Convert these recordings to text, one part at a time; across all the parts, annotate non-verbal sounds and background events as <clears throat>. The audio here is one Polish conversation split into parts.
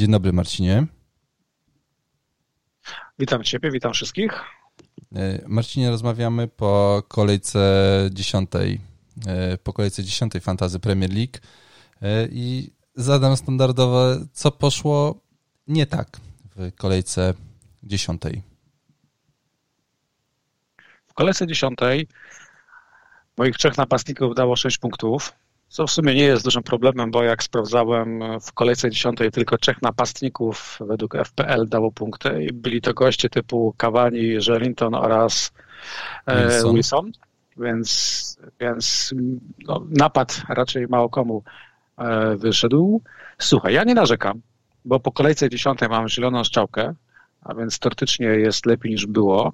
Dzień dobry, Marcinie. Witam Ciebie, witam wszystkich. E, Marcinie, rozmawiamy po kolejce dziesiątej, e, po kolejce dziesiątej Fantazy Premier League e, i zadam standardowe, co poszło nie tak w kolejce dziesiątej. W kolejce dziesiątej moich trzech napastników dało 6 punktów, co w sumie nie jest dużym problemem, bo jak sprawdzałem w kolejce dziesiątej tylko trzech napastników według FPL dało punkty i byli to goście typu Cavani, Jelinton oraz e, Wilson. Wilson. Więc, więc no, napad raczej mało komu e, wyszedł. Słuchaj, ja nie narzekam, bo po kolejce dziesiątej mam zieloną strzałkę, a więc teoretycznie jest lepiej niż było.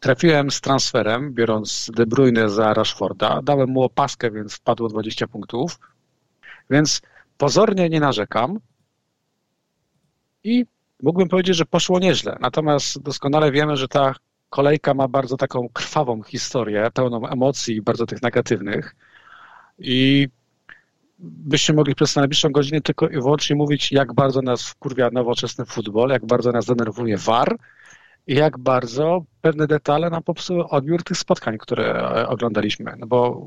Trafiłem z transferem, biorąc De Bruyne za Rashforda. Dałem mu opaskę, więc wpadło 20 punktów. Więc pozornie nie narzekam. I mógłbym powiedzieć, że poszło nieźle. Natomiast doskonale wiemy, że ta kolejka ma bardzo taką krwawą historię, pełną emocji, bardzo tych negatywnych. I byśmy mogli przez najbliższą godzinę tylko i wyłącznie mówić, jak bardzo nas wkurwia nowoczesny futbol, jak bardzo nas denerwuje VAR, jak bardzo pewne detale nam popsuły odbiór tych spotkań, które e, oglądaliśmy. No bo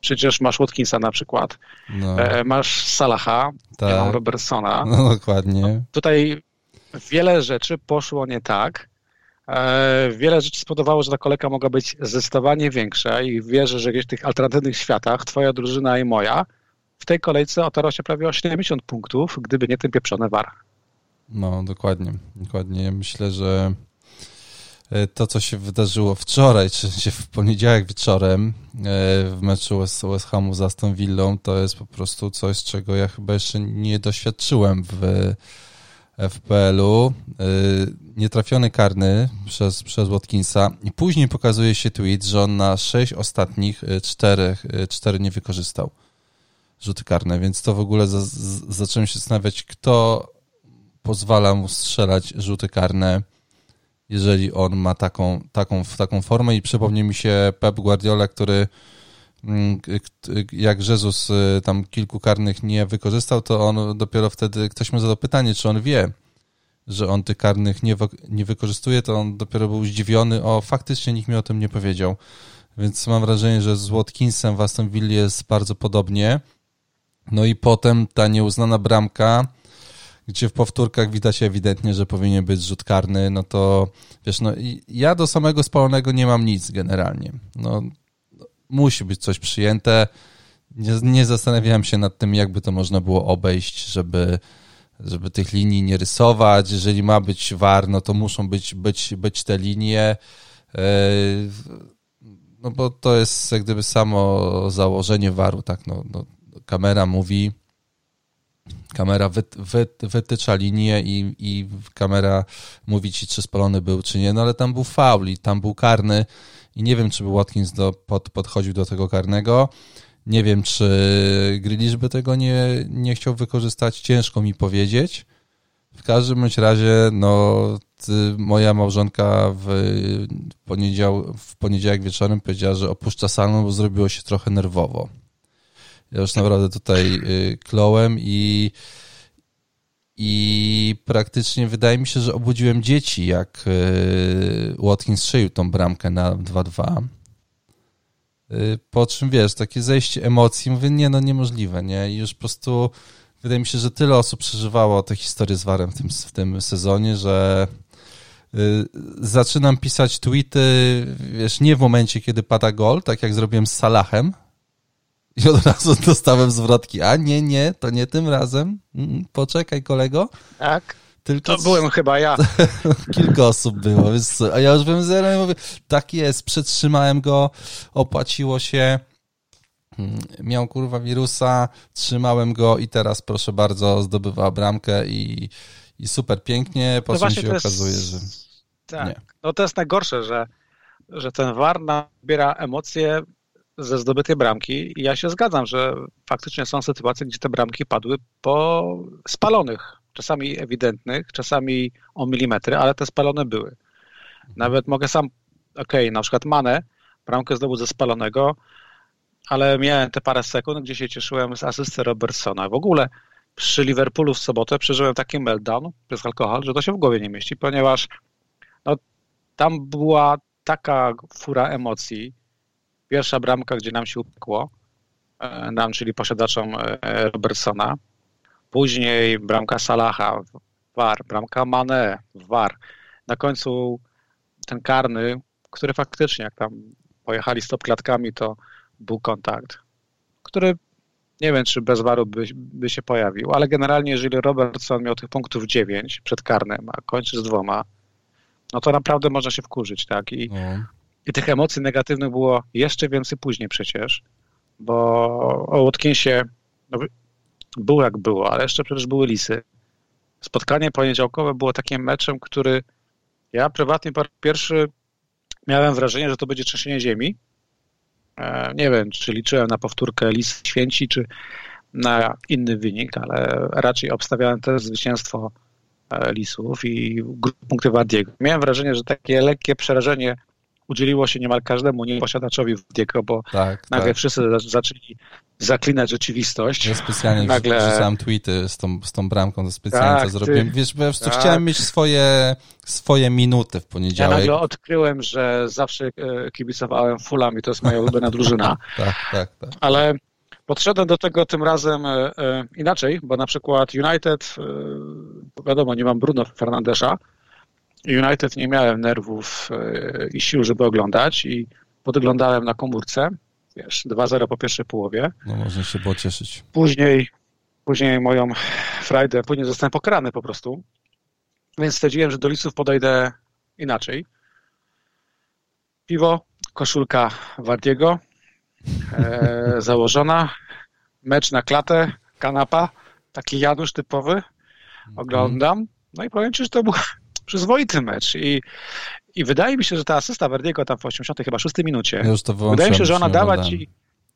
przecież masz Watkinsa na przykład, no. E, masz Salaha, tak. ja mam Robertsona. No dokładnie. Tutaj wiele rzeczy poszło nie tak. E, wiele rzeczy spowodowało, że ta kolejka mogła być zdecydowanie większa i wierzę, że w tych alternatywnych światach twoja drużyna i moja w tej kolejce otarło się prawie o 70 punktów, gdyby nie ten pieprzony war. No, dokładnie. Dokładnie. Myślę, że e, to, co się wydarzyło wczoraj, czy w poniedziałek wieczorem e, w meczu West Hamu z Aston Villą, to jest po prostu coś, czego ja chyba jeszcze nie doświadczyłem w FPL-u. E, nietrafiony karny przez, przez Watkinsa i później pokazuje się tweet, że on na sześć ostatnich czterech, cztery nie wykorzystał rzuty karne, więc to w ogóle za, zacząłem się zastanawiać, kto pozwala mu strzelać rzuty karne, jeżeli on ma taką, taką, taką formę i przypomni mi się Pep Guardiola, który mm, jak Jezus y, tam kilku karnych nie wykorzystał, to on dopiero wtedy, ktoś mu zadał pytanie, czy on wie, że on tych karnych nie, nie wykorzystuje, to on dopiero był zdziwiony, o faktycznie nikt mi o tym nie powiedział. Więc mam wrażenie, że z Watkinsem w Aston Villa jest bardzo podobnie. No i potem ta nieuznana bramka, gdzie w powtórkach widać ewidentnie, że powinien być rzut karny, no to wiesz, no ja do samego spalonego nie mam nic generalnie. No, musi być coś przyjęte. Nie, nie zastanawiałem się nad tym, jakby to można było obejść, żeby, żeby tych linii nie rysować. Jeżeli ma być war, no to muszą być, być, być te linie. E, no bo to jest jak gdyby samo założenie waru, tak, no, no kamera mówi, kamera wy, wy, wytycza linię i, i kamera mówi ci, czy spalony był, czy nie, no ale tam był faul i tam był karny i nie wiem, czy by Watkins do, pod, podchodził do tego karnego. Nie wiem, czy Grealish by tego nie, nie chciał wykorzystać. Ciężko mi powiedzieć. W każdym bądź razie, no, moja małżonka w, poniedział, w poniedziałek wieczorem powiedziała, że opuszcza salon, bo zrobiło się trochę nerwowo. Ja już naprawdę tutaj y, klołem i i praktycznie wydaje mi się, że obudziłem dzieci, jak y, Watkins strzelił tą bramkę na 2-2. Y, po czym, wiesz, takie zejście emocji, mówię, nie, no niemożliwe, nie? I już po prostu wydaje mi się, że tyle osób przeżywało tę historię z Warem w tym, w tym sezonie, że zaczynam pisać tweety, wiesz, nie w momencie, kiedy pada gol, tak jak zrobiłem z Salahem, i od razu dostałem zwrotki. A nie, nie, to nie tym razem. Poczekaj, kolego. Tak. Tylko to byłem chyba ja. <laughs> Kilka osób było, więc, a ja już byłem zero i mówię, tak jest, przetrzymałem go, opłaciło się, mm, miał kurwa wirusa, trzymałem go i teraz proszę bardzo, zdobywa bramkę i, i super pięknie, po no czym się okazuje, jest... że tak. nie. No to jest najgorsze, że, że ten VAR nabiera emocje ze zdobytej bramki i ja się zgadzam, że faktycznie są sytuacje, gdzie te bramki padły po spalonych, czasami ewidentnych, czasami o milimetry, ale te spalone były. Nawet mogę sam, okej, okay, na przykład Mane, bramkę zdobył ze spalonego, ale miałem te parę sekund, gdzie się cieszyłem z asysty Robertsona. W ogóle przy Liverpoolu w sobotę przeżyłem taki meltdown przez alkohol, że to się w głowie nie mieści, ponieważ no, tam była taka fura emocji. Pierwsza bramka, gdzie nam się upekło, e, nam, czyli posiadaczom e, Robertsona. Później bramka Salaha, VAR, bramka Mane, VAR. Na końcu ten karny, który faktycznie, jak tam pojechali stop klatkami, to był kontakt, który nie wiem, czy bez waru by, by się pojawił, ale generalnie, jeżeli Robertson miał tych punktów 9 przed karnym, a kończy z dwoma, no to naprawdę można się wkurzyć, tak? I, no. I tych emocji negatywnych było jeszcze więcej później przecież, bo o Watkinsie no, było jak było, ale jeszcze przecież były lisy. Spotkanie poniedziałkowe było takim meczem, który ja prywatnie po pierwszy miałem wrażenie, że to będzie trzęsienie ziemi, E, nie wiem, czy liczyłem na powtórkę Lis Święci, czy na inny wynik, ale raczej obstawiałem też zwycięstwo e, Lisów i punkty Wardiego. Miałem wrażenie, że takie lekkie przerażenie udzieliło się niemal każdemu nieposiadaczowi Wardiego, bo tak, nagle tak. wszyscy zaczęli zaklinać rzeczywistość. Ja specjalnie nagle... wrzucałem tweety z tą, z tą bramką, to specjalnie tak, to zrobiłem. Ty... Wiesz, bo tak. chciałem mieć swoje, swoje minuty w poniedziałek. Ja nagle odkryłem, że zawsze e, kibicowałem Fulham i to jest moja ulubiona drużyna. <laughs> tak, tak, tak. Ale podszedłem do tego tym razem e, e, inaczej, bo na przykład United, wiadomo, nie mam Bruno Fernandesza, United nie miałem nerwów i sił, żeby oglądać i podglądałem na komórce wiesz, 2-0 po pierwszej połowie. No można się było cieszyć. Później, później moją frajdę, później zostałem pokrany po prostu, więc stwierdziłem, że do listów podejdę inaczej. Piwo, koszulka Wardiego, e, <laughs> założona, mecz na klatę, kanapa, taki Janusz typowy, oglądam, no i powiem Ci, że to był przyzwoity mecz i i wydaje mi się, że ta asysta Verdiego tam w 80 chyba 6 minucie, ja już to wydaje mi się, że ona dała ci...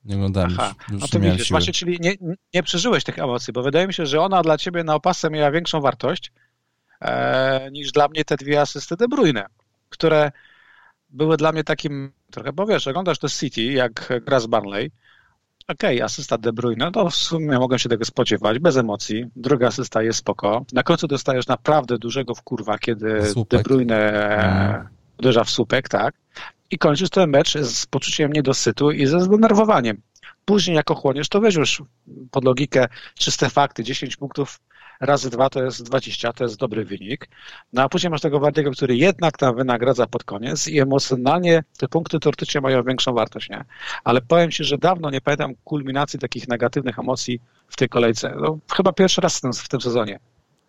Nie oglądałem Aha, już, no to widzisz, właśnie, czyli nie, nie przeżyłeś tych emocji, bo wydaje mi się, że ona dla ciebie na opasce miała większą wartość e, niż dla mnie te dwie asysty De Bruyne, które były dla mnie takim trochę, bo wiesz, oglądasz to City, jak gra z Barnley, okej, okay, asysta De Bruyne, to w sumie mogę się tego spodziewać, bez emocji. Druga asysta jest spoko. Na końcu dostajesz naprawdę dużego wkurwa, kiedy słupek. De Bruyne mm. uderza w słupek, tak? I kończysz ten mecz z poczuciem niedosytu i ze zdenerwowaniem. Później jak ochłoniesz, to weź już pod logikę czyste fakty, 10 punktów razy dwa to jest 20, to jest dobry wynik. No a później masz tego Wardiego, który jednak tam wynagradza pod koniec i emocjonalnie te punkty teoretycznie mają większą wartość, nie? Ale powiem Ci, że dawno nie pamiętam kulminacji takich negatywnych emocji w tej kolejce. No, chyba pierwszy raz w tym, w tym sezonie.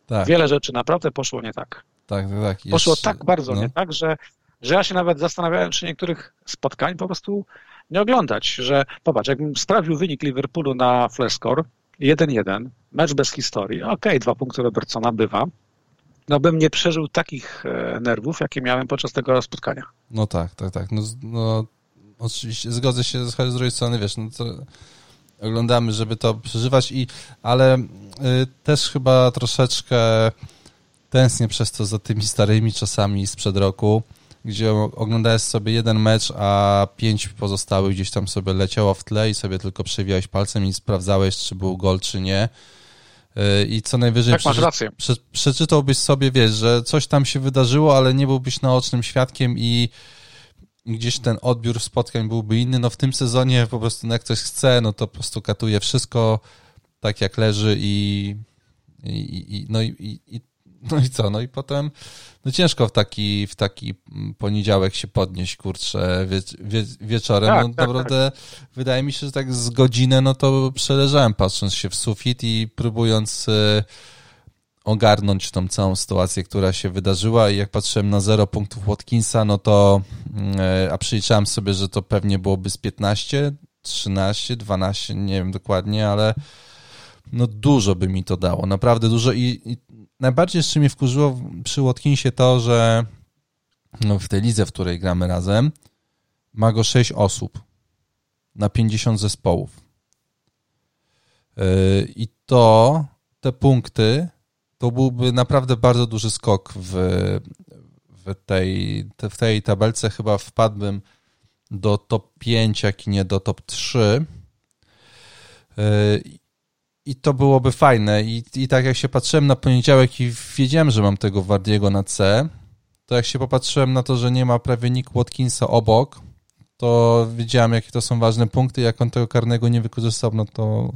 Tak. Wiele rzeczy naprawdę poszło nie tak. Tak, tak, tak. Poszło tak bardzo no. nie tak, że, że ja się nawet zastanawiałem, czy niektórych spotkań po prostu nie oglądać, że popatrz, jakbym sprawił wynik Liverpoolu na Flashscore, 1-1, mecz bez historii. Okej, okay, dwa punkty Robertsona bywa. No bym nie przeżył takich e, nerwów, jakie miałem podczas tego spotkania. No tak, tak, tak. No, no oczywiście zgodzę się z drugiej strony, wiesz, no to oglądamy, żeby to przeżywać i, ale y, też chyba troszeczkę tęsknię przez to za tymi starymi czasami sprzed roku, gdzie oglądałeś sobie jeden mecz, a pięć pozostałych gdzieś tam sobie leciało w tle i sobie tylko przewijałeś palcem i sprawdzałeś, czy był gol, czy nie. Y, I co najwyżej tak, przeczy, prze, przeczytałbyś sobie, wiesz, że coś tam się wydarzyło, ale nie byłbyś naocznym świadkiem i gdzieś ten odbiór spotkań byłby inny. No w tym sezonie po prostu no jak ktoś chce, no to po prostu katuje wszystko tak jak leży i, i, i no i, i, no i co? No i potem no ciężko w taki, w taki poniedziałek się podnieść, kurczę, wie, wie, wieczorem. Tak, no tak, naprawdę tak. wydaje mi się, że tak z godzinę, no to przeleżałem patrząc się w sufit i próbując y, ogarnąć tą całą sytuację, która się wydarzyła i jak patrzyłem na zero punktów Watkinsa, no to y, a przeliczałem sobie, że to pewnie byłoby z 15, 13, 12, nie wiem dokładnie, ale no dużo by mi to dało, naprawdę dużo i, i najbardziej jeszcze mnie wkurzyło przy Watkinsie to, że no, w tej lidze, w której gramy razem, ma go 6 osób na 50 zespołów. Yy, I to, te punkty, to byłby naprawdę bardzo duży skok w, w, tej, w tej tabelce. Chyba wpadłbym do top 5, jak i nie do top 3. i to byłoby fajne. I, I tak jak się patrzyłem na poniedziałek i wiedziałem, że mam tego Wardiego na C, to jak się popatrzyłem na to, że nie ma prawie Nick Watkinsa obok, to wiedziałem, jakie to są ważne punkty. Jak on tego karnego nie wykorzystał, no to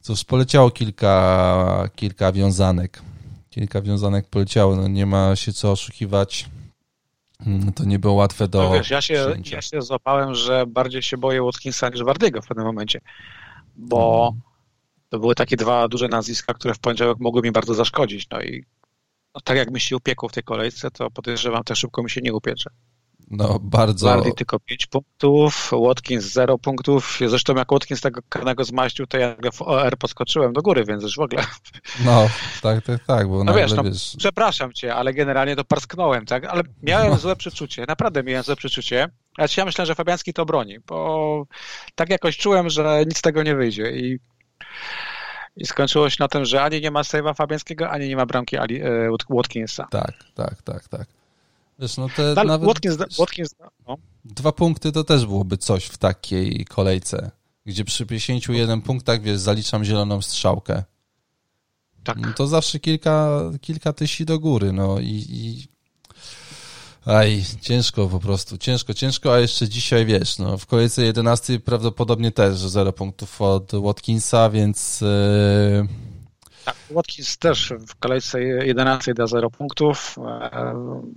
cóż, poleciało kilka, kilka wiązanek. Kilka wiązanek poleciało, no nie ma się co oszukiwać. Mm, to nie było łatwe do. No wiesz, ja się, ja się złapałem, że bardziej się boję Watkinsa niż Wardiego w pewnym momencie, bo mhm. To były takie dwa duże nazwiska, które w poniedziałek mogły mi bardzo zaszkodzić. No i no, tak jak mi się upiekło w tej kolejce, to podejrzewam, też szybko mi się nie upiecze. No, bardzo. Bardi tylko 5 punktów, Watkins 0 punktów. Zresztą jak Watkins tego karnego zmaścił, to ja w OR podskoczyłem do góry, więc już w ogóle. No, tak, tak, tak. Bo no wiesz, no, wiesz... przepraszam cię, ale generalnie to parsknąłem, tak? Ale miałem no. złe przeczucie, naprawdę miałem złe przeczucie. Ale ja myślę, że Fabiański to broni, bo tak jakoś czułem, że nic z tego nie wyjdzie i i skończyło się na tym, że ani nie ma save'a Fabiańskiego, ani nie ma bramki Ali, e, Watkinsa. Tak, tak, tak, tak. Wiesz, no te Dal, nawet Watkins, Watkins, no. Dwa punkty to też byłoby coś w takiej kolejce, gdzie przy 51 punktach, wiesz, zaliczam zieloną strzałkę. Tak. No to zawsze kilka, kilka tysi do góry, no i, i Aj, ciężko po prostu, ciężko, ciężko, a jeszcze dzisiaj, wiesz, no, w kolejce 11 prawdopodobnie też 0 punktów od Watkinsa, więc... Yy... Tak, Watkins też w kolejce 11 da 0 punktów, e,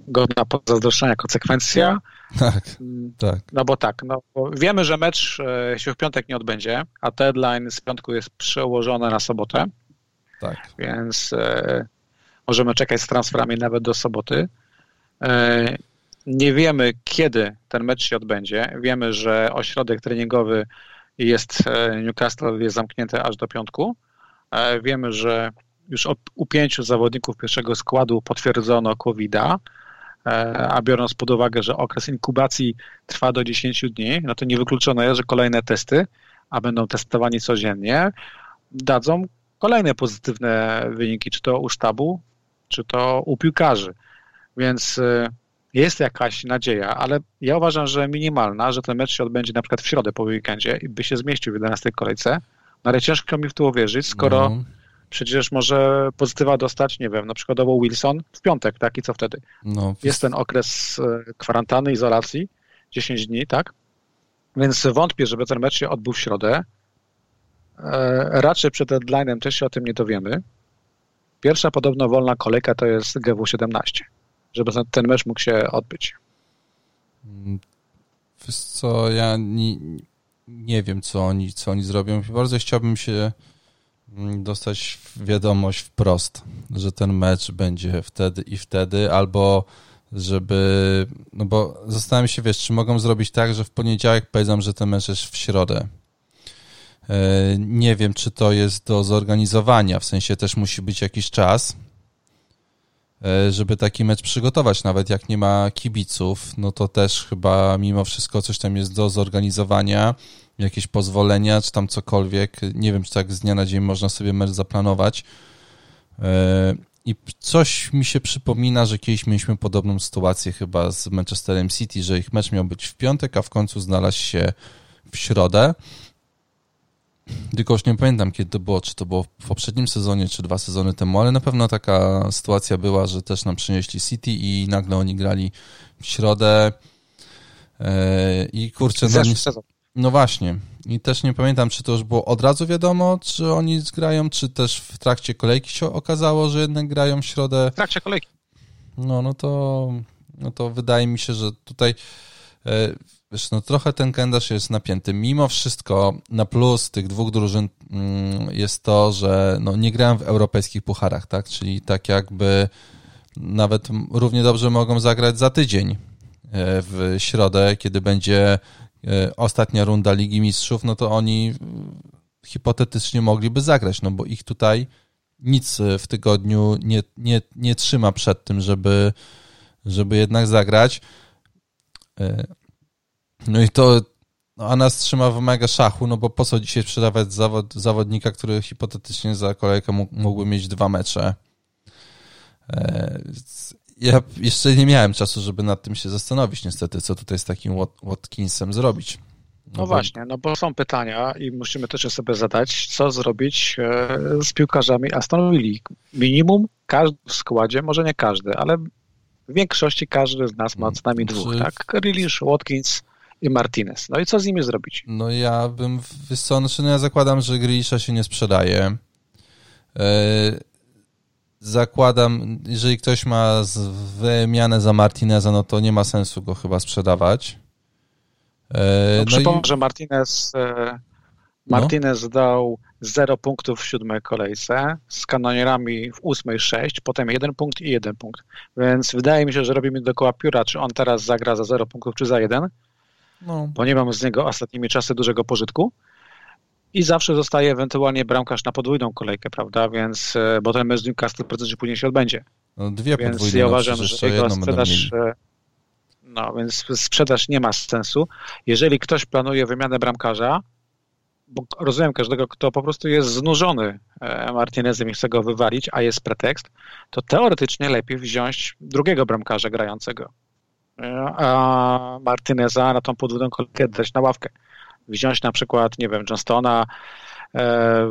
godna zazdroszczenia konsekwencja. Tak, tak. No bo tak, no, bo wiemy, że mecz e, się w piątek nie odbędzie, a deadline z piątku jest przełożony na sobotę. Tak. Więc e, możemy czekać z transferami nawet do soboty. E, nie wiemy, kiedy ten mecz się odbędzie. Wiemy, że ośrodek treningowy jest e, Newcastle jest zamknięty aż do piątku. E, wiemy, że już u pięciu zawodników pierwszego składu potwierdzono COVID-a, a biorąc pod uwagę, że okres inkubacji trwa do 10 dni, no to niewykluczone jest, że kolejne testy, a będą testowani codziennie, dadzą kolejne pozytywne wyniki, czy to u sztabu, czy to u piłkarzy. Więc y, jest jakaś nadzieja, ale ja uważam, że minimalna, że ten mecz się odbędzie na przykład w środę po weekendzie i by się zmieścił w 11 kolejce. No ale ciężko mi w to uwierzyć, skoro no. przecież może pozytywa dostać, nie wiem, na przykładowo Wilson w piątek, tak? I co wtedy? No. Jest ten okres y, kwarantanny, izolacji, 10 dni, tak? Więc wątpię, żeby ten mecz się odbył w środę. E, raczej przed deadline'em też się o tym nie dowiemy. Pierwsza podobno wolna kolejka to jest GW17 żeby ten mecz mógł się odbyć. Wiesz co, ja nie, nie wiem, co oni, co oni zrobią. Bardzo chciałbym się mm, dostać wiadomość wprost, że ten mecz będzie wtedy i wtedy, albo żeby, no bo zastanawiam się, wiesz, czy mogą zrobić tak, że w poniedziałek powiedzą, że ten mecz jest w środę. E, nie wiem, czy to jest do zorganizowania, w sensie też musi być jakiś czas, żeby taki mecz przygotować, nawet jak nie ma kibiców, no to też chyba mimo wszystko coś tam jest do zorganizowania, jakieś pozwolenia, czy tam cokolwiek. Nie wiem, czy tak z dnia na dzień można sobie mecz zaplanować. E, I coś mi się przypomina, że kiedyś mieliśmy podobną sytuację chyba z Manchesterem City, że ich mecz miał być w piątek, a w końcu znalazł się w środę. Tylko już nie pamiętam, kiedy to było, czy to było w poprzednim sezonie, czy dwa sezony temu, ale na pewno taka sytuacja była, że też nam przynieśli City i nagle oni grali w środę e, i kurczę... No, no właśnie. I też nie pamiętam, czy to już było od razu wiadomo, czy oni grają, czy też w trakcie kolejki się okazało, że jednak grają w środę. W trakcie kolejki. No, no to, no to wydaje mi się, że tutaj e, Wiesz, no trochę ten kalendarz jest napięty. Mimo wszystko na plus tych dwóch drużyn mm, jest to, że no, nie grałem w europejskich pucharach, tak? Czyli tak jakby nawet równie dobrze mogą zagrać za tydzień e, w środę, kiedy będzie e, ostatnia runda Ligi Mistrzów, no to oni hipotetycznie mogliby zagrać, no bo ich tutaj nic w tygodniu nie, nie, nie trzyma przed tym, żeby, żeby jednak zagrać. No i to, a nas trzyma w mega szachu, no bo po co dzisiaj sprzedawać zawod, zawodnika, który hipotetycznie za kolejkę mógłby mieć dwa mecze. E, ja jeszcze nie miałem czasu, żeby nad tym się zastanowić niestety, co tutaj z takim Watkinsem zrobić. No, no właśnie, no bo są pytania i musimy też je sobie zadać, co zrobić e, z piłkarzami Aston Villa. Minimum każdy w składzie, może nie każdy, ale w większości każdy z nas ma co najmniej dwóch, Czy... tak? Grealish, Watkins Martinez. No i co z nimi zrobić? No ja bym, wiesz co, znaczy no ja zakładam, że Grealisha się nie sprzedaje. Yy, zakładam, jeżeli ktoś ma wymianę za Martineza, no to nie ma sensu go chyba sprzedawać. E, no, no przypomnę, i... że Martinez, e, Martinez no. dał 0 punktów w siódmej kolejce, z kanonierami w ósmej 6, potem jeden punkt i jeden punkt. Więc wydaje mi się, że robimy dookoła pióra, czy on teraz zagra za 0 punktów, czy za jeden, no. bo nie mam z niego ostatnimi czasy dużego pożytku. I zawsze zostaje ewentualnie bramkarz na podwójną kolejkę, prawda? Więc, e, bo ten mecz z Newcastle prędzej później się odbędzie. No, dwie Więc podwójne, ja no, uważam, że jego sprzedaż no, więc sprzedaż nie ma sensu. Jeżeli ktoś planuje wymianę bramkarza, bo rozumiem każdego, kto po prostu jest znużony e, Martinezem i chce go wywalić, a jest pretekst, to teoretycznie lepiej wziąć drugiego bramkarza grającego. E, a Martineza na tą podwójną kolejkę dać na ławkę. Wziąć na przykład, nie wiem, Johnstona, e,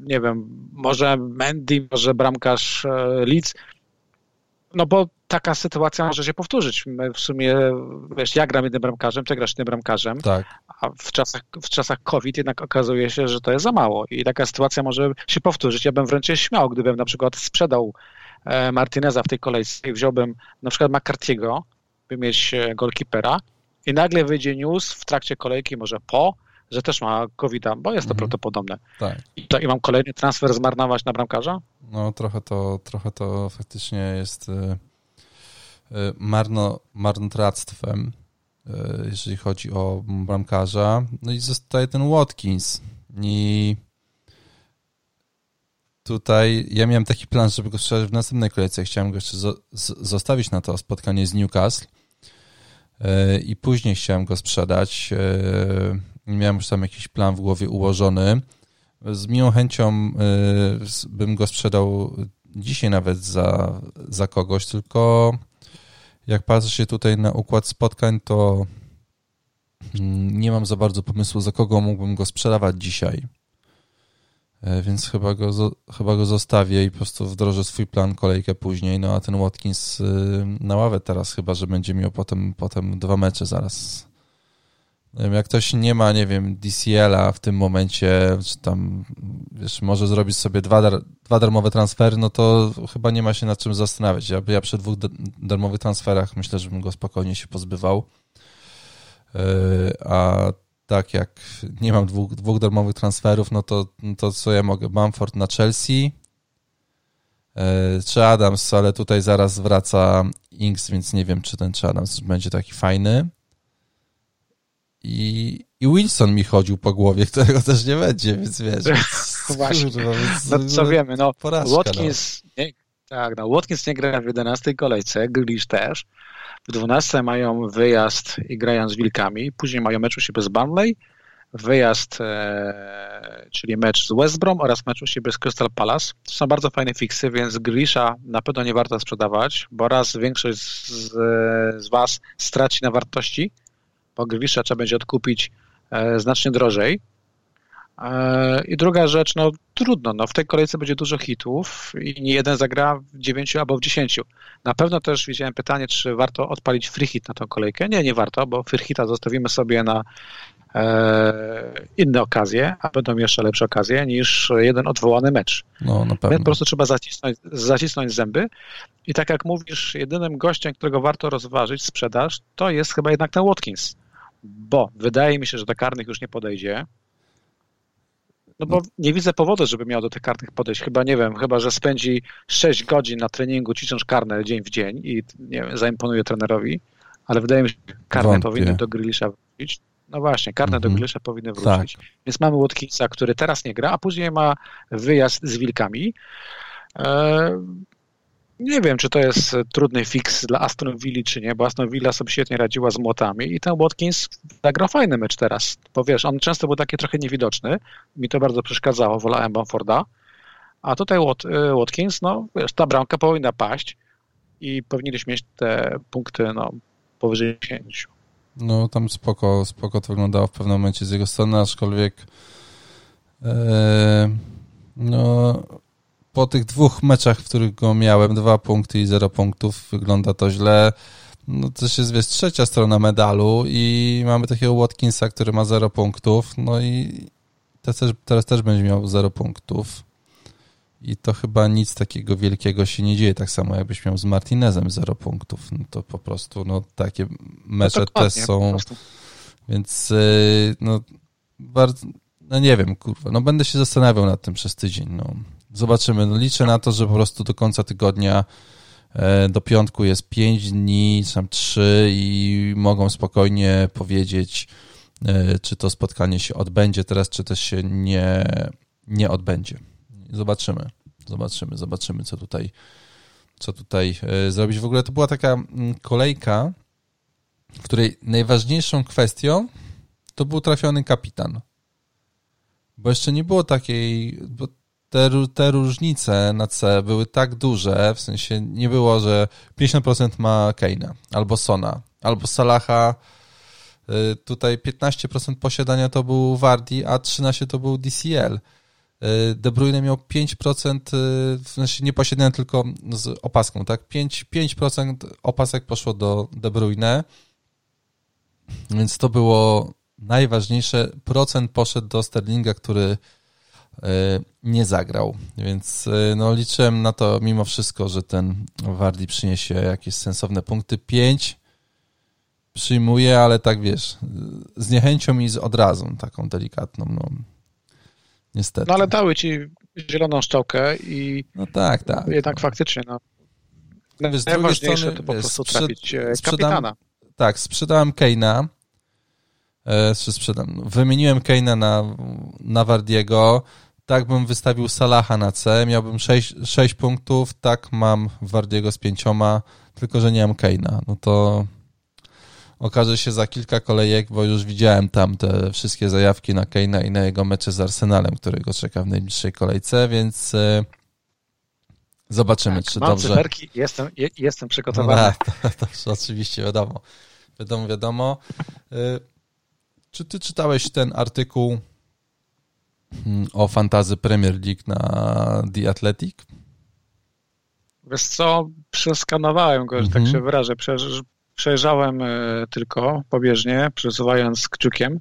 nie wiem, może Mendy, może bramkarz Leeds, no bo taka sytuacja może się powtórzyć. My w sumie, wiesz, ja gram jednym bramkarzem, ty grasz jednym bramkarzem, tak. a w czasach, w czasach COVID jednak okazuje się, że to jest za mało i taka sytuacja może się powtórzyć. Ja bym wręcz się śmiał, gdybym na przykład sprzedał e, Martineza w tej kolejce i wziąłbym na przykład McCarthy'ego, by mieć e, golkipera i nagle wyjdzie news w trakcie kolejki, może po, że też ma covid bo jest to mhm. prawdopodobne. Tak. I, to, I mam kolejny transfer zmarnować na bramkarza? No trochę to, trochę to faktycznie jest y, y, marno, marnotrawstwem, jeżeli chodzi o bramkarza. No i zostaje ten Watkins. I tutaj ja miałem taki plan, żeby go strzelać w następnej kolejce. Chciałem go jeszcze zostawić na to spotkanie z Newcastle i później chciałem go sprzedać miałem już tam jakiś plan w głowie ułożony. Z miłą chęcią y, bym go sprzedał dzisiaj nawet za, za kogoś, tylko jak patrzę się tutaj na układ spotkań, to mm, nie mam za bardzo pomysłu, za kogo mógłbym go sprzedawać dzisiaj. E, więc chyba go, chyba go zostawię i po prostu wdrożę swój plan kolejkę później. No a ten Watkins y, na ławę teraz chyba, że będzie miał potem, potem dwa mecze zaraz jak ktoś nie ma, nie wiem, DCL-a w tym momencie, czy tam, wiesz, może zrobić sobie dwa, dar, dwa darmowe transfery, no to chyba nie ma się nad czym zastanawiać. Ja, ja przy dwóch darmowych transferach myślę, że bym go spokojnie się pozbywał. Yy, a tak jak nie mam dwóch, dwóch darmowych transferów, no to, to co ja mogę? Bamford na Chelsea, yy, czy Adams, ale tutaj zaraz wraca Inks, więc nie wiem, czy ten czy Adams będzie taki fajny i, i Wilson mi chodził po głowie, <laughs> którego też nie będzie, więc wiesz. <laughs> Właśnie. Kurwa, więc, no co wiemy, no porażka, Watkins, no. Nie, tak, no Watkins nie gra w 11 kolejce, Grealish też. W 12 mają wyjazd i grają z Wilkami, później mają mecz u siebie z Burnley, wyjazd, e, czyli mecz z West Brom oraz mecz u siebie z Crystal Palace. To są bardzo fajne fiksy, więc Grisha na pewno nie warto sprzedawać, bo raz większość z, z Was straci na wartości, bo Grealisha trzeba będzie odkupić e, znacznie drożej. E, I druga rzecz, no trudno, no w tej kolejce będzie dużo hitów i nie jeden zagra w 9 albo w 10. Na pewno też widziałem pytanie, czy warto odpalić free hit na tą kolejkę. Nie, nie warto, bo free hita zostawimy sobie na e, inne okazje, a będą jeszcze lepsze okazje niż jeden odwołany mecz. No, na pewno. Więc po prostu trzeba zacisnąć, zacisnąć zęby. I tak jak mówisz, jedynym gościem, którego warto rozważyć sprzedaż, to jest chyba jednak ten Watkins bo wydaje mi się, że do karnych już nie podejdzie. No bo nie widzę powodu, żeby miał do tych karnych podejść. Chyba nie wiem, chyba że spędzi 6 godzin na treningu, ćwicząc karne dzień w dzień i nie wiem, zaimponuje trenerowi, ale wydaje mi się, że karne Wątpię. powinny do Grilisza wrócić. No właśnie, karne do mhm. Grilisza powinny wrócić. Tak. Więc mamy Watkinsa, który teraz nie gra, a później ma wyjazd z Wilkami. E, nie wiem, czy to jest trudny fix dla Aston Villa, czy nie, bo Aston Villa sobie świetnie radziła z młotami i ten Watkins zagrał fajny mecz teraz, bo wiesz, on często był taki trochę niewidoczny, mi to bardzo przeszkadzało, wolałem Bamforda, a tutaj y, Watkins, no wiesz, ta bramka powinna paść i powinniśmy mieć te punkty, no, powyżej 10. No tam spoko, spoko to wyglądało w pewnym momencie z jego strony, aczkolwiek e, no po tych dwóch meczach, w których go miałem, dwa punkty i zero punktów, wygląda to źle. No też jest, wiesz, trzecia strona medalu i mamy takiego Watkinsa, który ma zero punktów, no i teraz też, teraz też będzie miał zero punktów. I to chyba nic takiego wielkiego się nie dzieje, tak samo jakbyś miał z Martinezem zero punktów. No to po prostu, no takie mecze no też są, więc y, no bardzo, no nie wiem, kurwa, no będę się zastanawiał nad tym przez tydzień, no. Zobaczymy, no liczę na to, że po prostu do końca tygodnia e, do piątku jest 5 dni, tam 3 i mogą spokojnie powiedzieć, e, czy to spotkanie się odbędzie teraz, czy też się nie, nie odbędzie. Zobaczymy, zobaczymy, zobaczymy, co tutaj, co tutaj e, zrobić. W ogóle to była taka mm, kolejka, w której najważniejszą kwestią to był trafiony kapitan. Bo jeszcze nie było takiej, bo te, te różnice na C były tak duże, w sensie nie było, że 50% ma Keina, albo Sona, albo Salaha. Y, tutaj 15% posiadania to był Wardi, a 13% to był DCL. Y, De Bruyne miał 5%, y, w sensie nie posiadania tylko z opaską, tak? 5%, 5% opasek poszło do De Bruyne, więc to było najważniejsze. Procent poszedł do Sterlinga, który nie zagrał, więc e, no, liczyłem na to mimo wszystko, że ten Wardi przyniesie jakieś sensowne punkty. Pięć przyjmuje, ale tak wiesz, z niechęcią i z odrazą taką delikatną, no niestety. No ale dały ci zieloną szczałkę i no tak, tak. jednak faktycznie no, wiesz, najważniejsze strony, to po prostu trafić e, kapitana. Tak, sprzedałem Keina, e, sprzedam, wymieniłem Keina na, na Wardiego, tak bym wystawił Salaha na C, miałbym 6, 6 punktów, tak mam Wardiego z pięcioma, tylko że nie mam Keina. No to okaże się za kilka kolejek, bo już widziałem tam te wszystkie zajawki na Keina i na jego mecze z Arsenalem, którego czeka w najbliższej kolejce, więc e, zobaczymy, tak, czy mam dobrze. Cyferki, jestem, jestem przygotowany. No, tak, to, oczywiście, wiadomo. Wiadomo, wiadomo. E, czy ty czytałeś ten artykuł o fantazy Premier League na The Athletic? Wiesz co, przeskanowałem go, że tak mhm. się wyrażę. Przejrzałem e, tylko pobieżnie, przesuwając kciukiem.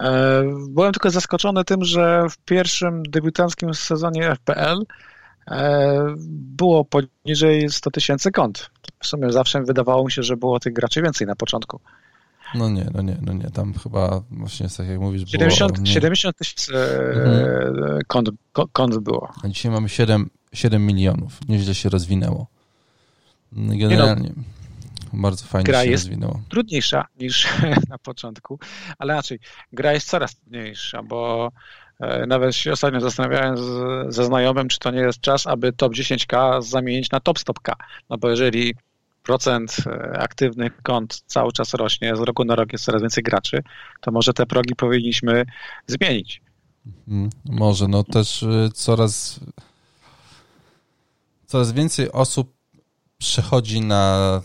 E, byłem tylko zaskoczony tym, że w pierwszym debiutanckim sezonie FPL e, było poniżej 100 tysięcy kont. W sumie zawsze wydawało mi się, że było tych graczy więcej na początku. No nie, no nie, no nie. Tam chyba właśnie tak jak mówisz 70, było... 70 tysięcy mhm. kont, kont było. A dzisiaj mamy 7, 7 milionów. Nieźle się rozwinęło. Generalnie no, bardzo fajnie gra się jest rozwinęło. trudniejsza niż <laughs> na początku, ale raczej gra jest coraz trudniejsza, bo e, nawet się ostatnio zastanawiałem z, ze znajomym, czy to nie jest czas, aby top 10K zamienić na top stop K. No bo jeżeli procent e, aktywnych kont cały czas rośnie, z roku na rok jest coraz więcej graczy, to może te progi powinniśmy zmienić. Mhm. Może, no też e, coraz coraz więcej osób przechodzi na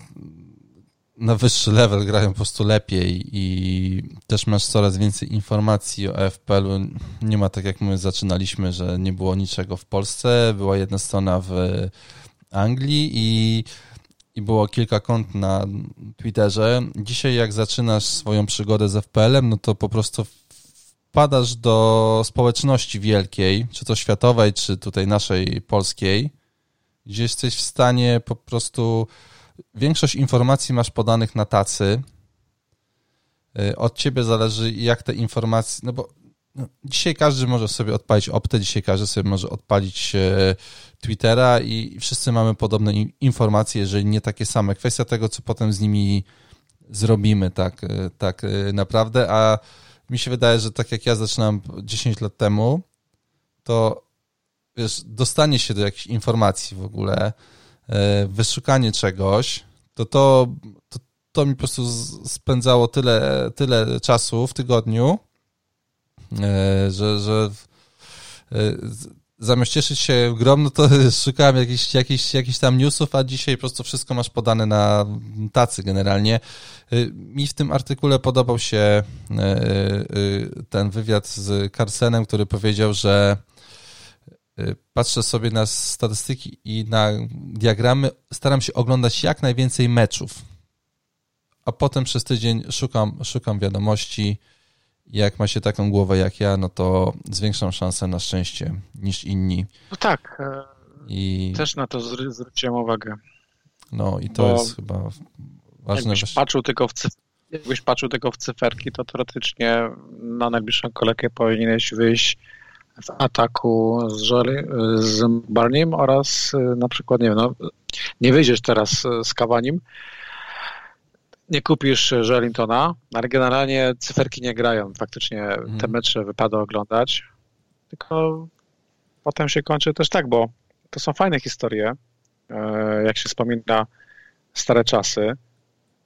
na wyższy level, grają po prostu lepiej i też masz coraz więcej informacji o FPL-u. Nie ma tak jak my zaczynaliśmy, że nie było niczego w Polsce, była jedna strona w Anglii i i było kilka kont na Twitterze. Dzisiaj jak zaczynasz swoją przygodę z FPL-em, no to po prostu wpadasz do społeczności wielkiej, czy to światowej, czy tutaj naszej polskiej, gdzie jesteś w stanie po prostu większość informacji masz podanych na tacy. Y, od ciebie zależy, jak te informacje, no bo no, dzisiaj każdy może sobie odpalić optę, dzisiaj każdy sobie może odpalić e, Twittera i wszyscy mamy podobne informacje, jeżeli nie takie same. Kwestia tego, co potem z nimi zrobimy, tak, e, tak e, naprawdę, a mi się wydaje, że tak jak ja zaczynałem 10 lat temu, to wiesz, dostanie się do jakichś informacji w ogóle, wyszukanie czegoś, to to, to, to mi po prostu spędzało tyle, tyle czasu w tygodniu, że, że e, zamiast cieszyć się grom, no to <laughs> szukałem jakichś, jakichś, jakichś tam newsów, a dzisiaj po prostu wszystko masz podane na tacy generalnie. Y, mi w tym artykule podobał się ten wywiad z Carsenem, który powiedział, że patrzę sobie na statystyki i na diagramy, staram się oglądać jak najwięcej meczów, a potem przez tydzień szukam, szukam wiadomości, jak ma się taką głowę jak ja, no to zwiększam szansę na szczęście niż inni. No tak. E, I... Też na to zwróciłem uwagę. No i to Bo jest chyba ważne. Jakbyś patrzył, tylko w cyf- jakbyś patrzył tylko w cyferki, to teoretycznie na najbliższą kolejkę powinieneś wyjść w ataku z, Jolie, z Barniem oraz e, na przykład, nie wiem, no, nie wyjdziesz teraz z Kawanim, nie kupisz Żelintona, ale generalnie cyferki nie grają. Faktycznie mhm. te mecze wypada oglądać, tylko potem się kończy też tak, bo to są fajne historie, e, jak się wspomina stare czasy,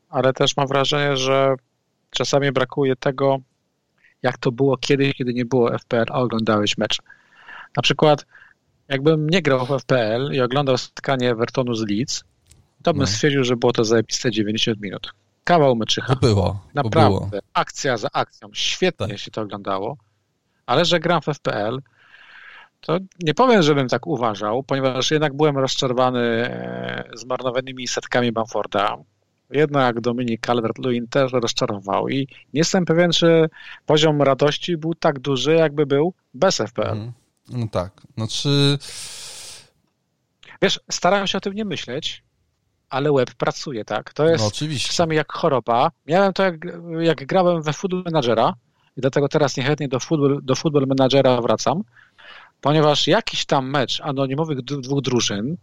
ale też mam wrażenie, że czasami brakuje tego, jak to było kiedyś, kiedy nie było FPL, a oglądałeś mecz. Na przykład, jakbym nie grał w FPL i oglądał spotkanie Evertonu z Leeds, to bym no. stwierdził, że było to zajebiste 90 minut kawał meczycha. To było. Naprawdę. było. Akcja za akcją. Świetnie tak. się to oglądało. Ale że gram w FPL, to nie powiem, żebym tak uważał, ponieważ jednak byłem rozczarowany e, zmarnowanymi setkami Bamforda. Jednak Dominik Calvert-Lewin też rozczarował i nie jestem pewien, czy poziom radości był tak duży, jakby był bez FPL. Mm. No tak. Znaczy... Wiesz, starałem się o tym nie myśleć, ale web pracuje, tak? To jest no, oczywiście. czasami jak choroba. Miałem to, jak, jak grałem we Football Managera i dlatego teraz niechętnie do Football, do football Managera wracam, ponieważ jakiś tam mecz anonimowych dwóch drużyn,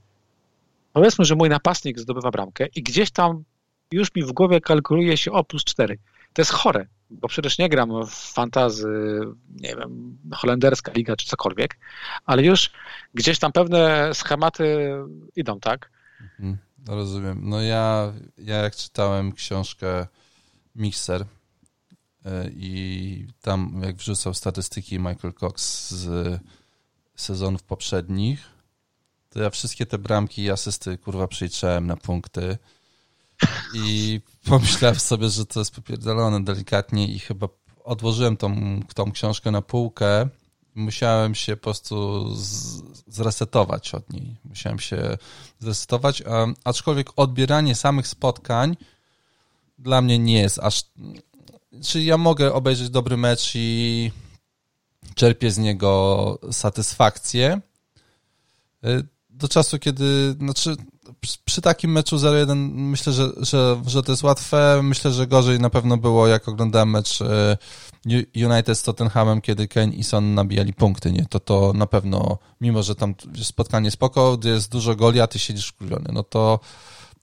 powiedzmy, że mój napastnik zdobywa bramkę i gdzieś tam już mi w głowie kalkuluje się o plus 4. To jest chore, bo przecież nie gram w fantazy, nie wiem, holenderska liga czy cokolwiek, ale już gdzieś tam pewne schematy idą, tak? Mhm. Rozumiem. No ja, ja jak czytałem książkę Mixer e, i tam jak wrzucał statystyki Michael Cox z sezonów poprzednich, to ja wszystkie te bramki i asysty kurwa przeliczałem na punkty i <laughs> pomyślałem sobie, że to jest popierdolone delikatnie i chyba odłożyłem tą, tą książkę na półkę musiałem się po prostu zresetować od niej. Musiałem się zresetować, aczkolwiek odbieranie samych spotkań dla mnie nie jest aż... Czyli ja mogę obejrzeć dobry mecz i czerpię z niego satysfakcję. Y, do czasu, kiedy... Znaczy, przy takim meczu 0-1 myślę, że, że, że to jest łatwe. Myślę, że gorzej na pewno było, jak oglądałem mecz y, United z Tottenhamem, kiedy Kane i Son nabijali punkty, nie? To to na pewno, mimo że tam spotkanie spoko, jest dużo goli, a ty siedzisz wkurwiony, no to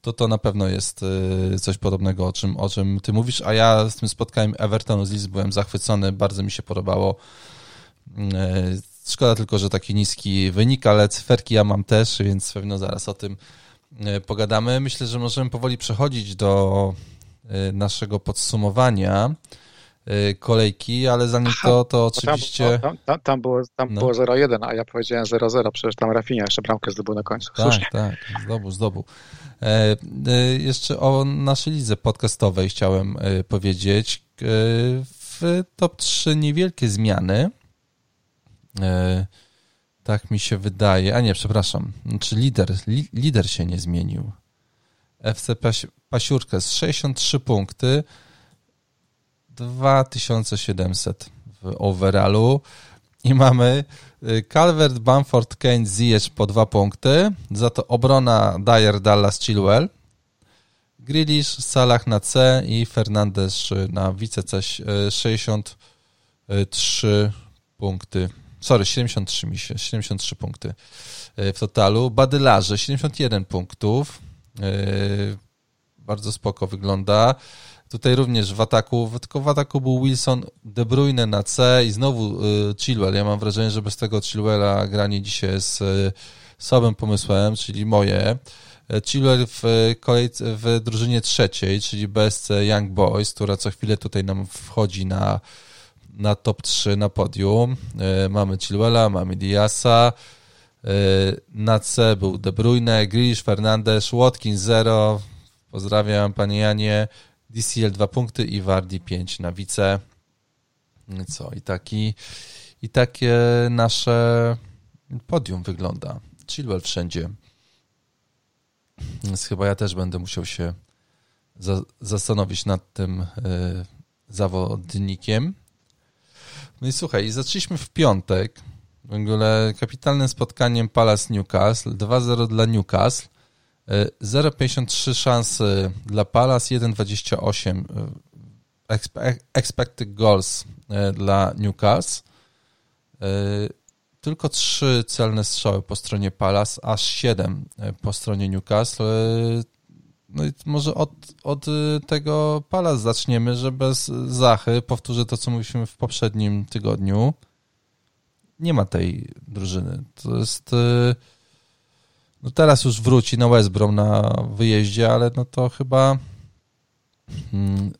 to to na pewno jest y, coś podobnego, o czym, o czym ty mówisz, a ja z tym spotkaniem Evertonu z Leeds byłem zachwycony, bardzo mi się podobało. Y, szkoda tylko, że taki niski wynik, ale cyferki ja mam też, więc pewno zaraz o tym y, pogadamy. Myślę, że możemy powoli przechodzić do naszego podsumowania. Y, kolejki, ale zanim Aha, to, to oczywiście... Tam, tam, tam było, tam no. było 0-1, a ja powiedziałem 0-0, przecież tam Rafinha jeszcze bramkę zdobył na końcu. Tak, Słusznie. tak, zdobył, zdobył. E, e, jeszcze o naszej lidze podcastowej chciałem e, powiedzieć. E, w top 3 niewielkie zmiany. E, tak mi się wydaje. A nie, przepraszam. Czy lider, li, lider się nie zmienił. FC Pasiurkę z 63 punkty 2700 w overallu i mamy y, Calvert, Bamford, Kane, Ziyech po dwa punkty, za to obrona Dyer, Dallas, Chilwell, Grealish, Salah na C i Fernandez na wice C 63 punkty. Sorry, 73 mi się, 73 punkty y, w totalu. Badylarze 71 punktów. Y, bardzo spoko wygląda. Tutaj również w ataku, tylko w ataku był Wilson, De Bruyne na C i znowu y, Chilwell. Ja mam wrażenie, że bez tego Chilwella granie dzisiaj jest y, słabym pomysłem, czyli moje. E, Chilwell w, kolejce, w drużynie trzeciej, czyli bez Young Boys, która co chwilę tutaj nam wchodzi na na top 3 na podium. Mamy Chilwella, mamy Diasa, na C był De Bruyne, Grish, Fernandes, Watkins 0, pozdrawiam panie Janie, DCL 2 punkty i Wardi 5 na wice. Co, i taki i takie nasze podium wygląda. Chilwell wszędzie. Więc chyba ja też będę musiał się za, zastanowić nad tym y, zawodnikiem. No i słuchaj, zaczęliśmy w piątek. W ogóle kapitalnym spotkaniem Palace Newcastle. 2-0 dla Newcastle. 0,53 e, szansy dla Palace, 1,28 expected goals dla Newcastle. Tylko trzy celne strzały po stronie Palace, aż siedem e, po stronie Newcastle. E, no i może od, od e, tego Palace zaczniemy, że bez Zachy, powtórzę to, co mówiliśmy w poprzednim tygodniu, nie ma tej drużyny. To jest... No teraz już wróci na West Brom na wyjeździe, ale no to chyba hmm,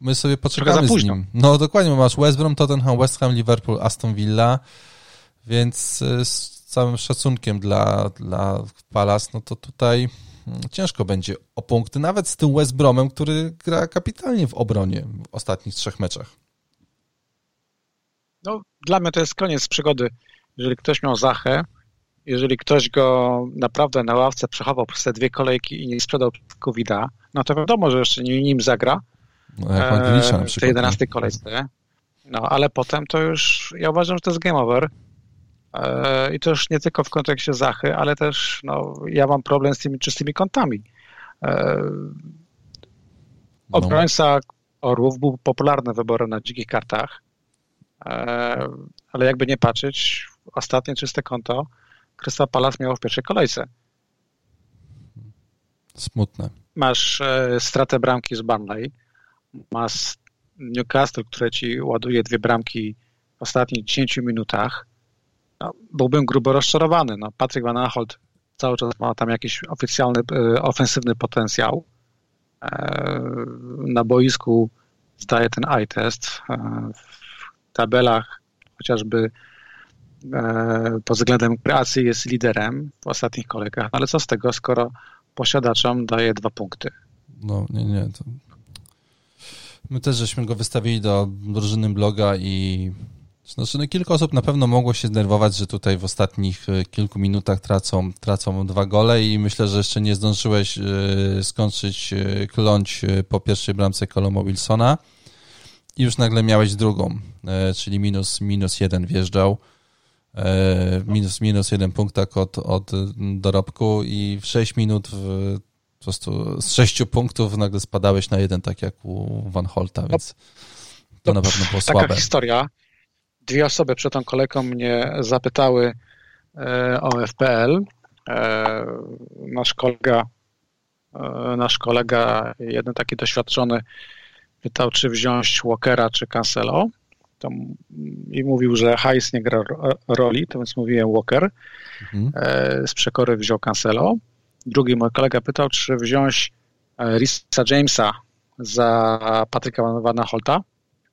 my sobie poczekamy z nim. No dokładnie, bo masz West Brom, Tottenham, West Ham, Liverpool, Aston Villa, więc y, z całym szacunkiem dla, dla Palace, no to tutaj mm, ciężko będzie o punkty, nawet z tym West Bromem, który gra kapitalnie w obronie w ostatnich trzech meczach. No, dla mnie to jest koniec przygody. Jeżeli ktoś miał Zachę, jeżeli ktoś go naprawdę na ławce przechował przez te dwie kolejki i nie sprzedał covid no to wiadomo, że jeszcze nim zagra no, jak na przykład. w tej 11 kolejce. No, ale potem to już, ja uważam, że to jest game over. E, I to już nie tylko w kontekście Zachy, ale też no, ja mam problem z tymi czystymi kątami. E, obrońca Orłów był popularny wyborem na dzikich kartach, e, ale jakby nie patrzeć, ostatnie czyste konto Krystal Palace miało w pierwszej kolejce. Smutne. Masz stratę bramki z Burnley, masz Newcastle, które ci ładuje dwie bramki w ostatnich 10 minutach, no, byłbym grubo rozczarowany. No, Patryk Van Aanholt cały czas ma tam jakiś oficjalny, e, ofensywny potencjał. E, na boisku zdaje ten eye test. E, w tabelach chociażby pod względem kreacji jest liderem w ostatnich kolejkach, ale co z tego, skoro posiadaczom daje dwa punkty? No, nie, nie. To... My też żeśmy go wystawili do drużyny bloga i znaczy, no, kilka osób na pewno mogło się zdenerwować, że tutaj w ostatnich e, kilku minutach tracą, tracą dwa gole i myślę, że jeszcze nie zdążyłeś e, skończyć e, kląć po pierwszej bramce Colomo Wilsona i już nagle miałeś drugą, czyli minus, minus jeden wjeżdżał. Minus, minus jeden punkt tak od, od dorobku i w 6 minut w, po prostu z sześciu punktów nagle spadałeś na jeden, tak jak u Van Holta, więc to na pewno było słabe. Taka historia, dwie osoby przed tą kolejką mnie zapytały e, o FPL. E, nasz kolega, e, nasz kolega, jeden taki doświadczony, pytał, czy wziąć Walkera, czy Cancelo. To, I mówił, że Hajs nie gra roli, to więc mówiłem Walker. Mhm. Z przekory wziął Cancelo. Drugi mój kolega pytał, czy wziąć Risa Jamesa za Patryka Van Holta.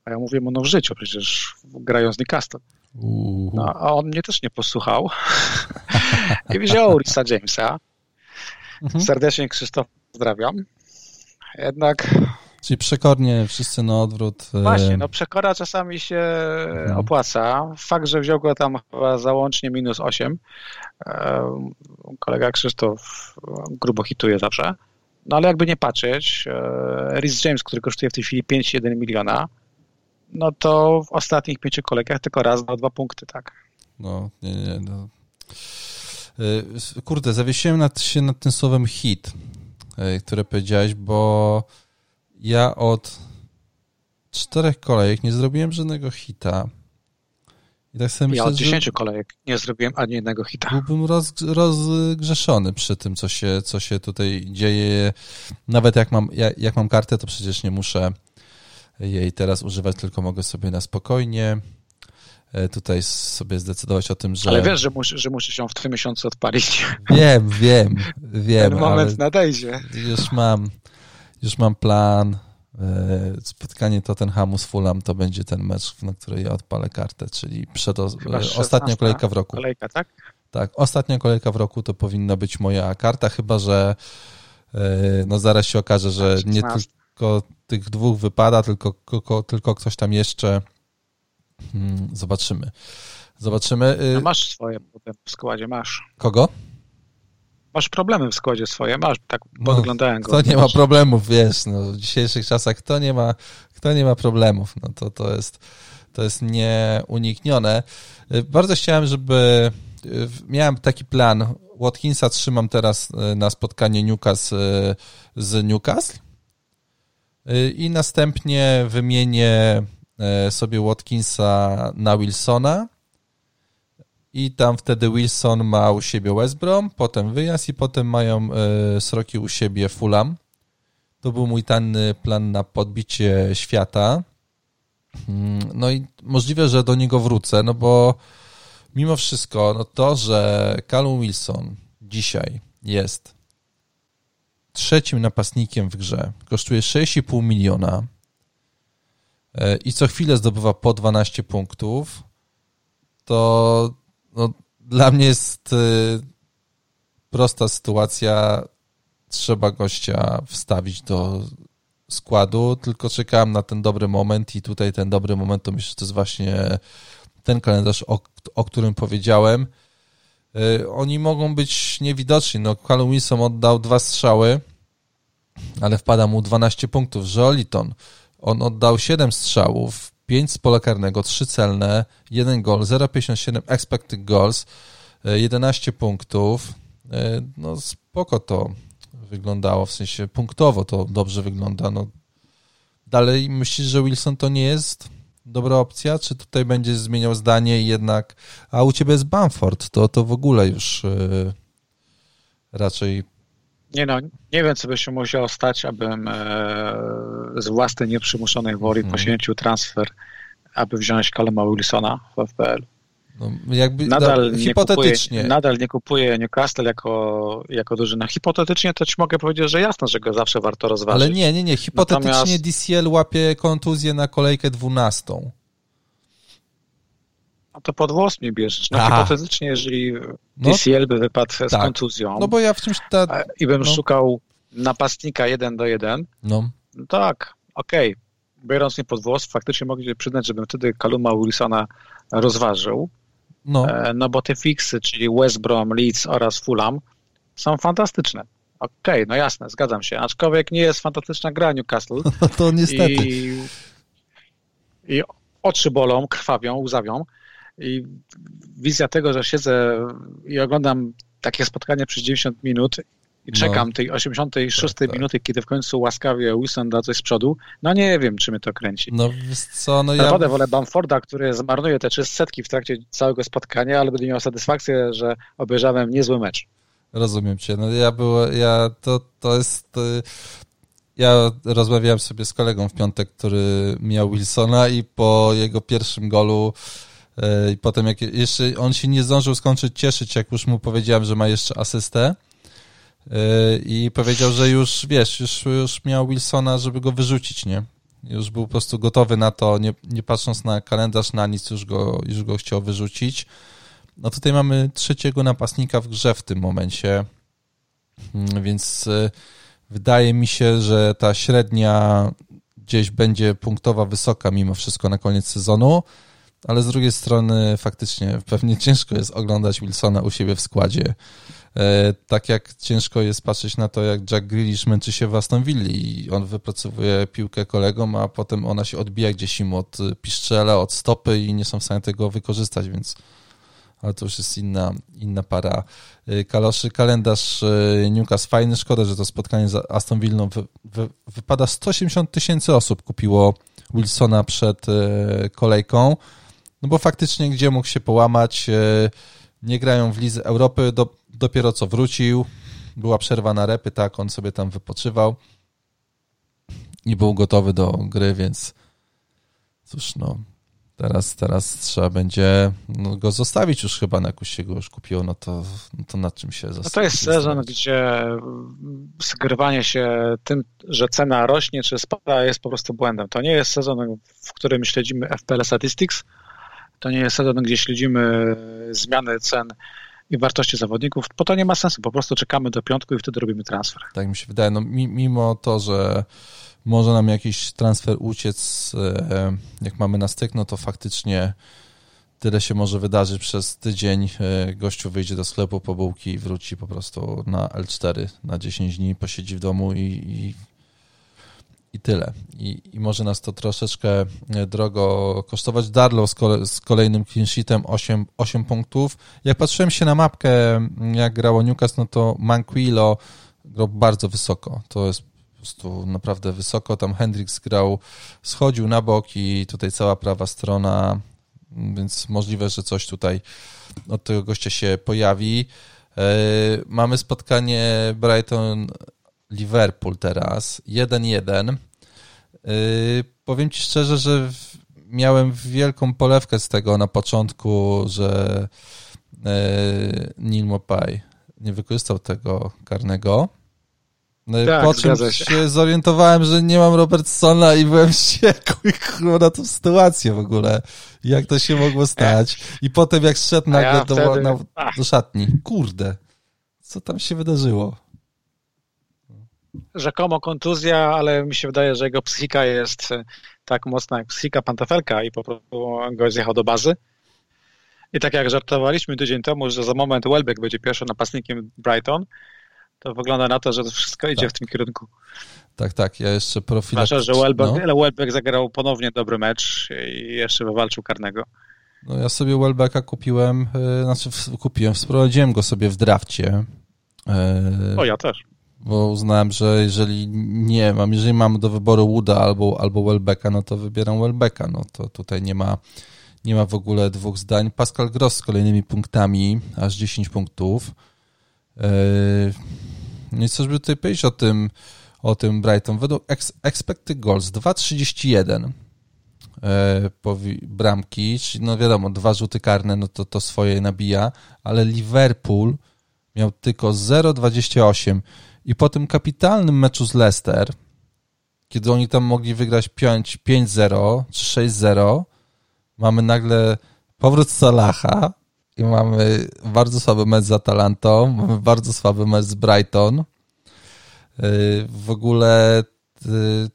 A ja mówię mu, no w życiu, przecież grają z Newcastle. No, a on mnie też nie posłuchał <laughs> i wziął Risa Jamesa. Mhm. Serdecznie Krzysztof pozdrawiam. Jednak... Czyli przekornie wszyscy na odwrót. E, Właśnie, no przekora czasami się mhm. opłaca. Fakt, że wziął go tam chyba załącznie minus 8. E, kolega Krzysztof grubo hituje zawsze. No ale jakby nie patrzeć, e, Rhys James, który kosztuje w tej chwili 5,1 miliona, no to w ostatnich pięciu kolejkach tylko raz dwa punkty, tak. No, nie, nie, no. Kurde, zawiesiłem nad, się nad tym słowem hit, które powiedziałeś, bo ja od czterech kolejek nie zrobiłem żadnego hita. I tak sobie ja myślę, od dziesięciu kolejek nie zrobiłem ani jednego hita. Byłbym roz, rozgrzeszony przy tym, co się, co się tutaj dzieje. Nawet jak mam, jak, jak mam kartę, to przecież nie muszę jej teraz używać, tylko mogę sobie na spokojnie e, tutaj sobie zdecydować o tym, że... Ale wiesz, że, musi, że musisz ją w tym miesiącu odpalić. Wiem, wiem, wiem. Ten moment nadejdzie. Już mam, już mam plan, spotkanie Tottenhamu z Fulham to będzie ten mecz, na który ja odpalę kartę, czyli przed ostatnia kolejka w roku. Kolejka, tak? Tak, ostatnia kolejka w roku to powinna być moja karta, chyba że no zaraz się okaże, że nie tylko tych dwóch wypada, tylko, tylko, tylko ktoś tam jeszcze hmm, zobaczymy. Zobaczymy. No masz swoje potem w składzie, masz. Kogo? Masz problemy w składzie swoje, masz, tak no, podglądałem go. Kto nie ma problemów, wiesz, no, w dzisiejszych czasach kto nie ma, kto nie ma problemów, no to, to jest to jest nieuniknione. Bardzo chciałem, żeby miałem taki plan. Watkinsa trzymam teraz na spotkanie Newcastle z Newcastle i następnie wymienię sobie Watkinsa na Wilsona i tam wtedy Wilson ma u siebie West Brom, potem wyjazd i potem mają e, sroki u siebie Fulham. To był mój tanny plan na podbicie świata. Mm, no i możliwe, że do niego wrócę, no bo mimo wszystko, no to, że Callum Wilson dzisiaj jest trzecim napastnikiem w grze, kosztuje 6,5 miliona e, i co chwilę zdobywa po 12 punktów, to no, dla mnie jest y, prosta sytuacja. Trzeba gościa wstawić do składu, tylko czekałem na ten dobry moment i tutaj ten dobry moment to myślę, że to jest właśnie ten kalendarz, o, o którym powiedziałem. Y, oni mogą być niewidoczni. No, Callum Wilson oddał dwa strzały, ale wpada mu 12 punktów. Joliton, on oddał 7 strzałów, 5 z pola karnego, 3 celne, 1 gol, 0,57 expected goals, 11 e, punktów. E, no spoko to wyglądało, w sensie punktowo to dobrze wygląda. No, dalej myślisz, że Wilson to nie jest dobra opcja, czy tutaj będzie zmieniał zdanie i jednak, a u ciebie jest Bamford, to, to w ogóle już yy, raczej nie no, nie wiem, co by się musiało stać, abym e, z własnej nieprzymuszonej woli mhm. poświęcił transfer, aby wziąć Kalema Wilsona w FPL. No, jakby, nadal, nie. Kupuję, nadal nie kupuję Newcastle jako, jako drużyna. Hipotetycznie to ci mogę powiedzieć, że jasno, że go zawsze warto rozważyć. Ale nie, nie, nie. Hipotetycznie Natomiast... DCL łapie kontuzję na kolejkę 12 to pod włos mnie bierzesz. No Aha. hipotetycznie, jeżeli no, DCL by wypadł z tak. kontuzją no bo ja w czymś ta... i bym no. szukał napastnika jeden do jeden, no, no tak, okej. Okay. Biorąc mnie pod włos, faktycznie mogę przyznać, żebym wtedy Kaluma Wilsona rozważył. No. E, no bo te fiksy, czyli West Brom, Leeds oraz Fulham są fantastyczne. Okej, okay, no jasne, zgadzam się. Aczkolwiek nie jest fantastyczna gra Newcastle. No <laughs> to niestety. I, i oczy bolą, krwawią, łzawią. I wizja tego, że siedzę i oglądam takie spotkanie przez 90 minut i czekam no. tej 86 tak, tak. minuty, kiedy w końcu łaskawie Wilson da coś z przodu, no nie wiem, czy mnie to kręci. No co, no Naprawdę ja... wolę Bamforda, który zmarnuje te trzy setki w trakcie całego spotkania, ale będę miał satysfakcję, że obejrzałem niezły mecz. Rozumiem cię. No ja było, ja to, to jest... Y, ja rozmawiałem sobie z kolegą w piątek, który miał Wilsona i po jego pierwszym golu I potem jak jeszcze on się nie zdążył skończyć cieszyć, jak już mu powiedziałem, że ma jeszcze asystę. E, I powiedział, że już wiesz, już, już miał Wilsona, żeby go wyrzucić, nie? Już był po prostu gotowy na to, nie, nie patrząc na kalendarz, na nic, już go, już go chciał wyrzucić. No tutaj mamy trzeciego napastnika w grze w tym momencie, mm, więc e, wydaje mi się, że ta średnia gdzieś będzie punktowa wysoka mimo wszystko na koniec sezonu ale z drugiej strony faktycznie pewnie ciężko jest oglądać Wilsona u siebie w składzie. E, tak jak ciężko jest patrzeć na to, jak Jack Grealish męczy się w Aston Villa i on wypracowuje piłkę kolegom, a potem ona się odbija gdzieś im od piszczela, od stopy i nie są w stanie tego wykorzystać, więc ale to już jest inna, inna para e, kaloszy. Kalendarz e, Newcastle fajny, szkoda, że to spotkanie z Aston Villą wy, wy, wypada 180 tysięcy osób kupiło Wilsona przed kolejką. No bo faktycznie gdzie mógł się połamać, e, nie grają w Lidze Europy, do, dopiero co wrócił, była przerwa na repy, tak, on sobie tam wypoczywał i był gotowy do gry, więc cóż, no, Teraz, teraz trzeba będzie no, go zostawić już chyba na jakoś się go już kupiło, no to, no to nad czym się zostawić? No to jest sezon, gdzie skrywanie się tym, że cena rośnie czy spada jest po prostu błędem. To nie jest sezon, w którym śledzimy FPL Statistics, to nie jest sezon, gdzie śledzimy zmiany cen i wartości zawodników, bo to nie ma sensu. Po prostu czekamy do piątku i wtedy robimy transfer. Tak mi się wydaje. No, mimo to, że może nam jakiś transfer uciec, e, jak mamy na styk, no to faktycznie tyle się może wydarzyć przez tydzień. E, gościu wyjdzie do sklepu po bułki i wróci po prostu na L4 na 10 dni, posiedzi w domu i, i, i tyle. I, I, może nas to troszeczkę e, drogo kosztować. Darlow z, kole, z kolejnym clean sheetem 8, 8 punktów. Jak patrzyłem się na mapkę, jak grało Newcastle, no to Manquillo grał bardzo wysoko. To jest prostu naprawdę wysoko. Tam Hendrix grał, schodził na bok i tutaj cała prawa strona, więc możliwe, że coś tutaj od tego gościa się pojawi. E, mamy spotkanie Brighton-Liverpool teraz, 1-1. E, powiem Ci szczerze, że miałem wielką polewkę z tego na początku, że e, Neil Mopai nie wykorzystał tego karnego. No tak, po czym się. się. zorientowałem, że nie mam Robertsona i byłem wściekły na tą sytuację w ogóle. Jak to się mogło stać. I potem jak szedł nagle ja do, wtedy... na, do szatni. Kurde, co tam się wydarzyło? Rzekomo kontuzja, ale mi się wydaje, że jego psychika jest e, tak mocna jak psychika pantafelka i po prostu go zjechał do bazy. I tak jak żartowaliśmy tydzień temu, że za moment Welbeck będzie pierwszym napastnikiem Brighton, to wygląda na to, że to wszystko idzie tak. w tym kierunku. Tak, tak, ja jeszcze profilaktycznie... Zwłaszcza, że Welbeck, no. Welbeck zagrał ponownie dobry mecz i jeszcze wywalczył karnego. No ja sobie Welbecka kupiłem, yy, znaczy kupiłem, wprowadziłem go sobie w drafcie. Yy, o, ja też. Bo uznałem, że jeżeli nie mam, jeżeli mam do wyboru Wooda albo, albo Welbecka, no to wybieram Welbecka, no to tutaj nie ma, nie ma w ogóle dwóch zdań. Pascal Gross z kolejnymi punktami, aż 10 punktów. Yy, no i co by tutaj powiedzieć o tym, o tym Brighton? Według expected goals 2,31 e, bramki, czyli no wiadomo, dwa rzuty karne, no to to swoje nabija, ale Liverpool miał tylko 0,28 i po tym kapitalnym meczu z Leicester, kiedy oni tam mogli wygrać 5-0 czy 6-0, mamy nagle powrót Salaha, i mamy bardzo słaby mecz z Atalantą, mamy bardzo słaby mecz z Brighton. Y, w ogóle y,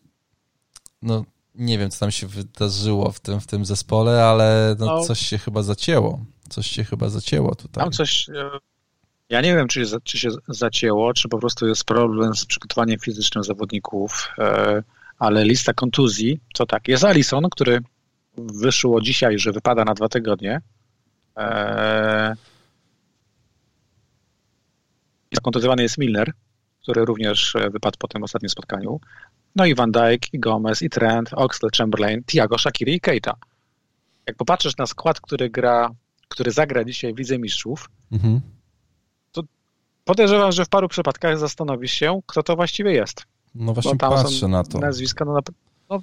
no nie wiem, co tam się wydarzyło w tym, w tym zespole, ale no, no, coś się chyba zacięło. Coś się chyba zacięło tutaj. Tam coś... E, ja nie wiem, czy, czy się zacięło, czy po prostu jest problem z przygotowaniem fizycznym zawodników, e, ale lista kontuzji, to tak, jest Alison, który wyszło dzisiaj, że wypada na dwa tygodnie, zakontuzjowany jest Milner, który również e, wypadł po tym ostatnim spotkaniu. No i Van Dijk, i Gomez, i Trent, Oxley, Chamberlain, Thiago, Shakiri i Keita. Jak popatrzysz na skład, który gra, który zagra dzisiaj w Lidze Mistrzów, mhm. Podejrzewam, że w paru przypadkach zastanowisz się, kto to właściwie jest. No właśnie patrzę na to. Nazwiska, no, no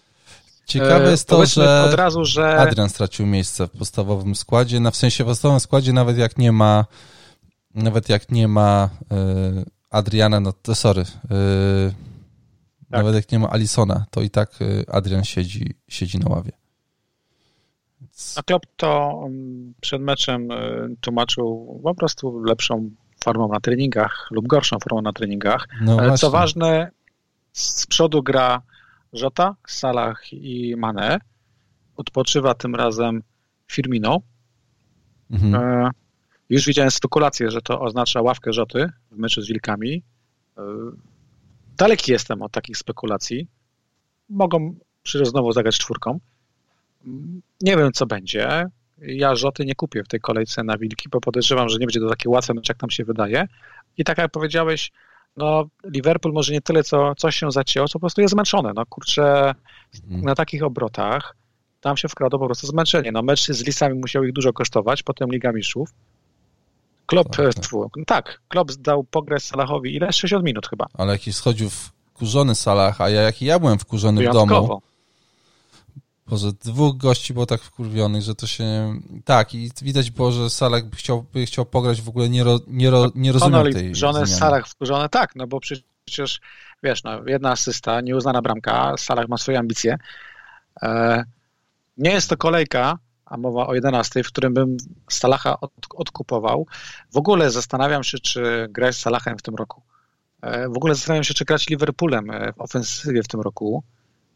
Ciekawe jest to, że, od razu, że Adrian stracił miejsce w podstawowym składzie, na w sensie w podstawowym składzie nawet jak nie ma nawet jak nie ma y, Adriana, no to sorry, y, tak. nawet jak nie ma Alisona, to i tak Adrian siedzi, siedzi na ławie. A Klopp to mm, przed meczem tłumaczył po prostu lepszą formą na treningach lub gorszą formą na treningach. No Ale właśnie. co ważne, z przodu gra Żota, Salah i Mane. Odpoczywa tym razem Firmino. Mhm. E, już widziałem spekulację, że to oznacza ławkę Rzoty w meczu z Wilkami. E, daleki jestem od takich spekulacji. Mogą przy znowu zagrać czwórką. Nie wiem, co będzie. Ja Rzoty nie kupię w tej kolejce na Wilki, bo podejrzewam, że nie będzie to takie łatwe mecz, jak nam się wydaje. I tak jak powiedziałeś, no Liverpool może nie tyle, co coś się zacięło, co po prostu jest zmęczone. No kurczę, mhm. na takich obrotach tam się wkradło po prostu zmęczenie. No mecz z Lisami musiał ich dużo kosztować, potem Liga Mistrzów. Klopp, tak, tak. tak Klopp dał pograć Salahowi ile? 60 minut chyba. Ale jakiś schodził wkurzony Salah, a ja, jak ja byłem wkurzony Wyjątkowo. w domu, Boże, dwóch gości było tak wkurwionych, że to się... Tak, i widać było, że Salah by chciał, by chciał pograć w ogóle, nie, ro, nie, ro, nie rozumiem tej żonę Salah wkurzone, tak, no bo przecież, wiesz, no, jedna asysta, nieuznana bramka, Salah ma swoje ambicje. E, nie jest to kolejka, a mowa o 11, w którym bym Salaha od, odkupował. W ogóle zastanawiam się, czy grać z Salahem w tym roku. E, w ogóle zastanawiam się, czy grać Liverpoolem e, w ofensywie w tym roku,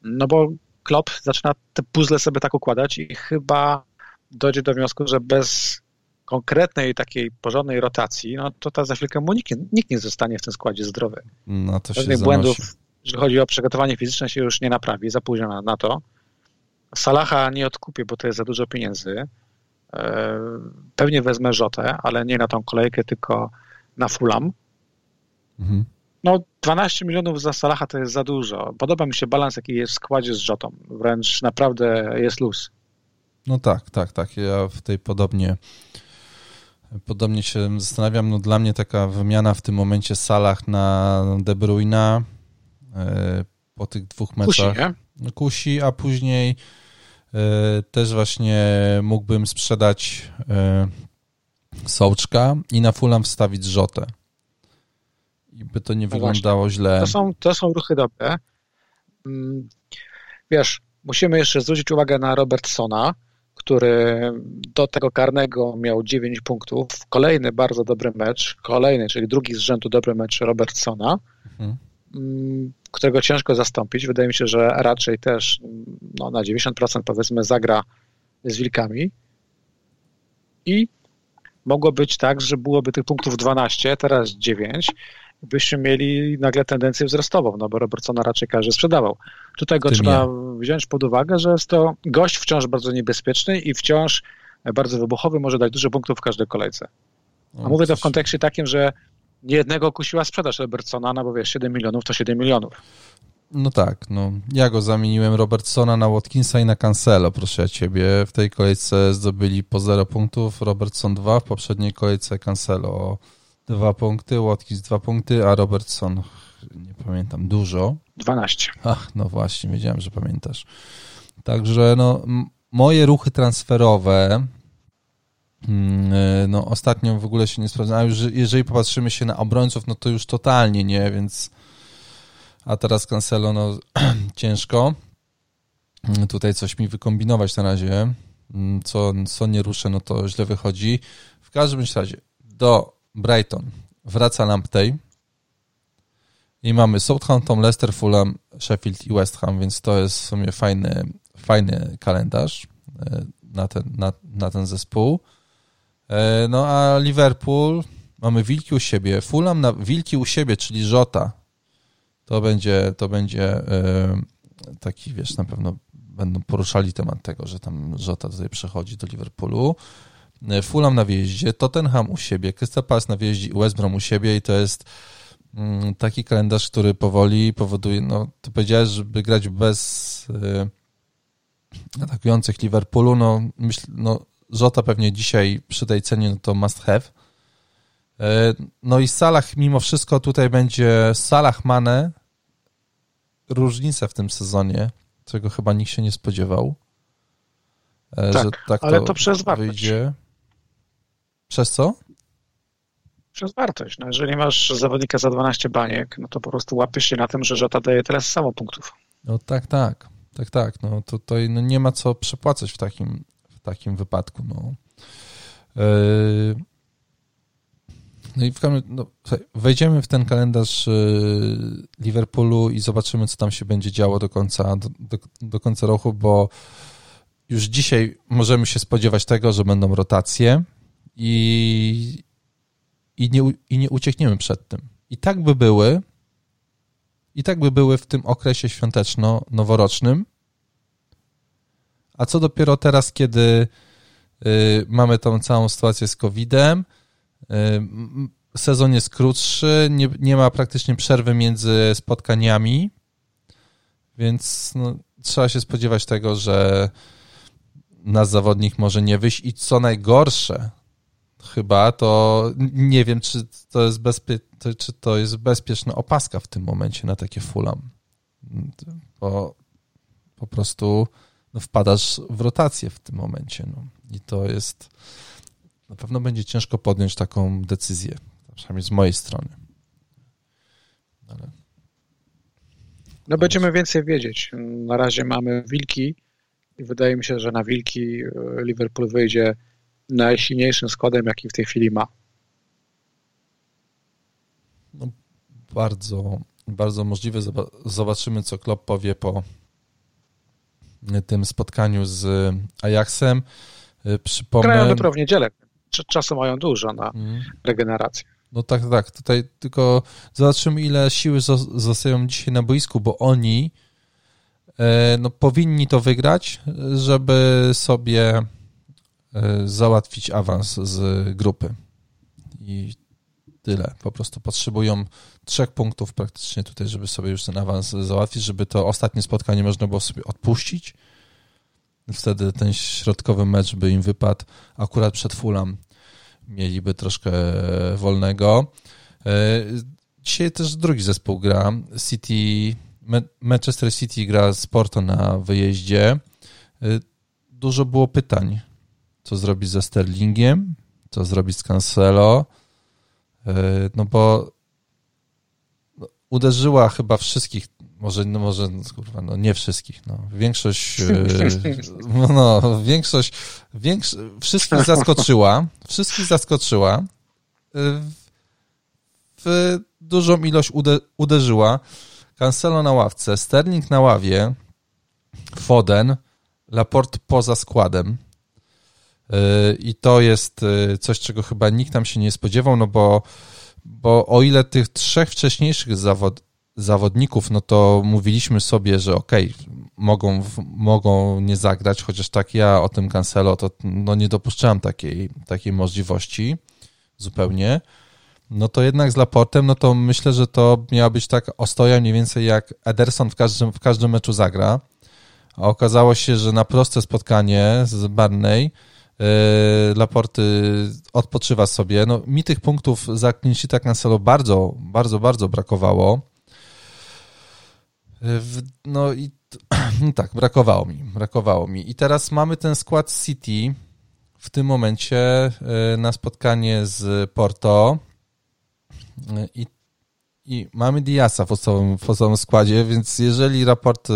no bo Klopp zaczyna te puzzle sobie tak układać i chyba dojdzie do wniosku, że bez konkretnej takiej porządnej rotacji, no to ta za chwilkę mu nikt, nikt nie zostanie w tym składzie zdrowy. No to Pewnych błędów, jeżeli chodzi o przygotowanie fizyczne, się już nie naprawi, za późno na, na to. Salaha nie odkupię, bo to jest za dużo pieniędzy. E, pewnie wezmę Rzotę, ale nie na tą kolejkę, tylko na Fulham. Mhm. No, 12 milionów za Salaha to jest za dużo. Podoba mi się balans, jaki jest w składzie z Rzotą. Wręcz naprawdę jest luz. No tak, tak, tak. Ja w tej podobnie podobnie się zastanawiam. No dla mnie taka wymiana w tym momencie Salah na De Bruyna e, po tych dwóch meczach. Kusi, nie? Kusi, a później e, też właśnie mógłbym sprzedać e, Sołczka i na Fulham wstawić Rzotę i by to nie no wyglądało właśnie. źle. To są, to są ruchy dobre. Mm, wiesz, musimy jeszcze zwrócić uwagę na Robertsona, który do tego karnego miał 9 punktów. Kolejny bardzo dobry mecz, kolejny, czyli drugi z rzędu dobry mecz Robertsona, mhm. Mm, którego ciężko zastąpić. Wydaje mi się, że raczej też no, na 90% powiedzmy zagra z Wilkami. I mogło być tak, że byłoby tych punktów 12, teraz 9 byśmy mieli nagle tendencję wzrostową, no bo Robertsona raczej każdy sprzedawał. Tutaj go Tym trzeba ja. wziąć pod uwagę, że jest to gość wciąż bardzo niebezpieczny i wciąż bardzo wybuchowy, może dać dużo punktów w każdej kolejce. A o, mówię to w kontekście takim, że niejednego kusiła sprzedaż Robertsona, no bo wiesz, 7 milionów to 7 milionów. No tak, no ja go zamieniłem Robertsona na Watkinsa i na Cancelo, proszę ciebie. W tej kolejce zdobyli po 0 punktów, Robertson 2, w poprzedniej kolejce Cancelo dwa punkty, Watkins dwa punkty, a Robertson, nie pamiętam, dużo. 12. Ach, no właśnie, wiedziałem, że pamiętasz. Także no, moje ruchy transferowe mm, no ostatnio w ogóle się nie sprawdzają, jeżeli popatrzymy się na obrońców, no to już totalnie nie, więc a teraz Cancelo, no <clears throat> ciężko tutaj coś mi wykombinować na razie, mm, co, co nie ruszę, no to źle wychodzi. W każdym razie do Brighton, wraca Lamptey i mamy Southampton, Leicester, Fulham, Sheffield i West Ham, więc to jest w sumie fajny, fajny kalendarz e, na ten, na, na ten zespół. E, no a Liverpool, mamy Wilki u siebie, Fulham na Wilki u siebie, czyli Żota. To będzie, to będzie e, taki, wiesz, na pewno będą poruszali temat tego, że tam Żota tutaj przechodzi do Liverpoolu. E, Fulham na wjeździe, Tottenham u siebie, Crystal Palace na wjeździe i West Brom u siebie i to jest mm, taki kalendarz, który powoli powoduje, no ty powiedziałeś, żeby grać bez y, atakujących Liverpoolu, no myśl, no Żota pewnie dzisiaj przy tej cenie no to must have. Y, no i Salah mimo wszystko tutaj będzie Salah Mane różnica w tym sezonie, czego chyba nikt się nie spodziewał. Tak, że tak ale to, to przez wartość. Przez co? Przez wartość. No jeżeli masz zawodnika za 12 baniek, no to po prostu łapiesz się na tym, że Żota daje tyle samo punktów. No tak, tak. Tak, tak. No tutaj no nie ma co przepłacać w takim, w takim wypadku. No. Yy... No i w, no, wejdziemy w ten kalendarz yy, Liverpoolu i zobaczymy, co tam się będzie działo do końca, do, do, do końca roku, bo już dzisiaj możemy się spodziewać tego, że będą rotacje i, i, nie, i nie uciekniemy przed tym. I tak by były, i tak by były w tym okresie świąteczno-noworocznym. A co dopiero teraz, kiedy y, mamy tą całą sytuację z COVID-em, y, sezon jest krótszy, nie, nie ma praktycznie przerwy między spotkaniami, więc no, trzeba się spodziewać tego, że nasz zawodnik może nie wyjść i co najgorsze, chyba, to nie wiem, czy to jest, bezpie... czy to jest bezpieczna opaska w tym momencie na takie fulam. Bo po prostu wpadasz w rotację w tym momencie. No. I to jest, na pewno będzie ciężko podjąć taką decyzję, przynajmniej z mojej strony. Ale... No będziemy więcej wiedzieć. Na razie mamy wilki i wydaje mi się, że na wilki e, Liverpool wyjdzie najsilniejszym składem, jaki w tej chwili ma. No, bardzo, bardzo możliwe. Zobaczymy, co Klopp powie po tym spotkaniu z Ajaxem. E, przypomnę... Grają dopiero w niedzielę. Czasu mają dużo na mhm. regenerację. No tak, tak. Tutaj tylko zobaczymy, ile siły zostają dzisiaj na boisku, bo oni no, powinni to wygrać, żeby sobie załatwić awans z grupy. I tyle. Po prostu potrzebują trzech punktów praktycznie tutaj, żeby sobie już ten awans załatwić, żeby to ostatnie spotkanie można było sobie odpuścić. Wtedy ten środkowy mecz by im wypadł akurat przed Fulham mieliby troszkę wolnego. E, dzisiaj też drugi zespół gra. City, Manchester City gra z Porto na wyjeździe. E, dużo było pytań, co zrobić ze Sterlingiem, co zrobić z Cancelo, e, no bo uderzyła chyba wszystkich może, no może, kurwa, no nie wszystkich, no. Większość, e, no, no większość, większ, wszystkich zaskoczyła, wszystkich zaskoczyła, e, w dużą ilość ude, uderzyła. Cancelo na ławce, Sterling na ławie, Foden, Laport poza składem. E, I to jest coś, czego chyba nikt tam się nie spodziewał, no bo, bo o ile tych trzech wcześniejszych zawod, zawodników, no to mówiliśmy sobie, że okej, okay, mogą, mogą nie zagrać, chociaż tak ja o tym Cancelo to no nie dopuszczałem takiej, takiej możliwości zupełnie. No to jednak z Laportem, no to myślę, że to miała być tak ostoja mniej więcej jak Ederson w każdym, w każdym meczu zagra. A okazało się, że na proste spotkanie z Barney Laporty odpoczywa sobie. No, mi tych punktów za Clean Cancelo bardzo, bardzo, bardzo brakowało. No i <clears throat> tak, brakowało mi, brakowało mi. I teraz mamy ten skład City w tym momencie e, na spotkanie z Porto e, i, i mamy Diasa w podstawowym, w podstawowym składzie, więc jeżeli raport e,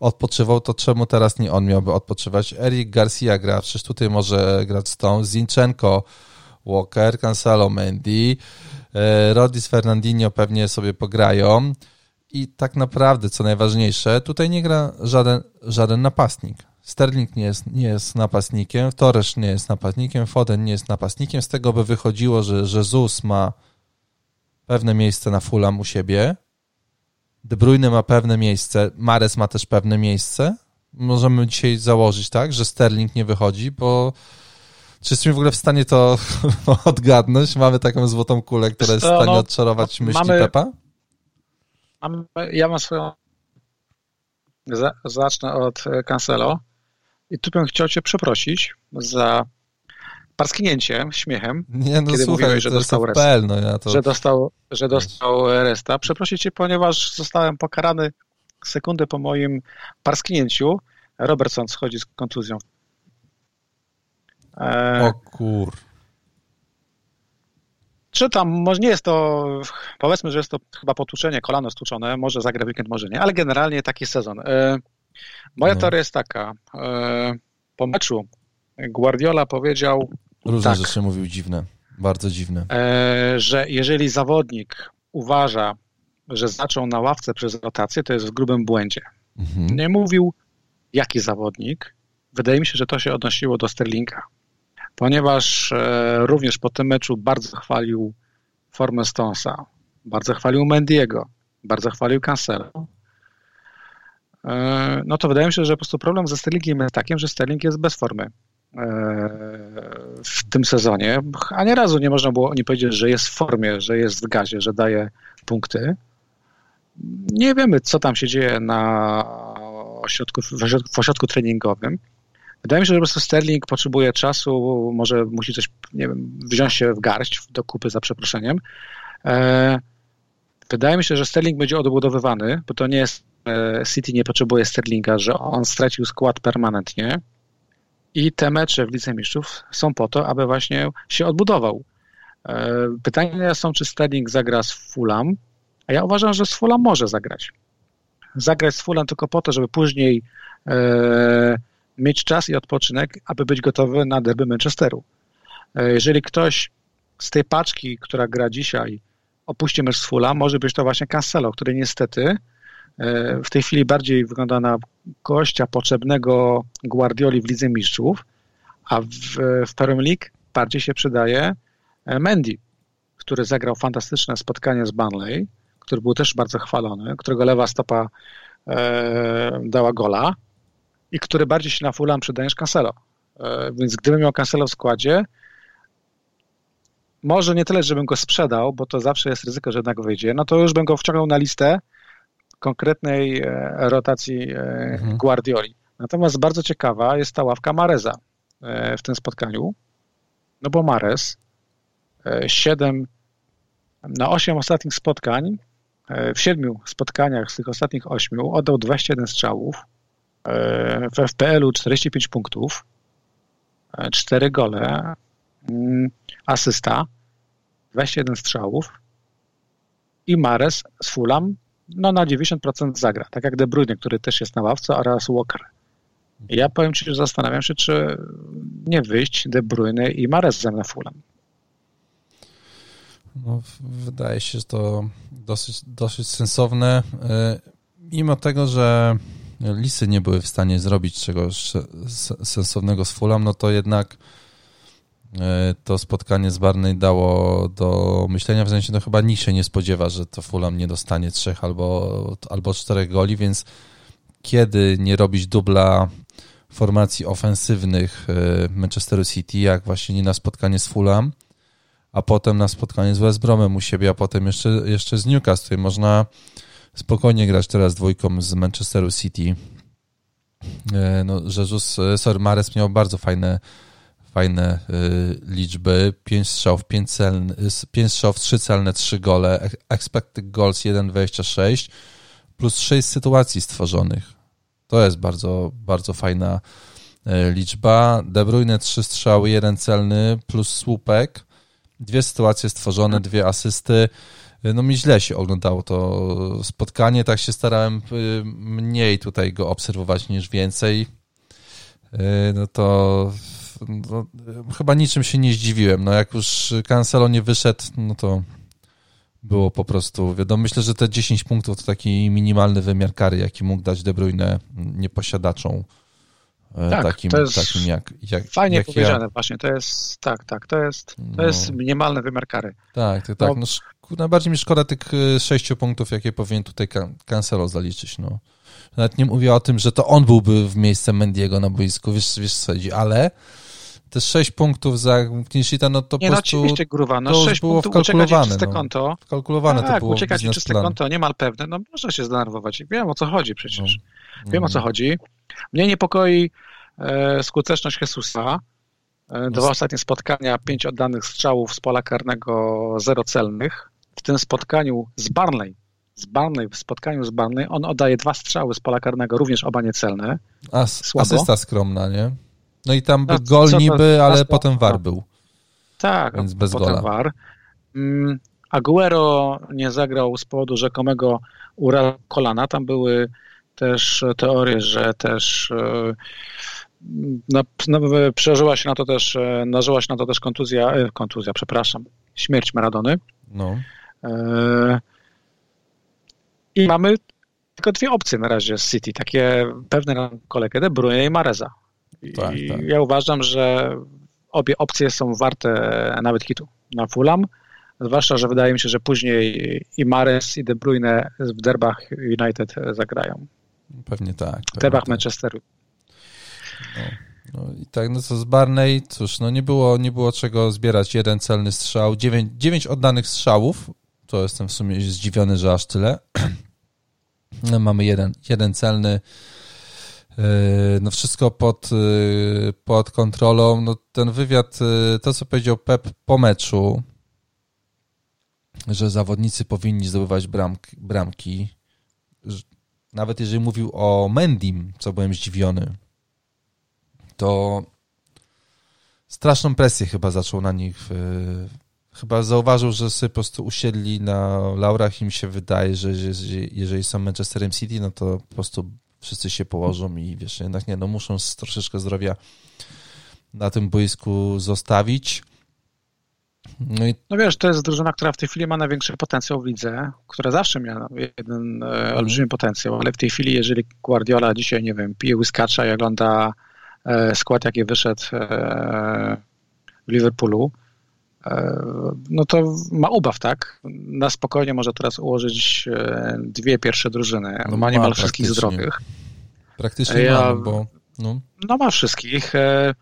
odpoczywał, to czemu teraz nie on miałby odpoczywać? Eric Garcia gra, przecież tutaj może grać Stone, Zinchenko, Walker, Cancelo, Mendy, Rodis Fernandinho pewnie sobie pograją. I tak naprawdę, co najważniejsze, tutaj nie gra żaden, żaden napastnik. Sterling nie jest, nie jest napastnikiem, Torres nie jest napastnikiem, Foden nie jest napastnikiem. Z tego by wychodziło, że Jesus ma pewne miejsce na Fulham u siebie, De Bruyne ma pewne miejsce, Mares ma też pewne miejsce. Możemy dzisiaj założyć, tak, że Sterling nie wychodzi, bo czy jesteśmy w ogóle w stanie to <laughs> odgadnąć? Mamy taką złotą kulę, która jest w stanie no, odczarować myśli mamy, Pepa? Mam, ja mam swoją. Zacznę od Cancelo. I tu bym chciał Cię przeprosić za parsknięcie śmiechem, nie, no kiedy słuchaj, mówiłeś, że dostał resta. No ja to... że, dostał, że dostał resta. Przeprosić Cię, ponieważ zostałem pokarany sekundę po moim parsknięciu. Robertson schodzi z kontuzją. E... O kur czy tam, może nie jest to, powiedzmy, że jest to chyba potłuczenie, kolano stłuczone, może zagra weekend, może nie, ale generalnie taki sezon. E, moja no. teoria jest taka, e, po meczu Guardiola powiedział Różne tak, rzeczy mówił dziwne, bardzo dziwne. E, że jeżeli zawodnik uważa, że zaczął na ławce przez rotację, to jest w grubym błędzie. Mhm. Nie mówił, jaki zawodnik. Wydaje mi się, że to się odnosiło do Sterlinga ponieważ e, również po tym meczu bardzo chwalił formę Stonesa, bardzo chwalił Mendiego, bardzo chwalił Cancelo. E, no to wydaje mi się, że po prostu problem ze Sterlingiem jest takim, że Sterling jest bez formy w tym sezonie, a nie razu nie można było nie powiedzieć, że jest w formie, że jest w gazie, że daje punkty. Nie wiemy, co tam się dzieje na ośrodku, w, ośrodku, w ośrodku treningowym. Wydaje mi się, że po prostu Sterling potrzebuje czasu, może musi coś, nie wiem, wziąć się w garść do kupy za przeproszeniem. E, wydaje mi się, że Sterling będzie odbudowywany, bo to nie jest City nie potrzebuje Sterlinga, że on stracił skład permanentnie i te mecze w Lidze Mistrzów są po to, aby właśnie się odbudował. E, pytania są, czy Sterling zagra z Fulham, a ja uważam, że z Fulham może zagrać. Zagrać z Fulham tylko po to, żeby później e, mieć czas i odpoczynek, aby być gotowy na derby Manchesteru. E, jeżeli ktoś z tej paczki, która gra dzisiaj, opuści mecz z Fulham, może być to właśnie Cancelo, który niestety w tej chwili bardziej wygląda na gościa potrzebnego Guardioli w Lidze Mistrzów, a w, w Premier League bardziej się przydaje e, Mendy, który zagrał fantastyczne spotkanie z Burnley, który był też bardzo chwalony, którego lewa stopa e, dała gola i który bardziej się na Fulham przydaje niż Cancelo. E, więc gdybym miał Cancelo w składzie, może nie tyle, żebym go sprzedał, bo to zawsze jest ryzyko, że jednak wyjdzie, no to już bym go wciągnął na listę konkretnej e, rotacji e, mhm. Guardioli. Natomiast bardzo ciekawa jest ta ławka Mareza w tym spotkaniu, no bo Mares 7 na 8 ostatnich spotkań, w 7 spotkaniach z tych ostatnich 8 oddał 21 strzałów, w FPL-u 45 punktów, 4 gole, mm, asysta, 21 strzałów i Mares z Fulham no na 90% zagra, tak jak De Bruyne, który też jest na ławce oraz Walker. Ja powiem Ci, że zastanawiam się, czy nie wyjść De Bruyne i Maresem na Fulham. No, wydaje się, że to dosyć, dosyć sensowne. E, mimo tego, że Lisy nie były w stanie zrobić czegoś sensownego z Fulham, no to jednak to spotkanie z Barney dało do myślenia, w sensie no chyba nikt się nie spodziewa, że to Fulham nie dostanie trzech albo, albo czterech goli, więc kiedy nie robić dubla formacji ofensywnych e, Manchesteru City, jak właśnie nie na spotkanie z Fulham, a potem na spotkanie z West Bromem u siebie, a potem jeszcze, jeszcze z Newcastle. Można spokojnie grać teraz dwójką z Manchesteru City. E, no, Jesus, e, sorry, Mares miał bardzo fajne fajne e, liczby. 5 strzałów, 5, celne, 5 strzałów, 3 celne, 3 gole. Expected goals 1,26 plus 6 sytuacji stworzonych. To jest bardzo, bardzo fajna liczba. De Bruyne 3 strzały, 1 celny plus słupek. Dwie sytuacje stworzone, dwie asysty. No mi źle się oglądało to spotkanie, tak się starałem y, mniej tutaj go obserwować niż więcej. Y, no to no, chyba niczym się nie zdziwiłem. No jak już Cancelo nie wyszedł, no to było po prostu, wiadomo, myślę, że te 10 punktów to taki minimalny wymiar kary, jaki mógł dać De Bruyne nieposiadaczą E, tak, takim, to jest takim jak, jak Fajnie jak powiedziane ja. właśnie, to jest, tak, tak, to jest, to no. jest minimalny wymiar kary. Tak, tak, tak. No, no, najbardziej mi szkoda tych e, sześciu punktów, jakie powinien tutaj Cancelo zaliczyć, no. Nawet nie mówię o tym, że to on byłby w miejsce Mendiego na boisku, wiesz, wiesz co chodzi, ale te sześć punktów za Kinshita, no to nie, po no prostu oczywiście, gruwa, no to już było wkalkulowane. czyste no. konto. Wkalkulowane tak, to było uciekać ci czyste konto, niemal pewne, no można się zdenerwować. Wiem o co chodzi przecież. No. Wiem o co chodzi. Mnie niepokoi E, skuteczność Jezusa. E, dwa ostatnie spotkania, pięć oddanych strzałów z pola karnego, zero celnych. W tym spotkaniu z Barnley, z Barnley, w spotkaniu z Barnley, on oddaje dwa strzały z pola karnego, również oba niecelne. As, asysta skromna, nie? No i tam no, gol niby, ale potem war był. Tak, Więc bez potem gola. war. Mm, Aguero nie zagrał z powodu rzekomego urazu kolana. Tam były też teorie, że też e, no, no, przeżyła się na to też, e, nażyła się na to też kontuzja, kontuzja, przepraszam, śmierć Maradony. No. I mamy tylko dwie opcje na razie z City, takie pewne na kolegę De Bruyne i Mareza. I tak, tak. ja uważam, że obie opcje są warte nawet kitu na Fulham, zwłaszcza, że wydaje mi się, że później i Mares i De Bruyne w derbach United zagrają. Pewnie tak. W derbach tak. Manchesteru. No, no, i tak, no co z Barney, cóż, no nie było, nie było czego zbierać. Jeden celny strzał, dziewięć, dziewięć oddanych strzałów. To jestem w sumie zdziwiony, że aż tyle. <clears throat> No, mamy jeden, jeden celny. Yy, no wszystko pod, yy, pod kontrolą. No ten wywiad, yy, to co powiedział Pep po meczu, że zawodnicy powinni zdobywać bramki, bramki nawet jeżeli mówił o Mendim, co byłem zdziwiony, to straszną presję chyba zaczął na nich. Chyba zauważył, że sobie po prostu usiedli na laurach i mi się wydaje, że jeżeli są Manchesterem City, no to po prostu wszyscy się położą i wiesz, jednak nie, no muszą troszeczkę zdrowia na tym boisku zostawić. No, i... no wiesz, to jest drużyna, która w tej chwili ma największy potencjał w lidze, która zawsze miała jeden e, mhm. olbrzymi potencjał, ale w tej chwili, jeżeli Guardiola dzisiaj, nie wiem, pije łyskacza i ogląda e, skład, jaki wyszedł e, w Liverpoolu, no to ma ubaw, tak? Na spokojnie może teraz ułożyć e, dwie pierwsze drużyny. No ma niemal wszystkich zdrowych. Praktycznie ja, ma, bo... No. no ma wszystkich. E,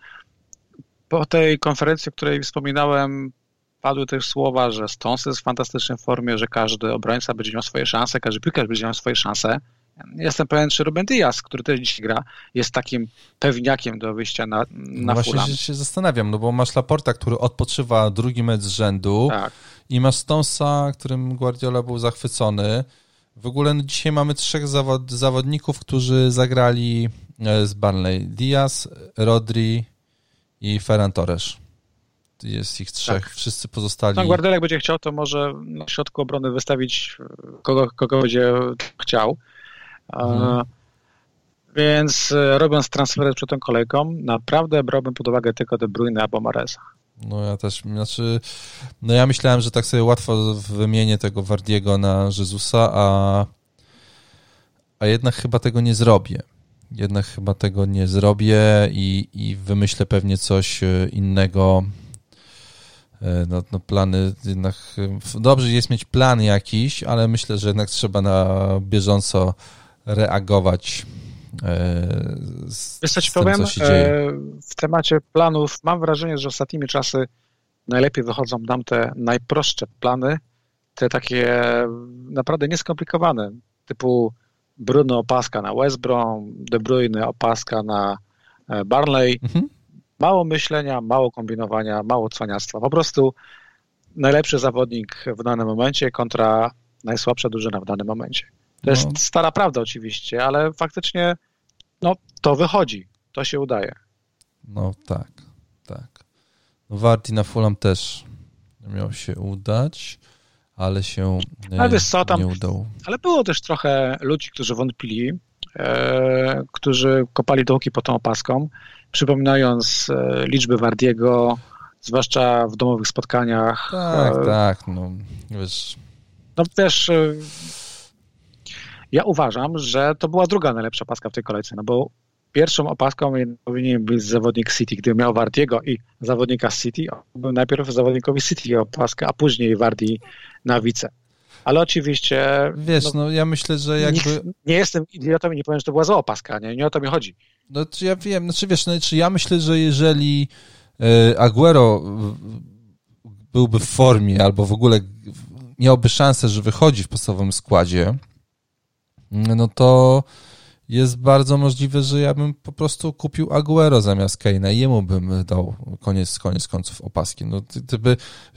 po tej konferencji, o której wspominałem, padły też słowa, że Stones jest w fantastycznej formie, że każdy obrońca będzie miał swoje szanse, każdy piłkarz będzie miał swoje szanse. Jestem pewien, czy Ruben Diaz, który też dzisiaj gra, jest takim pewniakiem do wyjścia na, na no Właśnie się, się zastanawiam, no bo masz Laporta, który odpoczywa drugi mecz z rzędu tak. i masz Stonesa, którym Guardiola był zachwycony. W ogóle no, dzisiaj mamy trzech zawod, zawodników, którzy zagrali e, z Barnley. Diaz, Rodri i Ferran Torres jest ich trzech, tak. wszyscy pozostali. No, Guardiola będzie chciał, to może na środku obrony wystawić kogo, kogo będzie chciał. Mhm. Więc e, robiąc transfery przed tą kolejką, naprawdę brałbym pod uwagę tylko De Bruyne albo Mareza. No ja też, znaczy, no ja myślałem, że tak sobie łatwo wymienię tego Wardiego na Jezusa, a, a jednak chyba tego nie zrobię. Jednak chyba tego nie zrobię i, i wymyślę pewnie coś e, innego E, no, no plany jednak, dobrze jest mieć plan jakiś, ale myślę, że jednak trzeba na bieżąco reagować e, z, Wiesz, tym, powiem? co się dzieje. W temacie planów mam wrażenie, że ostatnimi czasy najlepiej wychodzą nam te najprostsze plany, te takie naprawdę nieskomplikowane, typu Bruno opaska na West Brom, De Bruyne opaska na Barnley. Mhm. Mało myślenia, mało kombinowania, mało cwaniactwa. Po prostu najlepszy zawodnik w danym momencie kontra najsłabsza drużyna w danym momencie. To no. jest stara prawda oczywiście, ale faktycznie no, to wychodzi, to się udaje. No tak, tak. No, Warty na Fulham też miał się udać, ale się ale wiesz co, tam, nie udał. Ale było też trochę ludzi, którzy wątpili, e, którzy kopali dołki pod tą opaską przypominając e, liczby Wardiego, zwłaszcza w domowych spotkaniach. Tak, e, tak, no wiesz. No wiesz, e, ja uważam, że to była druga najlepsza paska w tej kolejce, no bo pierwszą opaską powinien być zawodnik City. Gdyby miał Wardiego i zawodnika City, był najpierw zawodnikowi City opaskę, a później Wardi na wice. Ale oczywiście... Wiesz, no, no ja myślę, że jakby... Nie, nie jestem idiotą i nie powiem, że to była zła opaska, nie? Nie o to mi chodzi. No czy ja wiem, znaczy wiesz, no, czy ja myślę, że jeżeli e, Aguero byłby w formie albo w ogóle miałby szansę, że wychodzi w podstawowym składzie, no to jest bardzo możliwe, że ja bym po prostu kupił Aguero zamiast Kane'a i jemu bym dał koniec, koniec końców opaski. No, ty, ty by,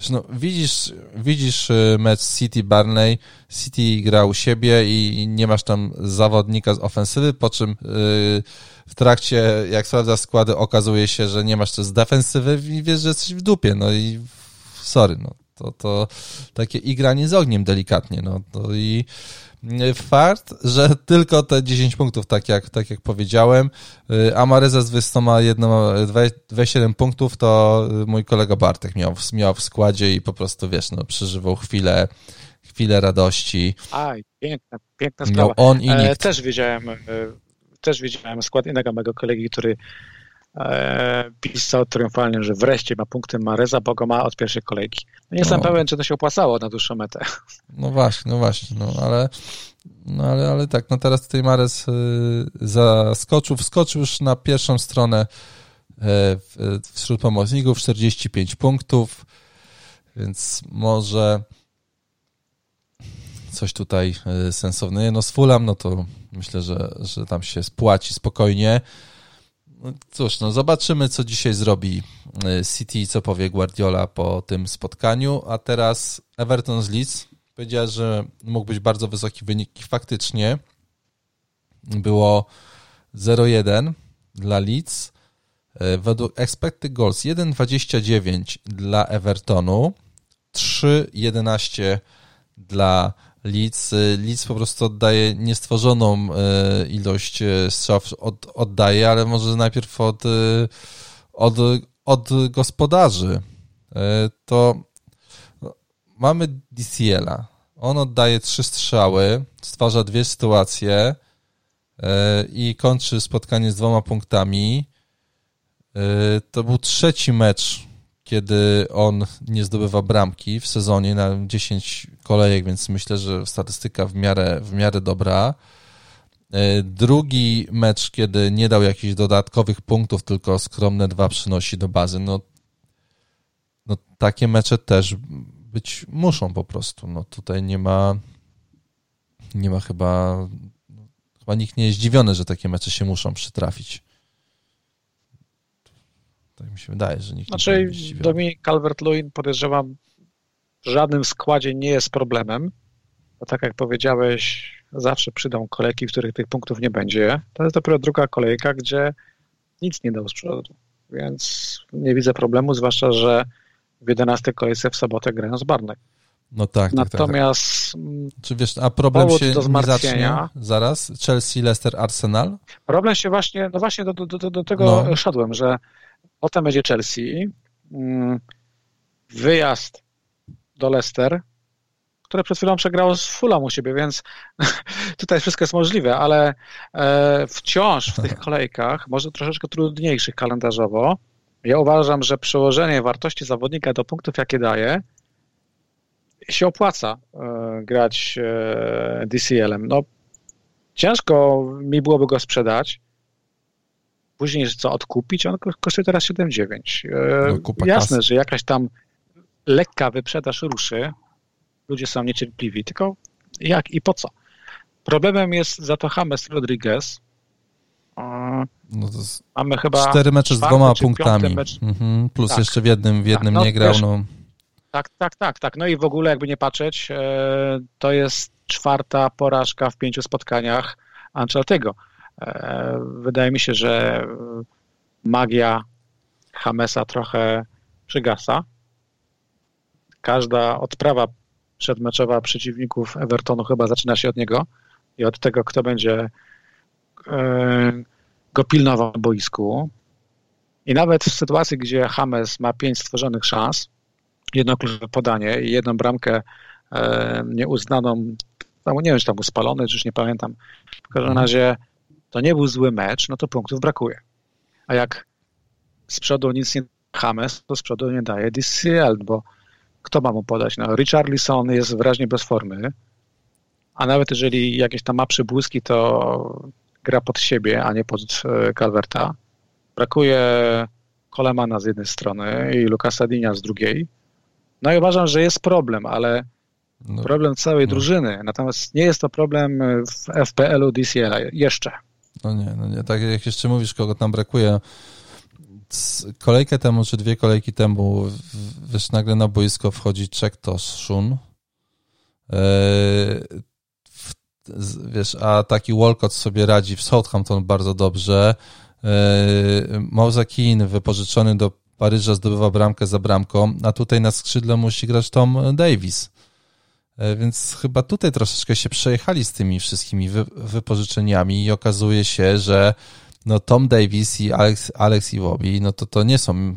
no, widzisz, widzisz e, mecz City Barney, City gra u siebie i nie masz tam zawodnika z ofensywy, po czym yy, w trakcie, jak sprawdzasz składy, okazuje się, że nie masz też z defensywy i wiesz, że jesteś w dupie, no i sorry, no to, to takie igranie z ogniem delikatnie, no to i fakt, że tylko te 10 punktów, tak jak, tak jak powiedziałem. Y, Amareza z 27 punktów, to mój kolega Bartek miał, miał w składzie i po prostu, wiesz, no, przeżywał chwilę, chwilę radości. Aj, piękna, piękna sprawa. Miał on i e, nikt. E, też wiedziałem, e, też widziałem skład innego mojego kolegi, który pisał triumfalnie, że wreszcie ma punkty Mareza, bo go ma od pierwszej kolejki. No nie jestem no. pewien, czy to się opłacało na dłuższą metę. <laughs> No właśnie, no właśnie, no ale, no ale, ale tak, no teraz tutaj Marez y, zaskoczył, wskoczył już na pierwszą stronę e, wśród pomocników, 45 punktów, więc może coś tutaj e, sensownego. No z Fulham, no to myślę, że, że tam się spłaci spokojnie. No cóż, no zobaczymy, co dzisiaj zrobi e, City, co powie Guardiola po tym spotkaniu. A teraz Everton z Leeds powiedziała, że mógł być bardzo wysoki wynik i faktycznie było 0-1 dla Leeds. E, według expected goals 1,29 dla Evertonu, 3,11 dla Leeds. Leeds po prostu oddaje niestworzoną e, ilość e, strzałów, od, oddaje, ale może najpierw od, od, od gospodarzy. To mamy DCL-a. On oddaje trzy strzały, stwarza dwie sytuacje i kończy spotkanie z dwoma punktami. E, to był trzeci mecz, kiedy on nie zdobywa bramki w sezonie na 10 kolejek, więc myślę, że statystyka w miarę, w miarę dobra. E, drugi mecz, kiedy nie dał jakichś dodatkowych punktów, tylko skromne dwa przynosi do bazy. No, no takie mecze też być muszą po prostu. No tutaj nie ma nie ma chyba chyba nikt nie jest zdziwiony, że takie mecze się muszą przytrafić. Tak mi się wydaje, że nikt znaczy, nie Dominik Calvert-Lewin podejrzewam w żadnym składzie nie jest problemem, bo tak jak powiedziałeś, zawsze przydą kolejki, w których tych punktów nie będzie. To jest dopiero druga kolejka, gdzie nic nie dał z przodu, więc nie widzę problemu, zwłaszcza, że w 11 kolejce w sobotę grają z Barnek. No tak, Natomiast tak, tak. Czy wiesz, a problem się do nie zacznie zaraz? Chelsea, Leicester, Arsenal? Problem się właśnie, no właśnie do, do, do, do tego no. szedłem, że Potem będzie Chelsea, mm, wyjazd do Leicester, które przed chwilą przegrało z Fulham u siebie, więc <laughs> tutaj wszystko jest możliwe, ale e, wciąż w tych <laughs> kolejkach, może troszeczkę trudniejszych kalendarzowo, ja uważam, że przełożenie wartości zawodnika do punktów, jakie daje, się opłaca e, grać e, DCL-em. No, ciężko mi byłoby go sprzedać, Później co odkupić, on kosztuje teraz 7,9. E, no, jasne, kasy. że jakaś tam lekka wyprzedaż ruszy, ludzie są niecierpliwi, tylko jak i po co? Problemem jest za to James Rodriguez. No Mamy chyba cztery mecze z dwoma punktami. Mhm, plus tak, jeszcze w jednym, w tak, jednym tak, no, nie grał. Wiesz, no. Tak, tak, tak, tak. No i w ogóle jakby nie patrzeć, e, to jest czwarta porażka w pięciu spotkaniach Ancelottiego. E, wydaje mi się, że magia Hamesa trochę przygasa. Każda odprawa przedmeczowa przeciwników Evertonu chyba zaczyna się od niego i od tego, kto będzie e, go pilnował na boisku. I nawet w sytuacji, gdzie Hames ma pięć stworzonych szans, jedno kluczowe podanie i jedną bramkę e, nieuznaną, tam, nie wiem, czy tam był spalony, czy już nie pamiętam. W każdym mhm. razie to nie był zły mecz, no to punktów brakuje. A jak z przodu nic nie James, to z przodu nie daje DCL, bo kto ma mu podać? No, Richarlison jest wyraźnie bez formy, a nawet jeżeli jakieś tam ma przybłyski, to gra pod siebie, a nie pod e, Calverta. Brakuje Kolemana z jednej strony i Lukasa Dinia z drugiej. No i uważam, że jest problem, ale no, problem całej no. drużyny. Natomiast nie jest to problem w FPL-u DCL jeszcze. No nie, no nie. Tak jak jeszcze mówisz, kogo tam brakuje. Kolejkę temu, czy dwie kolejki temu, wiesz, nagle na boisko wchodzi Czek Toszun. E, wiesz, a taki Walcott sobie radzi w Southampton bardzo dobrze. Mauza Keane wypożyczony do Paryża zdobywa bramkę za bramką, a tutaj na skrzydle musi grać Tom Davis. E, więc chyba tutaj troszeczkę się przejechali z tymi wszystkimi wy, wypożyczeniami i okazuje się, że no Tom Davis i Alex, Alex Iwobi, no to to nie są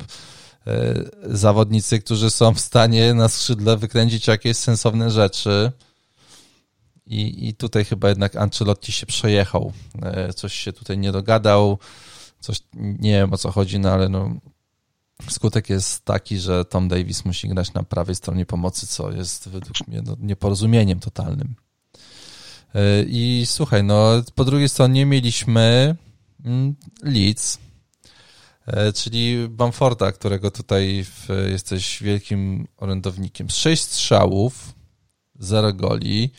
e, zawodnicy, którzy są w stanie na skrzydle wykręcić jakieś sensowne rzeczy. I, I tutaj chyba jednak Ancelotti się przejechał. E, coś się tutaj nie dogadał, coś nie wiem o co chodzi, no ale no, Skutek jest taki, że Tom Davis musi grać na prawej stronie pomocy, co jest według mnie no, nieporozumieniem totalnym. E, I słuchaj, no po drugiej stronie mieliśmy mm, Leeds, e, czyli Bamforda, którego tutaj jesteś wielkim orędownikiem. Sześć strzałów, zero goli,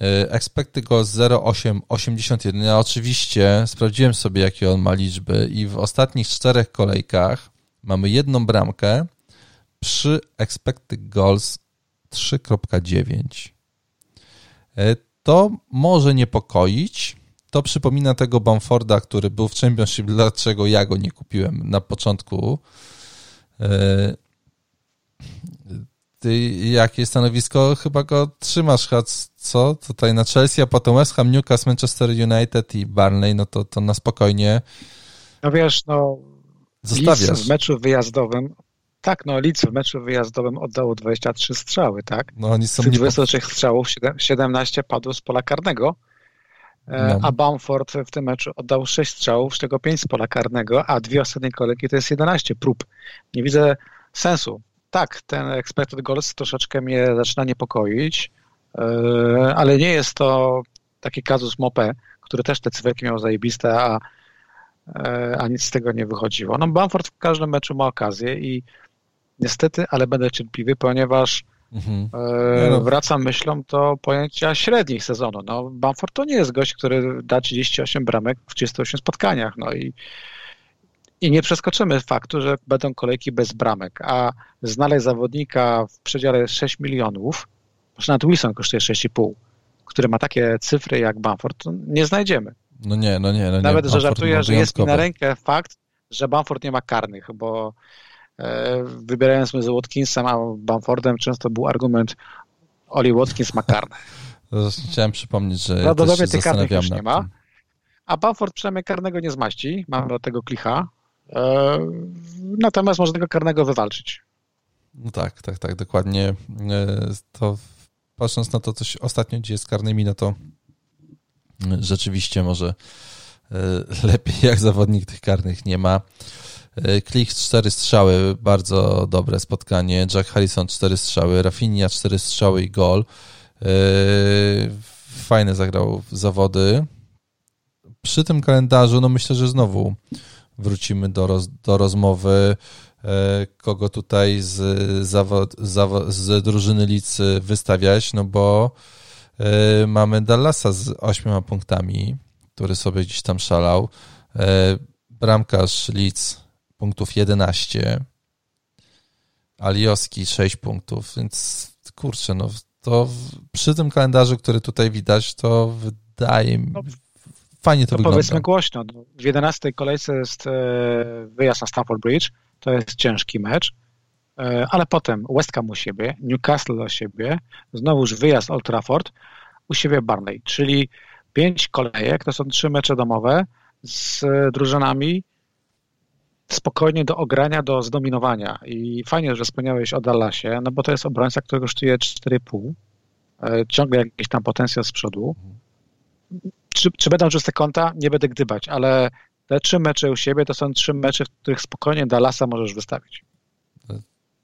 e, expected goals 0,881. Ja oczywiście sprawdziłem sobie, jakie on ma liczby i w ostatnich czterech kolejkach mamy jedną bramkę przy expected goals 3.9. E, to może niepokoić, to przypomina tego Bamforda, który był w Championship, dlaczego ja go nie kupiłem na początku. E, ty, jakie stanowisko? Chyba go trzymasz, co? Tutaj na Chelsea, a potem West Ham, Newcastle, Manchester United i Barney, no to, to na spokojnie. No wiesz, no Zostawiasz. w meczu wyjazdowym tak, no Leeds w meczu wyjazdowym oddało 23 strzały, tak? No oni są Z 23 strzałów 17 padło z pola karnego, e, no. a Bamford w tym meczu oddał 6 strzałów, z czego 5 z pola karnego, a dwie ostatnie kolejki to jest 11 prób. Nie widzę sensu. Tak, ten expected goals troszeczkę mnie zaczyna niepokoić, e, ale nie jest to taki kazus Mopé, który też te cyferki miał zajebiste, a, a nic z tego nie wychodziło. No Bamford w każdym meczu ma okazję i niestety, ale będę cierpliwy, ponieważ mhm. e, no. wracam myślą do pojęcia średnich sezonu. No, Bamford to nie jest gość, który da 38 bramek w 38 spotkaniach. No i, i nie przeskoczymy faktu, że będą kolejki bez bramek, a znaleźć zawodnika w przedziale 6 milionów, może nawet Wilson kosztuje 6,5, który ma takie cyfry jak Bamford, to nie znajdziemy. No nie, no nie. No Nawet, nie. że żartuję, że jest mi na rękę fakt, że Bamford nie ma karnych, bo E, wybierając między Watkinsem a Bamfordem, często był argument Oli Watkins ma karne. <laughs> Chciałem przypomnieć, że no, też się tych karnych już nie ma. A Bamford przynajmniej karnego nie zmaści. Mamy od tego klicha. E, natomiast może tego karnego wywalczyć. No tak, tak, tak, dokładnie. E, to patrząc na to, co się ostatnio dzieje z karnymi, no to rzeczywiście może lepiej <laughs> jak zawodnik tych karnych nie ma. E, Klich cztery strzały, bardzo dobre spotkanie. Jack Harrison cztery strzały, Rafinha cztery strzały i gol. E, fajne zagrał zawody. Przy tym kalendarzu, no myślę, że znowu wrócimy do, roz, do rozmowy, e, kogo tutaj z, zawod, z drużyny Leeds wystawiać, no bo mamy Dallasa z ośmioma punktami, który sobie gdzieś tam szalał. Bramkarz Leeds punktów 11, Alioski 6 punktów, więc kurczę, no to przy tym kalendarzu, który tutaj widać, to wydaje mi no, fajnie to, to wygląda. Powiedzmy głośno, no, w 11 kolejce jest e, wyjazd na Stamford Bridge, to jest ciężki mecz, e, ale potem West Ham u siebie, Newcastle u siebie, znowuż wyjazd Old Trafford, u siebie Barney, czyli pięć kolejek, to są trzy mecze domowe z drużynami spokojnie do ogrania, do zdominowania. I fajnie, że wspomniałeś o Dallasie, no bo to jest obrońca, który kosztuje 4,5. E, ciągle jakiś tam potencjał z przodu. Czy, czy będą czyste konta? Nie będę gdybać, ale te trzy mecze u siebie to są trzy mecze, w których spokojnie Dallasa możesz wystawić.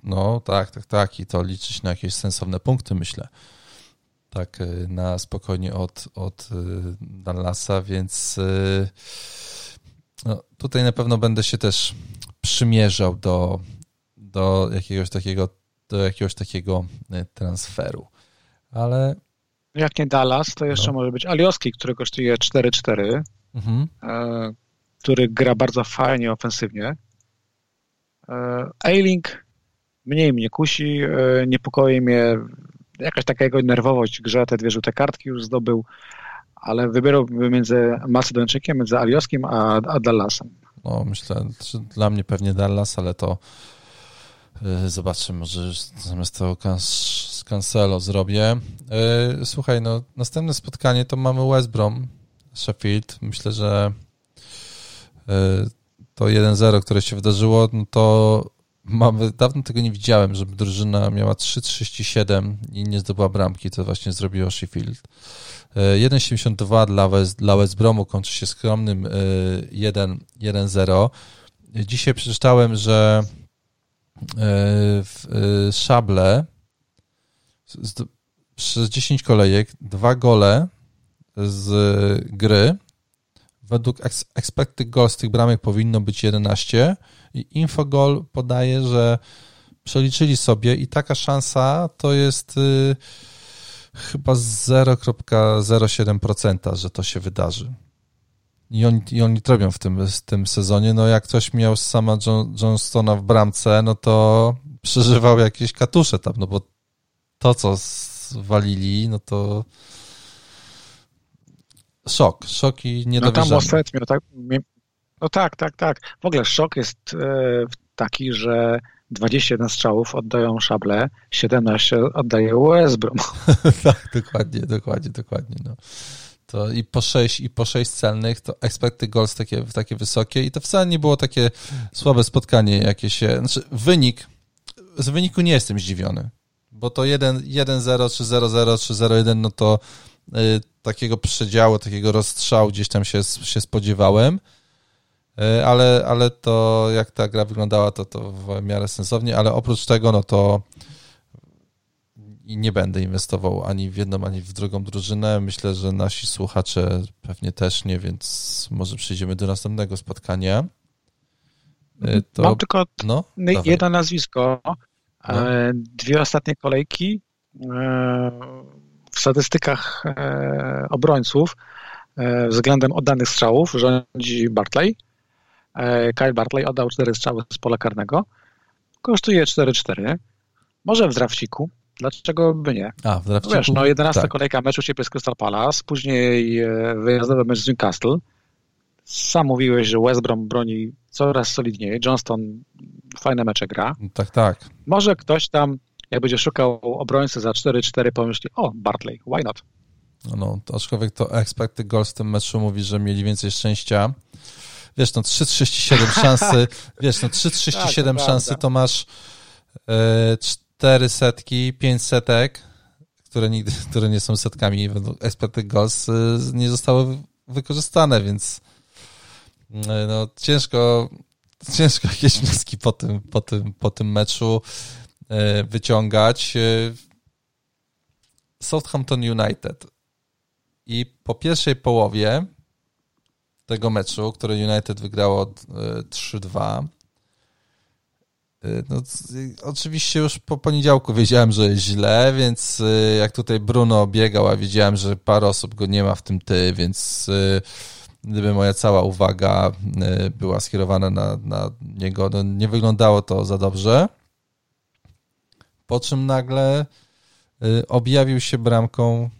No tak, tak, tak. I to liczyć na jakieś sensowne punkty, myślę. Tak, e, na spokojnie od, od e, Dallasa, więc no, tutaj na pewno będę się też przymierzał do, do jakiegoś takiego do jakiegoś takiego transferu. Ale jak nie Dallas, to jeszcze no. może być Alioski, który kosztuje 4-4, mhm. e, który gra bardzo fajnie ofensywnie. E, Ailing mniej mnie kusi, e, niepokoi mnie jakaś taka jego nerwowość grze, te dwie żółte kartki już zdobył ale wybierałbym między Macedończykiem, między Alioskim a, a Dallasem. No, myślę, że dla mnie pewnie Dallas, ale to yy, zobaczymy, może zamiast tego z Cancelo zrobię. Yy, słuchaj, no, następne spotkanie to mamy West Brom, Sheffield. Myślę, że to 1-0, które się wydarzyło, no to mamy, dawno tego nie widziałem, żeby drużyna miała 3-37 i nie zdobyła bramki, co właśnie zrobiło Sheffield. 1,72 e, dla West, dla West Bromu kończy się skromnym 1-0. E, Dzisiaj przeczytałem, że e, Szable przez 10 kolejek dwa gole z gry według expected goals tych bramek powinno być 11 i Infogol podaje, że przeliczyli sobie i taka szansa to jest y, chyba 0,07%, że to się wydarzy. I oni, I oni robią w tym, w tym sezonie. No jak ktoś miał sama John, Johnstona w bramce, no to przeżywał jakieś katusze tam, no bo to, co zwalili, no to Szok, szok i niedowierzanie. No tam miał tak, no tak, tak, tak. W ogóle szok jest e, taki, że 21 strzałów oddają Szable, 17 oddaje Westbrom. <laughs> tak, dokładnie, dokładnie, dokładnie. No. To i po 6 i po 6 celnych to expected goals takie, takie wysokie i to wcale nie było takie słabe spotkanie jakie się, znaczy wynik, z wyniku nie jestem zdziwiony, bo to 1-0 czy 0-0 czy 0-1 no to y, takiego przedziału, takiego rozstrzału gdzieś tam się, się spodziewałem, ale, ale to jak ta gra wyglądała to, to w miarę sensownie, ale oprócz tego no to nie będę inwestował ani w jedną, ani w drugą drużynę. Myślę, że nasi słuchacze pewnie też nie, więc może przejdziemy do następnego spotkania. E, to, Mam tylko no, jedno nazwisko. No. E, dwie ostatnie kolejki e, w statystykach obrońców względem oddanych strzałów rządzi Bartley. Kyle Bartley oddał cztery strzały z pola karnego. Kosztuje 4-4. Może w drafciku, Dlaczego by nie? A, w no Wiesz, no 11 tak. kolejka meczu ciebie z Crystal Palace, później e, wyjazdowy mecz z Newcastle. Sam mówiłeś, że West Brom broni coraz solidniej, Johnston fajne mecze gra. Tak, tak. Może ktoś tam, jak będzie szukał obrońcy za 4-4, pomyśli, o, Bartley, why not? No, no, aczkolwiek to expected goals w tym meczu mówi, że mieli więcej szczęścia. Wiesz, no 3,37 <laughs> szansy, wiesz, no 3,37 tak, szansy to masz e, cztery setki, pięć setek, które, nigdy, <laughs> które nie są setkami według expected goals, y, nie zostały wykorzystane, więc y, no, ciężko, <laughs> ciężko jakieś wnioski po tym, po tym, po tym meczu y, wyciągać. Southampton United i po pierwszej połowie tego meczu, który United wygrało 3-2, Y, no, oczywiście już po poniedziałku wiedziałem, że jest źle, więc y, jak tutaj Bruno biegał, a wiedziałem, że parę osób go nie ma w tym ty, więc gdyby moja cała uwaga była skierowana na, na niego, no nie wyglądało to za dobrze. Po czym nagle objawił się bramką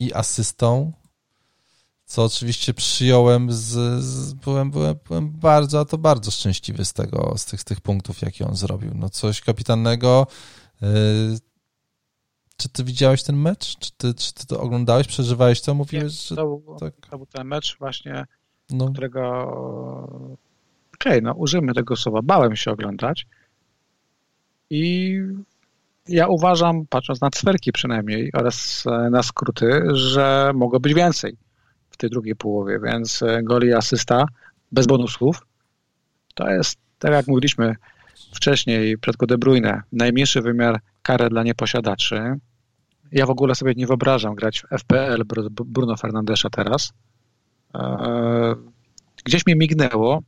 i asystą co oczywiście przyjąłem z, z, byłem, byłem, byłem bardzo, a to bardzo szczęśliwy z tego, z tych, z tych punktów, jakie on zrobił. No coś kapitalnego. Yy, czy ty widziałeś ten mecz? Czy ty, czy ty to oglądałeś, przeżywałeś to? Mówiłeś, że... To był, tak. to był ten mecz właśnie, no. którego okej, okay, no użyjmy tego słowa, bałem się oglądać i ja uważam, patrząc na cwerki przynajmniej oraz na skróty, że mogło być więcej tej drugiej połowie, więc e, goli asysta bez bonusów to jest, tak jak mówiliśmy wcześniej przed De Bruyne, najmniejszy wymiar kary dla nieposiadaczy. Ja w ogóle sobie nie wyobrażam grać w FPL Bruno Fernandesza teraz. E, gdzieś mi mignęło,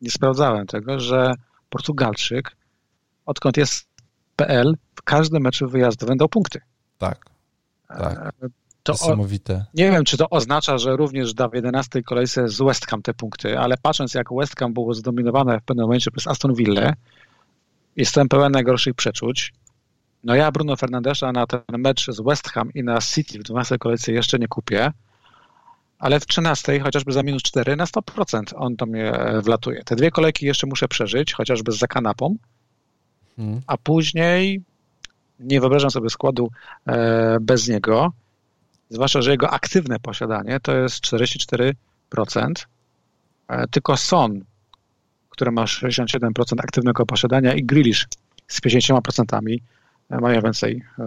nie sprawdzałem tego, że Portugalczyk, odkąd jest PL, w każdym meczu wyjazdowym dał punkty. Tak. tak. To Niesamowite. O, nie wiem, czy to oznacza, że również da w 11 kolejce z West Ham te punkty, ale patrząc jak West Ham było zdominowane w pewnym momencie przez Aston Villa, jestem pełen najgorszych przeczuć. No ja Bruno Fernandesza na ten mecz z West Ham i na City w 12 kolejce jeszcze nie kupię, ale w 13 chociażby za minus 4 na 100% on to mnie wlatuje. Te dwie kolejki jeszcze muszę przeżyć, chociażby za kanapą, hmm. a później nie wyobrażam sobie składu e, bez niego zwłaszcza, że jego aktywne posiadanie to jest 44%, e, tylko Son, który ma 67% aktywnego posiadania i Grealish z 50% e, mają więcej e,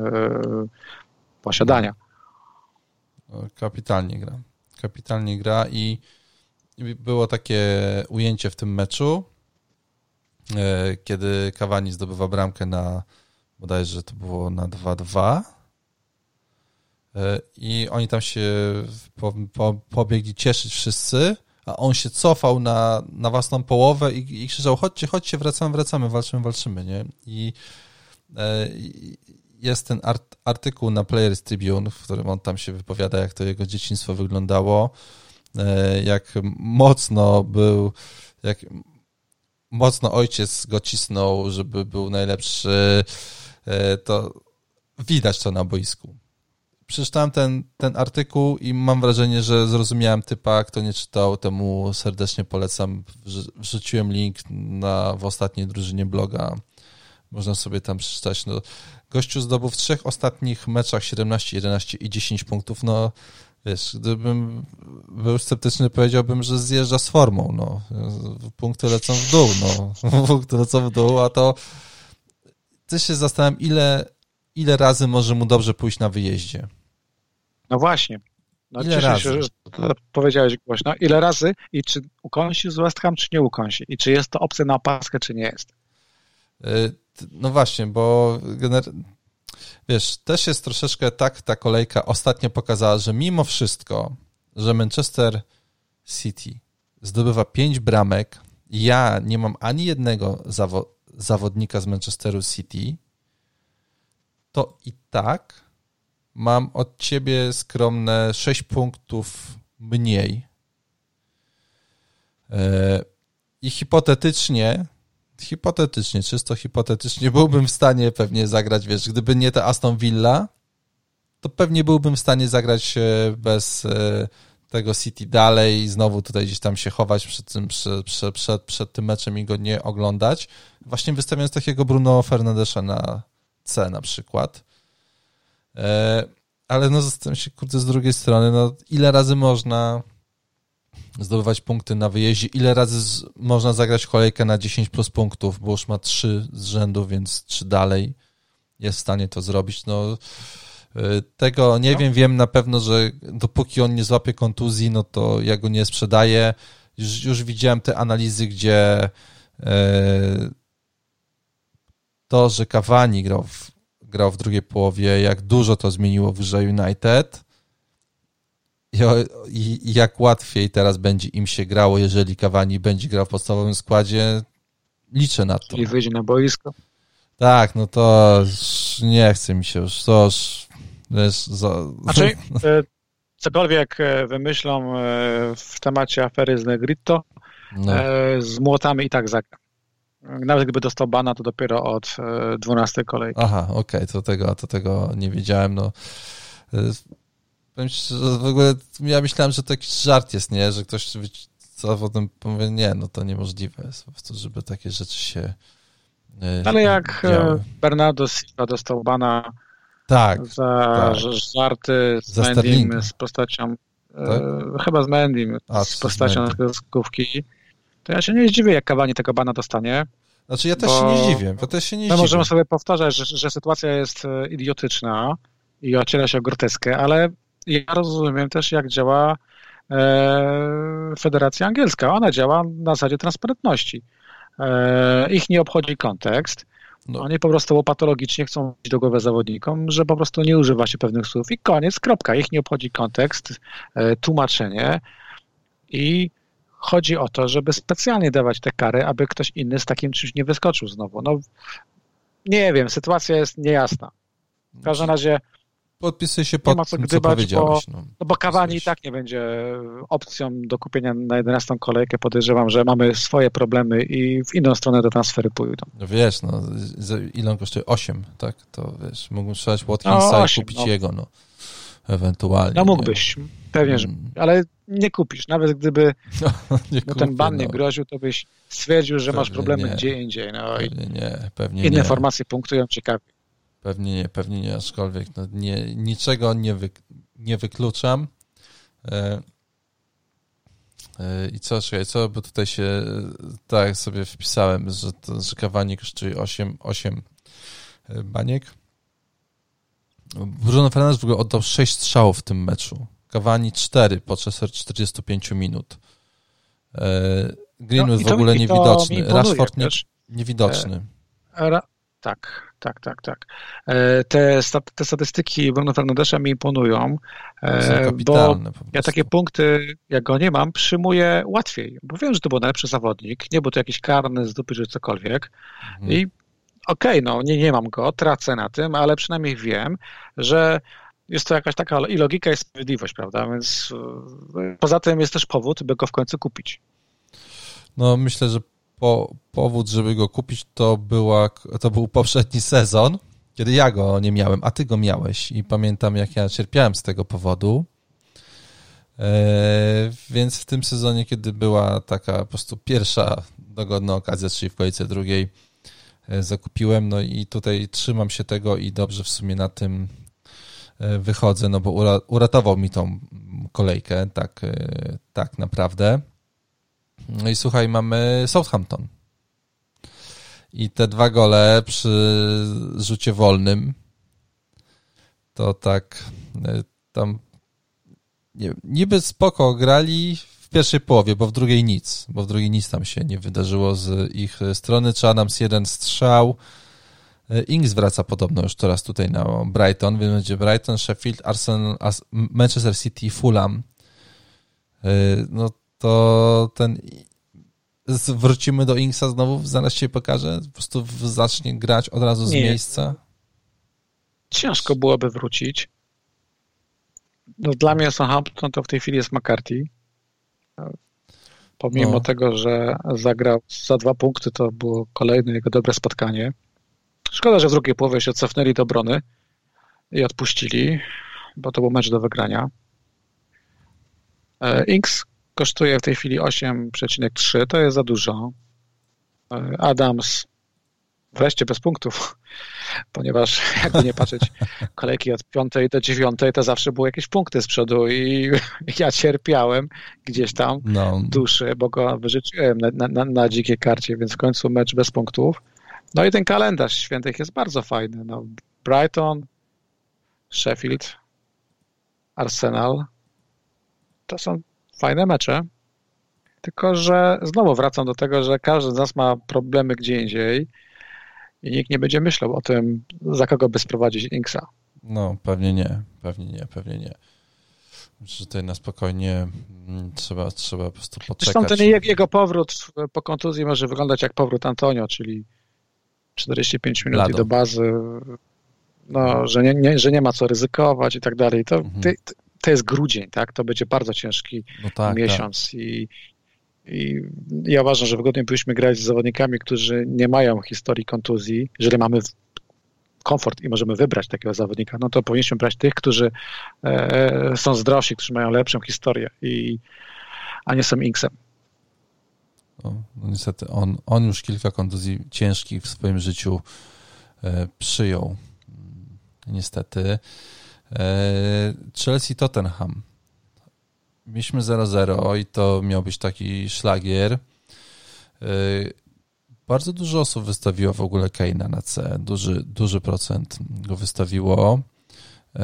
posiadania. Kapitalnie gra. Kapitalnie gra i było takie ujęcie w tym meczu, kiedy Cavani zdobywa bramkę na bodajże to było na 2-2 i oni tam się po, po, pobiegli cieszyć wszyscy, a on się cofał na, na własną połowę i, i krzyczał, chodźcie, chodźcie, wracamy, wracamy, walczymy, walczymy, nie? I, e, jest ten art, artykuł na Players Tribune, w którym on tam się wypowiada, jak to jego dzieciństwo wyglądało, e, jak mocno był, jak mocno ojciec go cisnął, żeby był najlepszy, e, to widać to na boisku przeczytałem ten, ten artykuł i mam wrażenie, że zrozumiałem typa, kto nie czytał, temu serdecznie polecam. Wrzuciłem link na, w ostatniej drużynie bloga. Można sobie tam przeczytać. No, gościu zdobył w trzech ostatnich meczach 17, 11 i 10 punktów. No, wiesz, gdybym był sceptyczny, powiedziałbym, że zjeżdża z formą. No. Punkty lecą w dół. No. <laughs> Punkty lecą w dół, a to też się zastanawiam, ile, ile razy może mu dobrze pójść na wyjeździe. No właśnie. No, ile razy? Się, że powiedziałeś głośno. Ile razy i czy ukąsi z West Ham, czy nie ukąsi? I czy jest to opcja na opaskę, czy nie jest? Y, no właśnie, bo wiesz, też jest troszeczkę tak ta kolejka ostatnio pokazała, że mimo wszystko, że Manchester City zdobywa pięć bramek, ja nie mam ani jednego zawo- zawodnika z Manchesteru City, to i tak mam od ciebie skromne 6 punktów mniej. E, I hipotetycznie, hipotetycznie, czysto hipotetycznie, byłbym w stanie pewnie zagrać, wiesz, gdyby nie ta Aston Villa, to pewnie byłbym w stanie zagrać bez e, tego City dalej i znowu tutaj gdzieś tam się chować przed tym, przed, przed, przed, przed tym meczem i go nie oglądać. Właśnie wystawiając takiego Bruno Fernandesza na C na przykład. E, ale no zastanawiam się, kurde, z drugiej strony, no ile razy można zdobywać punkty na wyjeździe, ile razy z, można zagrać kolejkę na 10 plus punktów, bo już ma 3 z rzędu, więc 3 dalej jest w stanie to zrobić. No e, tego nie no. wiem, wiem na pewno, że dopóki on nie złapie kontuzji, no to ja go nie sprzedaję. Już, już widziałem te analizy, gdzie e, to, że Cavani grał w grał w drugiej połowie, jak dużo to zmieniło w grze United i, jak łatwiej teraz będzie im się grało, jeżeli Cavani będzie grał w podstawowym składzie, liczę na to. Czyli wyjdzie na boisko. Tak, no to nie chce mi się już, to już wiesz, za... Znaczy, <laughs> e, cokolwiek e, wymyślą e, w temacie afery z Negrito, no. z młotami i tak zagra. Nawet gdyby dostał bana, to dopiero od 12 e, kolejki. Aha, okej, okay, to, tego, to tego nie wiedziałem. No. E, powiem w ogóle ja myślałem, że to jakiś żart jest, nie? Że ktoś zawodem powie, nie, no to niemożliwe jest po prostu, żeby takie rzeczy się e, Ale jak działy. Bernardo Silva dostał bana tak, za tak. żarty z, za Mendym, z postacią tak? e, chyba z Mendym, z postacią kreskówki, to ja się nie zdziwię, jak Cavani tego bana dostanie. Znaczy ja też się nie zdziwię, ja też się nie możemy sobie powtarzać, że, że sytuacja jest e, idiotyczna i ociera się o groteskę, ale ja rozumiem też, jak działa e, Federacja Angielska. Ona działa na zasadzie transparentności. E, ich nie obchodzi kontekst. No. Oni po prostu patologicznie chcą mieć do głowy zawodnikom, że po prostu nie używa się pewnych słów i koniec, kropka. Ich nie obchodzi kontekst, e, tłumaczenie i chodzi o to, żeby specjalnie dawać te kary, aby ktoś inny z takim czymś nie wyskoczył znowu. No, nie wiem, sytuacja jest niejasna. W każdym razie podpisuj się pod tym, co powiedziałeś. Bo, no, no bo Kawani i tak nie będzie opcją do kupienia na 11 kolejkę. Podejrzewam, że mamy swoje problemy i w inną stronę te transfery pójdą. No wiesz, no, ile on kosztuje? 8, tak? To wiesz, mógłbym strzelać Watkinsa no, 8, i kupić no. jego, no. Ewentualnie. No mógłbyś, nie? pewnie, że, mm. ale nie kupisz. Nawet gdyby <laughs> no, nie no, ten ban nie no. groził, to byś stwierdził, że pewnie masz problemy nie. gdzie indziej. No, pewnie nie, pewnie inne nie. informacje punktują ciekawie. Pewnie nie, pewnie nie, aczkolwiek no, nie, niczego nie, wy, nie wykluczam. E, e, I co, czekaj, co, bo tutaj się, tak sobie wpisałem, że, to, że kawanik kosztuje 8, 8 e, baniek. Bruno Fernandes w ogóle oddał 6 strzałów w tym meczu. Cavani 4 podczas 45 minut. E, Greenwood no, w ogóle niewidoczny. Rashford nie, niewidoczny. E, ra, tak, tak, tak, tak. E, te, te statystyki Bruno Fernandesza mi imponują, e, bo ja takie punkty, jak go nie mam, przyjmuję łatwiej, bo wiem, że to był najlepszy zawodnik, nie był to jakiś karny z dupy czy cokolwiek mhm. i okej, okay, no nie, nie mam go, tracę na tym, ale przynajmniej wiem, że jest to jakaś taka i logika i sprawiedliwość, prawda? Więc e, poza tym jest też powód, by go w końcu kupić. No myślę, że po, powód, żeby go kupić, to, była, to był poprzedni sezon, kiedy ja go nie miałem, a ty go miałeś i pamiętam, jak ja cierpiałem z tego powodu. E, więc w tym sezonie, kiedy była taka po prostu pierwsza dogodna okazja, czyli w kolejce drugiej, zakupiłem, no i tutaj trzymam się tego i dobrze w sumie na tym e, wychodzę, no bo uratował mi tą kolejkę, tak, tak naprawdę. No i słuchaj, mamy Southampton. I te dwa gole przy rzucie wolnym to tak tam nie niby spoko grali pierwszej połowie, bo w drugiej nic, bo w drugiej nic tam się nie wydarzyło z ich strony. Czy Adams jeden strzał. Ings wraca podobno już teraz tutaj na Brighton, więc będzie Brighton, Sheffield, Arsenal, Manchester City, Fulham. E, no to ten wrócimy do Ingsa znowu, zaraz się pokaże, po prostu zacznie grać od razu z nie. miejsca. Ciężko byłoby wrócić. No, dla mnie Southampton to w tej chwili jest McCarthy. Pomimo no. tego, że zagrał za dwa punkty, to było kolejne jego dobre spotkanie. Szkoda, że w drugiej połowie się cofnęli do obrony i odpuścili, bo to był mecz do wygrania. E, Inks kosztuje w tej chwili 8,3, to jest za dużo. E, Adams wreszcie bez punktów, ponieważ <laughs> jakby nie patrzeć, kolejki od piątej do dziewiątej to zawsze były jakieś punkty z przodu i <laughs> ja cierpiałem gdzieś tam no. duszy, bo go wyżyczyłem na, na, na dzikiej karcie, więc w końcu mecz bez punktów. No i ten kalendarz świętych jest bardzo fajny. No, Brighton, Sheffield, Arsenal. To są fajne mecze. Tylko, że znowu wracam do tego, że każdy z nas ma problemy gdzie indziej i nikt nie będzie myślał o tym, za kogo by sprowadzić Inksa. No, pewnie nie, pewnie nie, pewnie nie. Myślę, że tutaj na spokojnie mm, trzeba, trzeba po prostu poczekać. Zresztą ten jego powrót po kontuzji może wyglądać jak powrót Antonio, czyli 45 minut do bazy, no, że, nie, nie, że nie ma co ryzykować i tak dalej. To, mhm. to, to jest grudzień, tak? To będzie bardzo ciężki no tak, miesiąc tak. i i ja uważam, że wygodnie byśmy grać z zawodnikami, którzy nie mają historii kontuzji. Jeżeli mamy komfort i możemy wybrać takiego zawodnika, no to powinniśmy brać tych, którzy e, są zdrowsi, którzy mają lepszą historię, i, a nie są Inksem. No, niestety, on, on już kilka kontuzji ciężkich w swoim życiu e, przyjął. Niestety. E, Chelsea Tottenham mieliśmy 0-0 i to miał być taki szlagier. Y, bardzo dużo osób wystawiło w ogóle Keina na C. Duży, duży procent go wystawiło. Y,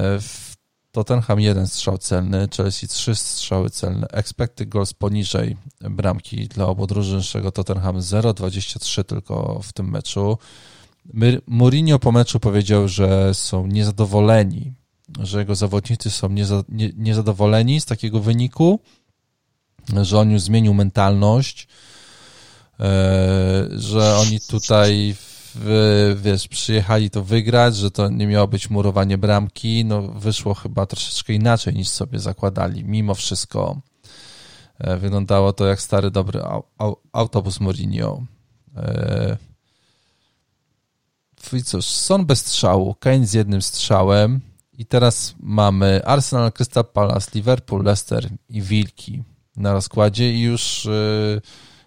Tottenham jeden strzał celny, Chelsea trzy strzały celne. Expected goals poniżej bramki dla obu drużyn, Tottenham 0,23 tylko w tym meczu. Mourinho po meczu powiedział, że są niezadowoleni że jego zawodnicy są nieza, nie, niezadowoleni z takiego wyniku, że on już zmienił mentalność, e, że oni tutaj w, wiesz, przyjechali to wygrać, że to nie miało być murowanie bramki, no wyszło chyba troszeczkę inaczej niż sobie zakładali. Mimo wszystko e, wyglądało to jak stary dobry autobus Mourinho. E, I cóż, Son bez strzału, Kane z jednym strzałem, i teraz mamy Arsenal, Crystal Palace, Liverpool, Leicester i Wilki na rozkładzie. I już y,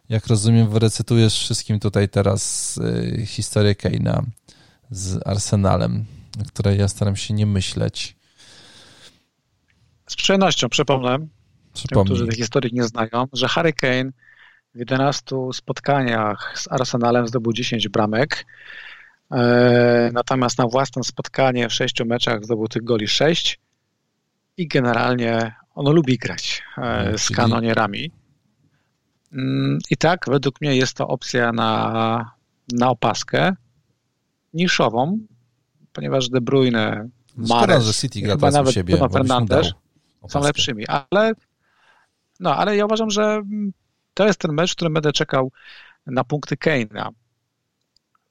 jak rozumiem wyrecytujesz wszystkim tutaj teraz y, historię Keina z Arsenalem, o której ja staram się nie myśleć. Z przyjemnością przypomnę, tym, którzy tej historii nie znają, że Harry Kane w 11 spotkaniach z Arsenalem zdobył 10 bramek, natomiast na własne spotkanie w sześciu meczach zdobył tych goli sześć i generalnie on lubi grać e, mhm, z kanonierami. Mm, I tak, według mnie jest to opcja na, na opaskę niszową, ponieważ De Bruyne, Mares, że City gra chyba nawet siebie, Bruno Fernandes są lepszymi, ale no, ale ja uważam, że to jest ten mecz, w którym będę czekał na punkty Kane'a,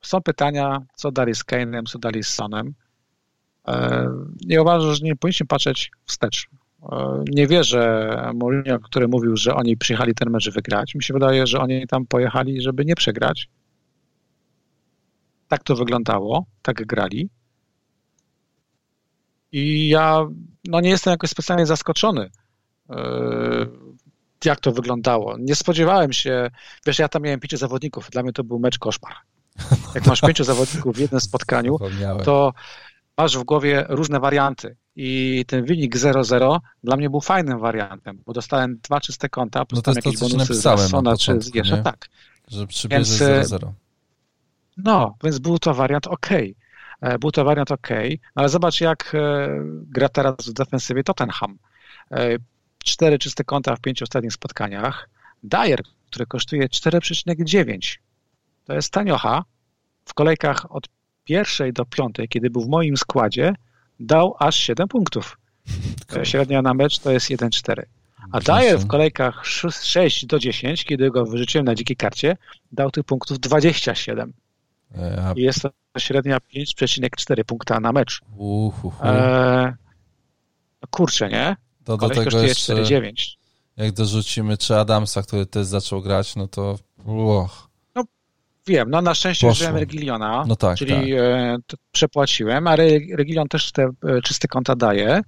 są pytania, co dali z Kane'em, co dali z Sonem. E, nie uważam, że nie powinniśmy patrzeć wstecz. E, nie wierzę Mourinho, który mówił, że oni przyjechali ten mecz wygrać. Mi się wydaje, że oni tam pojechali, żeby nie przegrać. Tak to wyglądało, tak grali. I ja no, nie jestem jakoś specjalnie zaskoczony, e, jak to wyglądało. Nie spodziewałem się, wiesz, ja tam miałem pięciu zawodników, dla mnie to był mecz koszmar. <laughs> Jak masz pięciu zawodników w jednym spotkaniu, to masz w głowie różne warianty. I ten wynik 0-0 dla mnie był fajnym wariantem, bo dostałem dwa czyste konta, plus no to tam jakieś to, bonusy z Sona czy z Jesza, tak. Że przybierze 0-0. No, więc był to wariant ok. E, był to wariant ok, ale zobacz jak e, gra teraz w defensywie Tottenham. E, cztery czyste konta w pięciu ostatnich spotkaniach. Dyer, który kosztuje 4,9. To jest taniocha. W kolejkach od pierwszej do piątej, kiedy był w moim składzie, dał aż 7 punktów. <laughs> Średnia na mecz to jest 1,4. A Dyer w kolejkach 6 do 10, kiedy go wyrzuciłem na dzikiej karcie, dał tych punktów 27. I jest to średnia 5,4 punkta na mecz. Uhuhu. E, no kurczę, nie? To do tego jeszcze, 4,9. Jak dorzucimy czy Adamsa, który też zaczął grać, no to uch. Wiem, no na szczęście użyłem Regiliona, no tak, czyli tak. E, przepłaciłem, a Regilion też te e, czyste konta daje.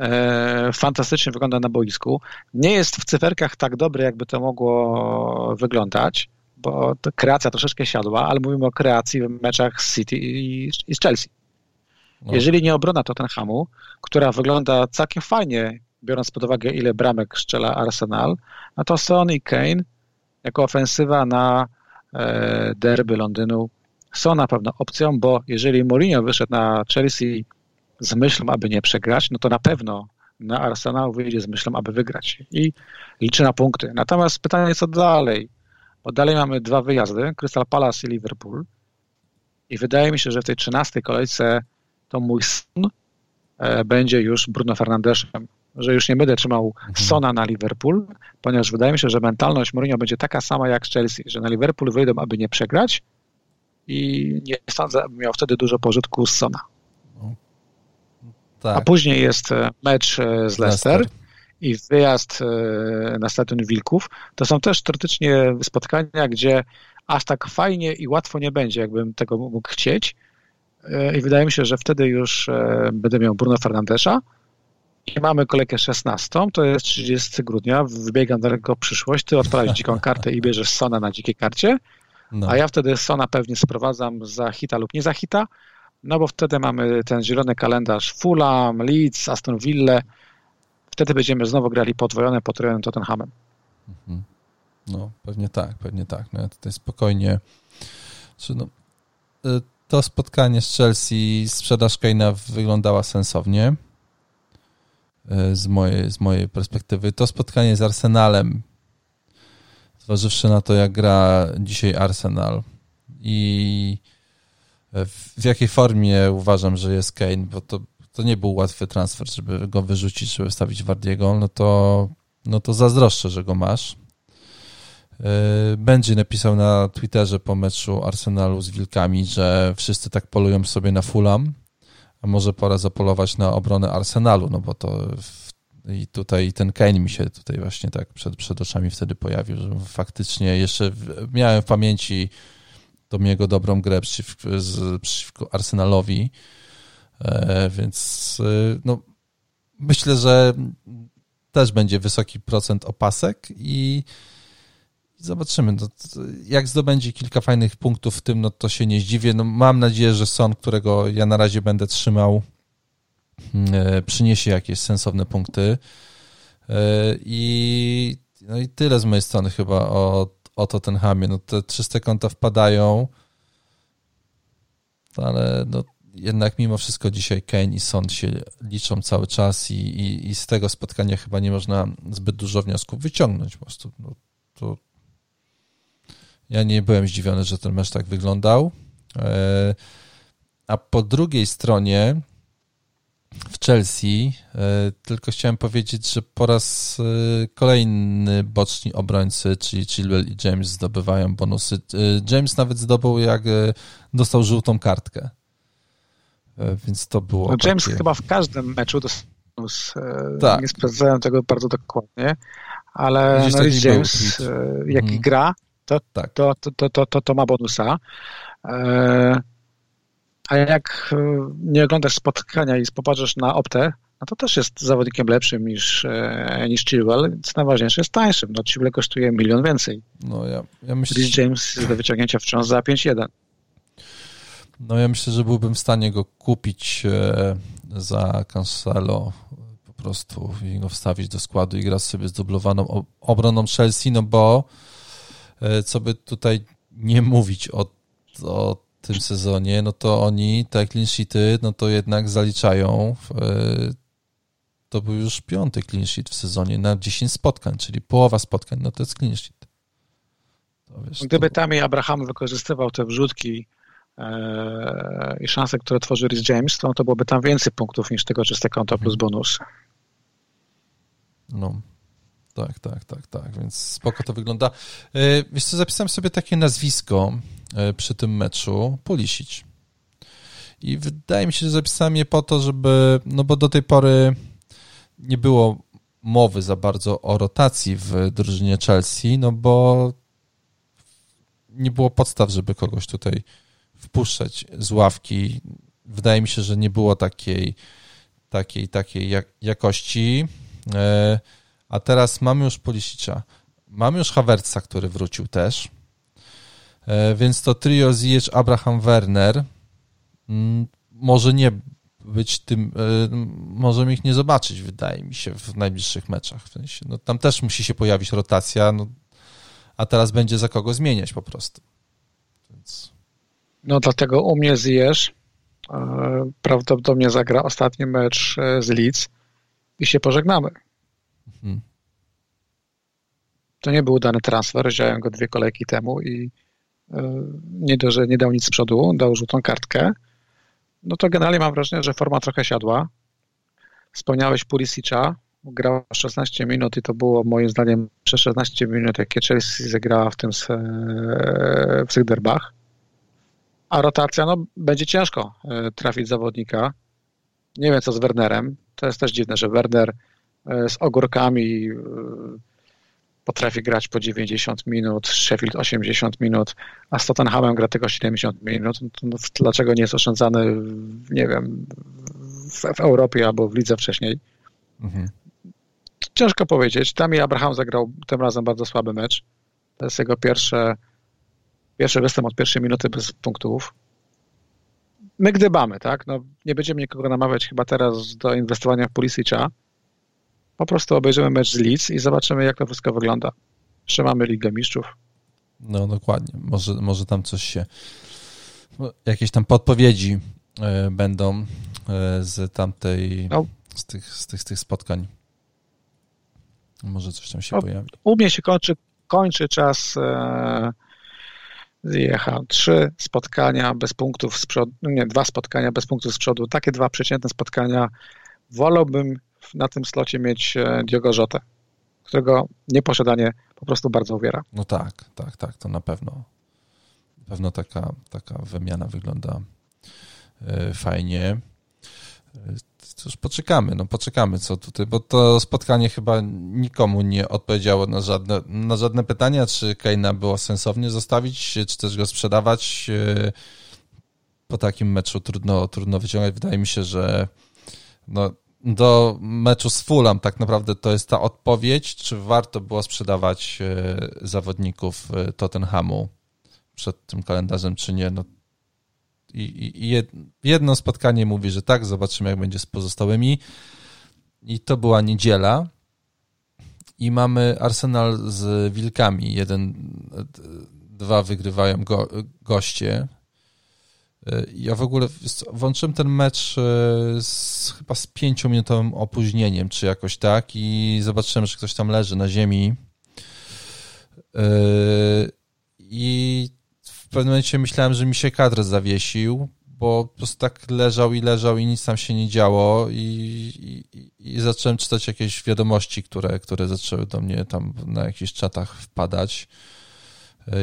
E, fantastycznie wygląda na boisku. Nie jest w cyferkach tak dobry, jakby to mogło wyglądać, bo kreacja troszeczkę siadła, ale mówimy o kreacji w meczach z City i, z Chelsea. No. Jeżeli nie obrona Tottenhamu, która wygląda całkiem fajnie, biorąc pod uwagę, ile bramek strzela Arsenal, no to Son i Kane jako ofensywa na derby Londynu są na pewno opcją, bo jeżeli Mourinho wyszedł na Chelsea z myślą, aby nie przegrać, no to na pewno na Arsenal wyjdzie z myślą, aby wygrać i liczy na punkty. Natomiast pytanie, co dalej? Bo dalej mamy dwa wyjazdy, Crystal Palace i Liverpool i wydaje mi się, że w tej trzynastej kolejce to mój son e, będzie już Bruno Fernandeszem, że już nie będę trzymał mhm. Sona na Liverpool, ponieważ wydaje mi się, że mentalność Mourinho będzie taka sama jak z Chelsea, że na Liverpool wyjdą, aby nie przegrać i nie sądzę, aby miał wtedy dużo pożytku z Sona. Tak. A później jest e, mecz e, z Leicester, i wyjazd na stadion Wilków. To są też teoretycznie spotkania, gdzie aż tak fajnie i łatwo nie będzie, jakbym tego mógł chcieć, E, i wydaje mi się, że wtedy już e, będę miał Bruno Fernandesza i mamy kolejkę 16, to jest 30 grudnia, wybiegam daleko przyszłość, ty odpalasz dziką <laughs> kartę i bierzesz Sona na dzikiej karcie, no. a ja wtedy Sona pewnie sprowadzam za hita lub nie za hita, no bo wtedy mamy ten zielony kalendarz Fulham, Leeds, Aston Villa, wtedy będziemy znowu grali podwojone, potrojone Tottenhamem. Mhm. No, pewnie tak, pewnie tak. No ja tutaj spokojnie, czy no, y, to spotkanie z Chelsea, sprzedaż Kane'a wyglądała sensownie e, z mojej, z mojej perspektywy. To spotkanie z Arsenalem, zważywszy na to, jak gra dzisiaj Arsenal i w jakiej formie uważam, że jest Kane, bo to, to nie był łatwy transfer, żeby go wyrzucić, żeby stawić Wardiego, no to, no to zazdroszczę, że go masz. Będzie napisał na Twitterze po meczu Arsenalu z Wilkami, że wszyscy tak polują sobie na Fulham, a może pora zapolować na obronę Arsenalu, no bo to w, i tutaj ten Kane mi się tutaj właśnie tak przed, przed oczami wtedy pojawił, że faktycznie jeszcze miałem w pamięci tą jego dobrą grę przeciw, z, przeciwko Arsenalowi, e, więc e, no, myślę, że też będzie wysoki procent opasek i Zobaczymy. No, jak zdobędzie kilka fajnych punktów w tym, no to się nie zdziwię. No, mam nadzieję, że Son, którego ja na razie będę trzymał, mm, e, przyniesie jakieś sensowne punkty. E, I, no i tyle z mojej strony chyba o, o Tottenhamie. No, te czyste konta wpadają, ale no, jednak mimo wszystko dzisiaj Kane i Son się liczą cały czas i, i, i z tego spotkania chyba nie można zbyt dużo wniosków wyciągnąć. Po prostu no, to ja nie byłem zdziwiony, że ten mecz tak wyglądał. E, a po drugiej stronie w Chelsea e, tylko chciałem powiedzieć, że po raz e, kolejny boczni obrońcy, czyli Chilwell i James zdobywają bonusy. James nawet zdobył, jak dostał żółtą kartkę. Więc to było. No James takie... chyba w każdym meczu dostał bonus. Tak. Nie sprawdzałem tego bardzo dokładnie, ale no James, jak mhm. gra, to, tak. to, to, to, to, to, ma bonusa. E, A jak nie oglądasz spotkania i popatrzysz na optę, no to też jest zawodnikiem lepszym niż, niż Chilwell. Co najważniejsze, jest tańszym. No Chilwell kosztuje milion więcej. No ja, ja myślę... James jest do wyciągnięcia wciąż za 5-1. No ja myślę, że byłbym w stanie go kupić za Cancelo po prostu i go wstawić do składu i grać sobie z dublowaną obroną Chelsea, no bo co by tutaj nie mówić o, o tym sezonie, no to oni te clean sheety, no to jednak zaliczają. To był już piąty clean sheet w sezonie na 10 spotkań, czyli połowa spotkań, no to jest clean sheet. Wiesz, Gdyby to... tam i Abraham wykorzystywał te wrzutki e, i szanse, które tworzy Rhys James, to, to byłoby tam więcej punktów niż tego czyste konto plus mhm. bonus. No, tak, tak, tak, tak, więc spoko to wygląda. E, wiesz co, zapisałem sobie takie nazwisko e, przy tym meczu, Pulisic. I wydaje mi się, że zapisałem je po to, żeby, no bo do tej pory nie było mowy za bardzo o rotacji w drużynie Chelsea, no bo nie było podstaw, żeby kogoś tutaj wpuszczać z ławki. Wydaje mi się, że nie było takiej, takiej, takiej jakości. A teraz mamy już Polisicza, mamy już Havertza, który wrócił też, e, więc to trio Ziyech, Abraham, Werner mm, może nie być tym, e, możemy ich nie zobaczyć, wydaje mi się, w najbliższych meczach. W sensie, no, tam też musi się pojawić rotacja, no, a teraz będzie za kogo zmieniać po prostu. Więc... No dlatego u mnie Ziyech e, prawdopodobnie zagra ostatni mecz z Leeds i się pożegnamy. Hmm. To nie był udany transfer, wziąłem go dwie kolejki temu i e, nie, do, że nie dał nic z przodu, dał żółtą kartkę. No to generalnie mam wrażenie, że forma trochę siadła. Wspomniałeś Pulisicza, grał 16 minut i to było moim zdaniem przez 16 minut, jakie Chelsea zagrała w tym w tych derbach. A rotacja, no będzie ciężko e, trafić zawodnika. Nie wiem co z Wernerem. To jest też dziwne, że Werner E, z ogórkami e, potrafi grać po 90 minut, Sheffield 80 minut, a z Tottenhamem gra tylko 70 minut. No dlaczego nie jest oszczędzany, nie wiem, w, w Europie albo w lidze wcześniej? Mhm. Ciężko powiedzieć. Tami Abraham zagrał tym razem bardzo słaby mecz. To jest jego pierwsze, pierwszy występ od pierwszej minuty bez punktów. My gdybamy, tak? No, nie będziemy nikogo namawiać chyba teraz do inwestowania w Pulisicza, po prostu obejrzymy mecz z Leeds i zobaczymy, jak to wszystko wygląda. Jeszcze mamy Ligę Mistrzów. No dokładnie. Może, może tam coś się... Jakieś tam podpowiedzi y, będą y, z tamtej... No. Z, tych, z, tych, z tych spotkań. Może coś tam się no, pojawi. U mnie się kończy, kończy czas e, zjechał. Trzy spotkania bez punktów z przodu, nie, dwa spotkania bez punktów z przodu. Takie dwa przeciętne spotkania wolałbym na tym slocie mieć e, Diogo Jota, którego nieposiadanie po prostu bardzo uwiera. No tak, tak, tak, to na pewno. Na pewno taka, taka wymiana wygląda e, fajnie. E, cóż, poczekamy, no poczekamy co tutaj, bo to spotkanie chyba nikomu nie odpowiedziało na żadne, na żadne pytania, czy Keina było sensownie zostawić, czy też go sprzedawać. Po takim meczu trudno, trudno wyciągać. Wydaje mi się, że no, do meczu z Fulham tak naprawdę to jest ta odpowiedź, czy warto było sprzedawać e, zawodników e, Tottenhamu przed tym kalendarzem, czy nie. No, i, i jedno spotkanie mówi, że tak, zobaczymy jak będzie z pozostałymi. I to była niedziela. I mamy Arsenal z Wilkami. Jeden, dwa wygrywają go, goście. Ja w ogóle włączyłem ten mecz e, z, chyba z pięciominutowym opóźnieniem, czy jakoś tak, i zobaczyłem, że ktoś tam leży na ziemi. E, I w pewnym momencie myślałem, że mi się kadr zawiesił, bo po prostu tak leżał i leżał i nic tam się nie działo i, i, i zacząłem czytać jakieś wiadomości, które, które zaczęły do mnie tam na jakichś czatach wpadać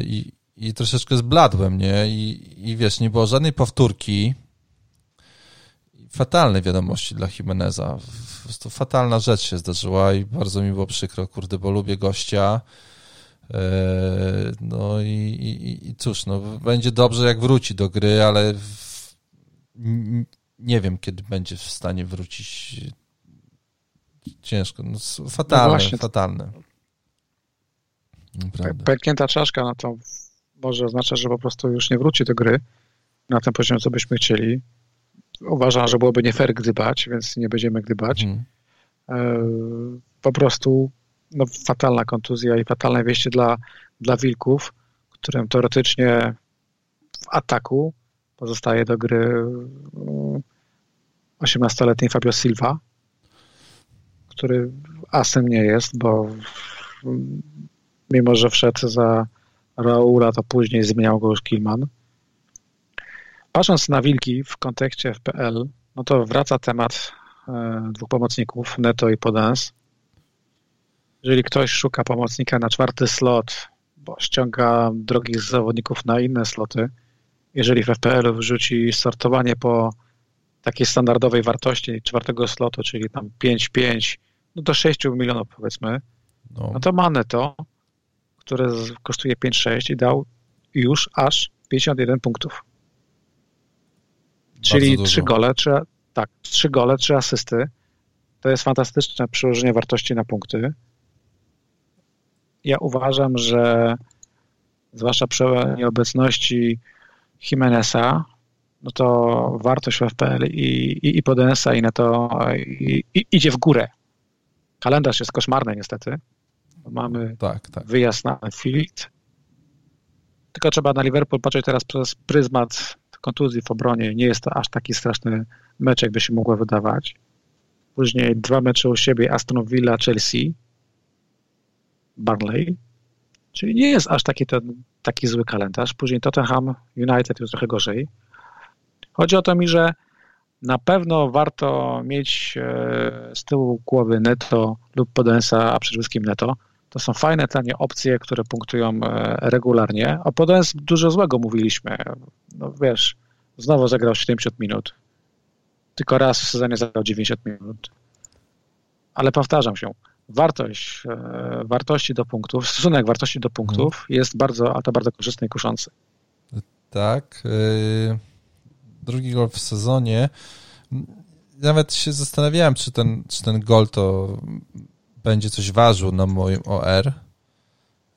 i, i troszeczkę zbladłem, nie? I, I wiesz, nie było żadnej powtórki. Fatalne wiadomości dla Jimeneza. Prostu fatalna rzecz się zdarzyła i bardzo mi było przykro, kurde, bo lubię gościa. E, no i, i, i cóż, no, będzie dobrze jak wróci do gry, ale nie wiem, kiedy będzie w stanie wrócić. Ciężko, no, fatalne, no fatalne. Pęknięta czaszka, no to może oznacza, że po prostu już nie wróci do gry na tym poziomie, co byśmy chcieli. Uważam, że byłoby nie fair gdybać, więc nie będziemy gdybać. Hmm. Po prostu no, fatalna kontuzja i fatalne wieści dla, dla Wilków, którym teoretycznie w ataku pozostaje do gry 18-letni Fabio Silva, który asem nie jest, bo mimo, że wszedł za Raula, to później zmieniał go już Kilman. Patrząc na Wilki w kontekście FPL, no to wraca temat e, dwóch pomocników, Neto i Podens. Jeżeli ktoś szuka pomocnika na czwarty slot, bo ściąga drogich zawodników na inne sloty, jeżeli w FPL wrzuci sortowanie po takiej standardowej wartości czwartego slotu, czyli tam 5-5, no do 6 milionów powiedzmy, no, no to ma Neto, które kosztuje 5-6 i dał już aż 51 punktów. Czyli trzy gole, trzy, tak, trzy gole, trzy asysty. To jest fantastyczne przełożenie wartości na punkty. Ja uważam, że zwłaszcza przy nieobecności Jimeneza, no to wartość FPL i, i, i Podensa i na to i, i, idzie w górę. Kalendarz jest koszmarny niestety. Mamy tak, tak. wyjazd na Anfield. Tylko trzeba na Liverpool patrzeć teraz przez pryzmat kontuzji w obronie. Nie jest to aż taki straszny mecz, jakby się mogło wydawać. Później dwa mecze u siebie Aston Villa, Chelsea, Burnley. Czyli nie jest aż taki, ten, taki zły kalendarz. Później Tottenham, United już trochę gorzej. Chodzi o to mi, że na pewno warto mieć e, z tyłu głowy Neto lub Podensa, a przede wszystkim Neto. To są fajne, tanie opcje, które punktują e, regularnie. O Podens dużo złego mówiliśmy. No wiesz, znowu zagrał 70 minut. Tylko raz w sezonie zagrał 90 minut. Ale powtarzam się, wartość, e, wartości do punktów, stosunek wartości do punktów hmm. jest bardzo, ale to bardzo korzystny i kuszący. Tak. Yy drugi gol w sezonie. Nawet się zastanawiałem, czy ten, czy ten gol to będzie coś ważył na moim OR,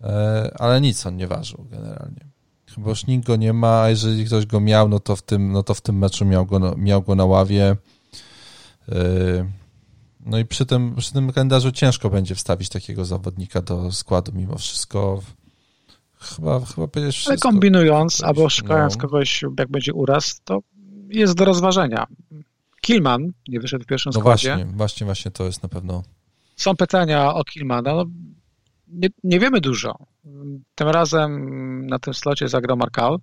e, ale nic on nie ważył generalnie. Chyba już nikt go nie ma, a jeżeli ktoś go miał, no to w tym, no to w tym meczu miał go, miał go na ławie. E, no i przy tym, przy tym kalendarzu ciężko będzie wstawić takiego zawodnika do składu mimo wszystko. Chyba, chyba powiedzieć Ale kombinując, albo szukając no. kogoś, jak będzie uraz, to jest do rozważenia. Kilman nie wyszedł w pierwszym no składzie. Właśnie, właśnie, właśnie to jest na pewno. Są pytania o Kilmana. No, nie, nie, wiemy dużo. Tym razem na tym slocie zagrał Markal.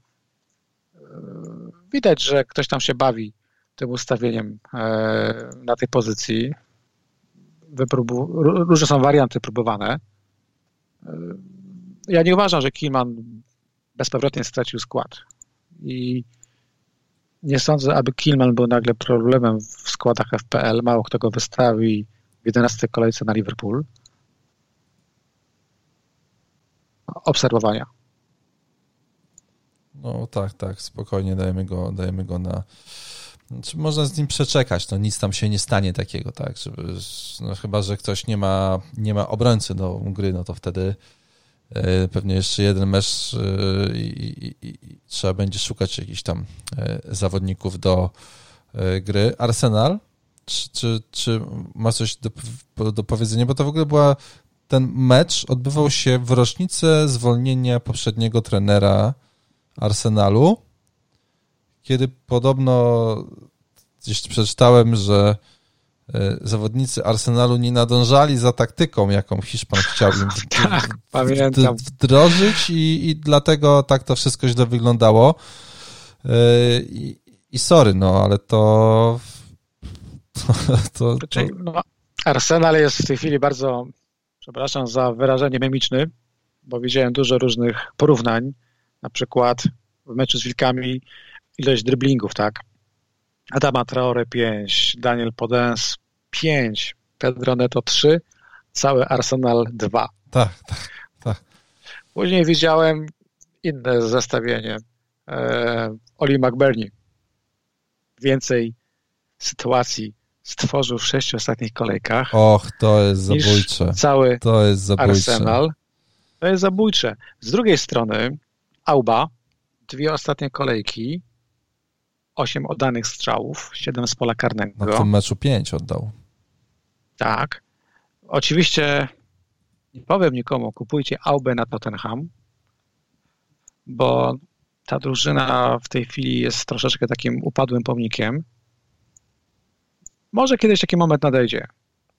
Widać, że ktoś tam się bawi tym ustawieniem e, na tej pozycji. Wypróbu różne są warianty próbowane. E, ja nie uważam, że Kilman bezpowrotnie stracił skład. I nie sądzę, aby Kilman był nagle problemem w składach FPL. Mało kto go wystawi w 11 kolejce na Liverpool. Obserwowania. No tak, tak, spokojnie dajemy go, dajemy go na. Znaczy, można z nim przeczekać, no nic tam się nie stanie takiego, tak, żeby, no, chyba, że ktoś nie ma, nie ma obrońcy do gry, no to wtedy E, pewnie jeszcze jeden mecz e, i, i, i, trzeba będzie szukać jakichś tam e, zawodników do gry. Arsenal, czy, czy, czy ma coś do, do powiedzenia? Bo to w ogóle była ten mecz odbywał się w rocznicę zwolnienia poprzedniego trenera Arsenalu, kiedy podobno gdzieś przeczytałem, że E, zawodnicy Arsenalu nie nadążali za taktyką, jaką Hiszpan chciał im <laughs> tak, pamiętam. wdrożyć i, i dlatego tak to wszystko źle wyglądało. E, I, i sorry, no, ale to... <laughs> to, to, to... No, Arsenal jest w tej chwili bardzo, przepraszam za wyrażenie memiczny, bo widziałem dużo różnych porównań, na przykład w meczu z Wilkami ilość driblingów, tak? Adama Traore 5, Daniel Podens 5, Pedro Neto 3, cały Arsenal 2. Tak, tak, tak. Później widziałem inne zestawienie. E, Oli McBurney więcej sytuacji stworzył w sześciu ostatnich kolejkach. Och, to jest zabójcze. Cały to jest zabójcze. Arsenal. To jest zabójcze. Z drugiej strony Auba, dwie ostatnie kolejki, osiem oddanych strzałów, siedem z pola karnego. Na tym meczu pięć oddał. Tak. Oczywiście nie powiem nikomu, kupujcie Aubę na Tottenham, bo ta drużyna w tej chwili jest troszeczkę takim upadłym pomnikiem. Może kiedyś taki moment nadejdzie.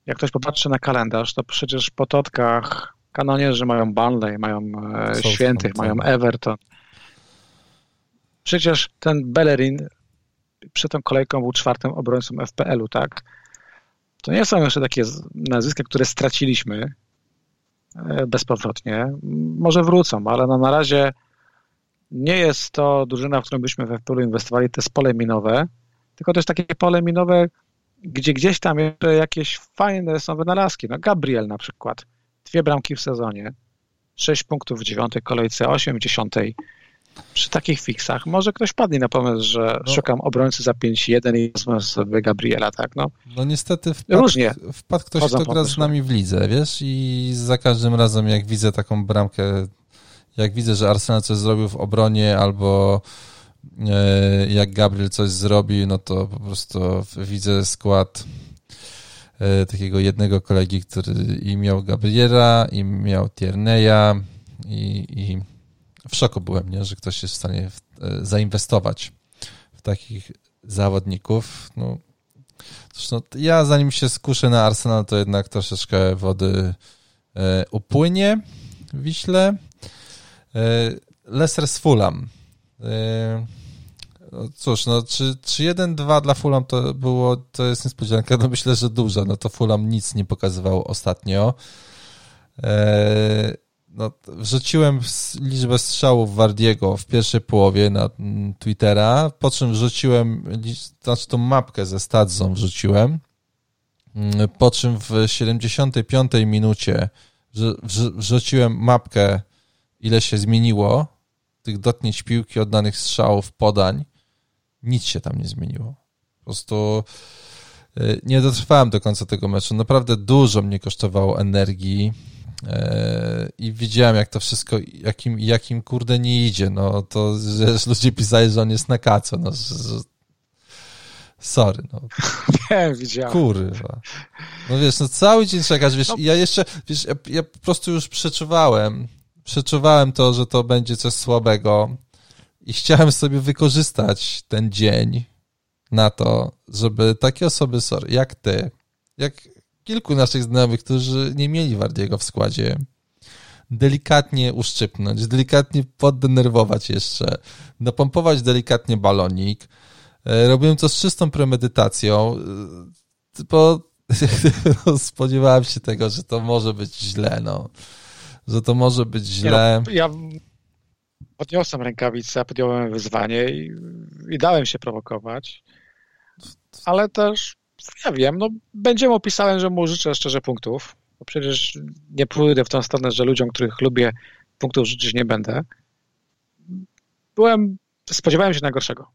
Jak ktoś popatrzy na kalendarz, to przecież po Totkach kanonierzy mają Burnley, mają e, Świętych, mają Everton. Przecież ten Bellerin przed tą kolejką był czwartym obrońcą FPL-u, tak? To nie są jeszcze takie nazwiska, które straciliśmy e, bezpowrotnie. Może wrócą, ale no na razie nie jest to drużyna, w którą byśmy we FPL inwestowali, to jest pole minowe, tylko to jest takie pole minowe, gdzie gdzieś tam jeszcze jakieś fajne są wynalazki. No Gabriel na przykład, dwie bramki w sezonie, sześć punktów w dziewiątej kolejce, osiem w dziesiątej. Przy takich fiksach może ktoś padnie na pomysł, że no. szukam obrońcy za 5-1 i wezmę sobie Gabriela, tak? No, no niestety wpadł, Różnie wpadł ktoś, kto gra z nami w lidze, wiesz, i za każdym razem jak widzę taką bramkę, jak widzę, że Arsenal coś zrobił w obronie albo jak Gabriel coś zrobi, no to po prostu widzę skład e, takiego jednego kolegi, który i miał Gabriela, i miał Tierneya i, i w szoku byłem, nie? że ktoś jest w stanie w, e, zainwestować w takich zawodników. No, zresztą ja zanim się skuszę na Arsenal, to jednak troszeczkę wody e, upłynie w Wiśle. E, Leicester z Fulham. E, no cóż, no, czy, czy 1-2 dla Fulham to było, to jest niespodzianka, no myślę, że duża, no to Fulham nic nie pokazywał ostatnio. E, no, wrzuciłem liczbę strzałów Wardiego w pierwszej połowie na mm, Twittera, po czym wrzuciłem, znaczy tą mapkę ze stadzą wrzuciłem, mm, po czym w 75 minucie wrzuciłem mapkę, ile się zmieniło tych dotknięć piłki, oddanych strzałów, podań. Nic się tam nie zmieniło. Po prostu y, nie dotrwałem do końca tego meczu. Naprawdę dużo mnie kosztowało energii E, i widziałem, jak to wszystko, jakim, jakim kurde nie idzie, no to, że ludzie pisali, że on jest na kaco, no, że, sorry, no. <laughs> Wiem, widziałem. Kurwa. No wiesz, no cały dzień czekasz, wiesz, no. ja jeszcze, wiesz, ja, ja po prostu już przeczuwałem, przeczuwałem to, że to będzie coś słabego i chciałem sobie wykorzystać ten dzień na to, żeby takie osoby, sorry, jak ty, jak kilku naszych znajomych, którzy nie mieli Wardiego w składzie, delikatnie uszczypnąć, delikatnie poddenerwować jeszcze, napompować delikatnie balonik. E, robiłem to z czystą premedytacją, e, bo <laughs> spodziewałem się tego, że to może być źle, no. Że to może być źle. No, ja podniosłem rękawice, podjąłem wyzwanie i, i dałem się prowokować, ale też ja wiem, no będziemy opisałem, że mu życzę szczerze punktów, bo przecież nie pójdę w tą stronę, że ludziom, których lubię, punktów życzyć nie będę. Byłem, spodziewałem się najgorszego.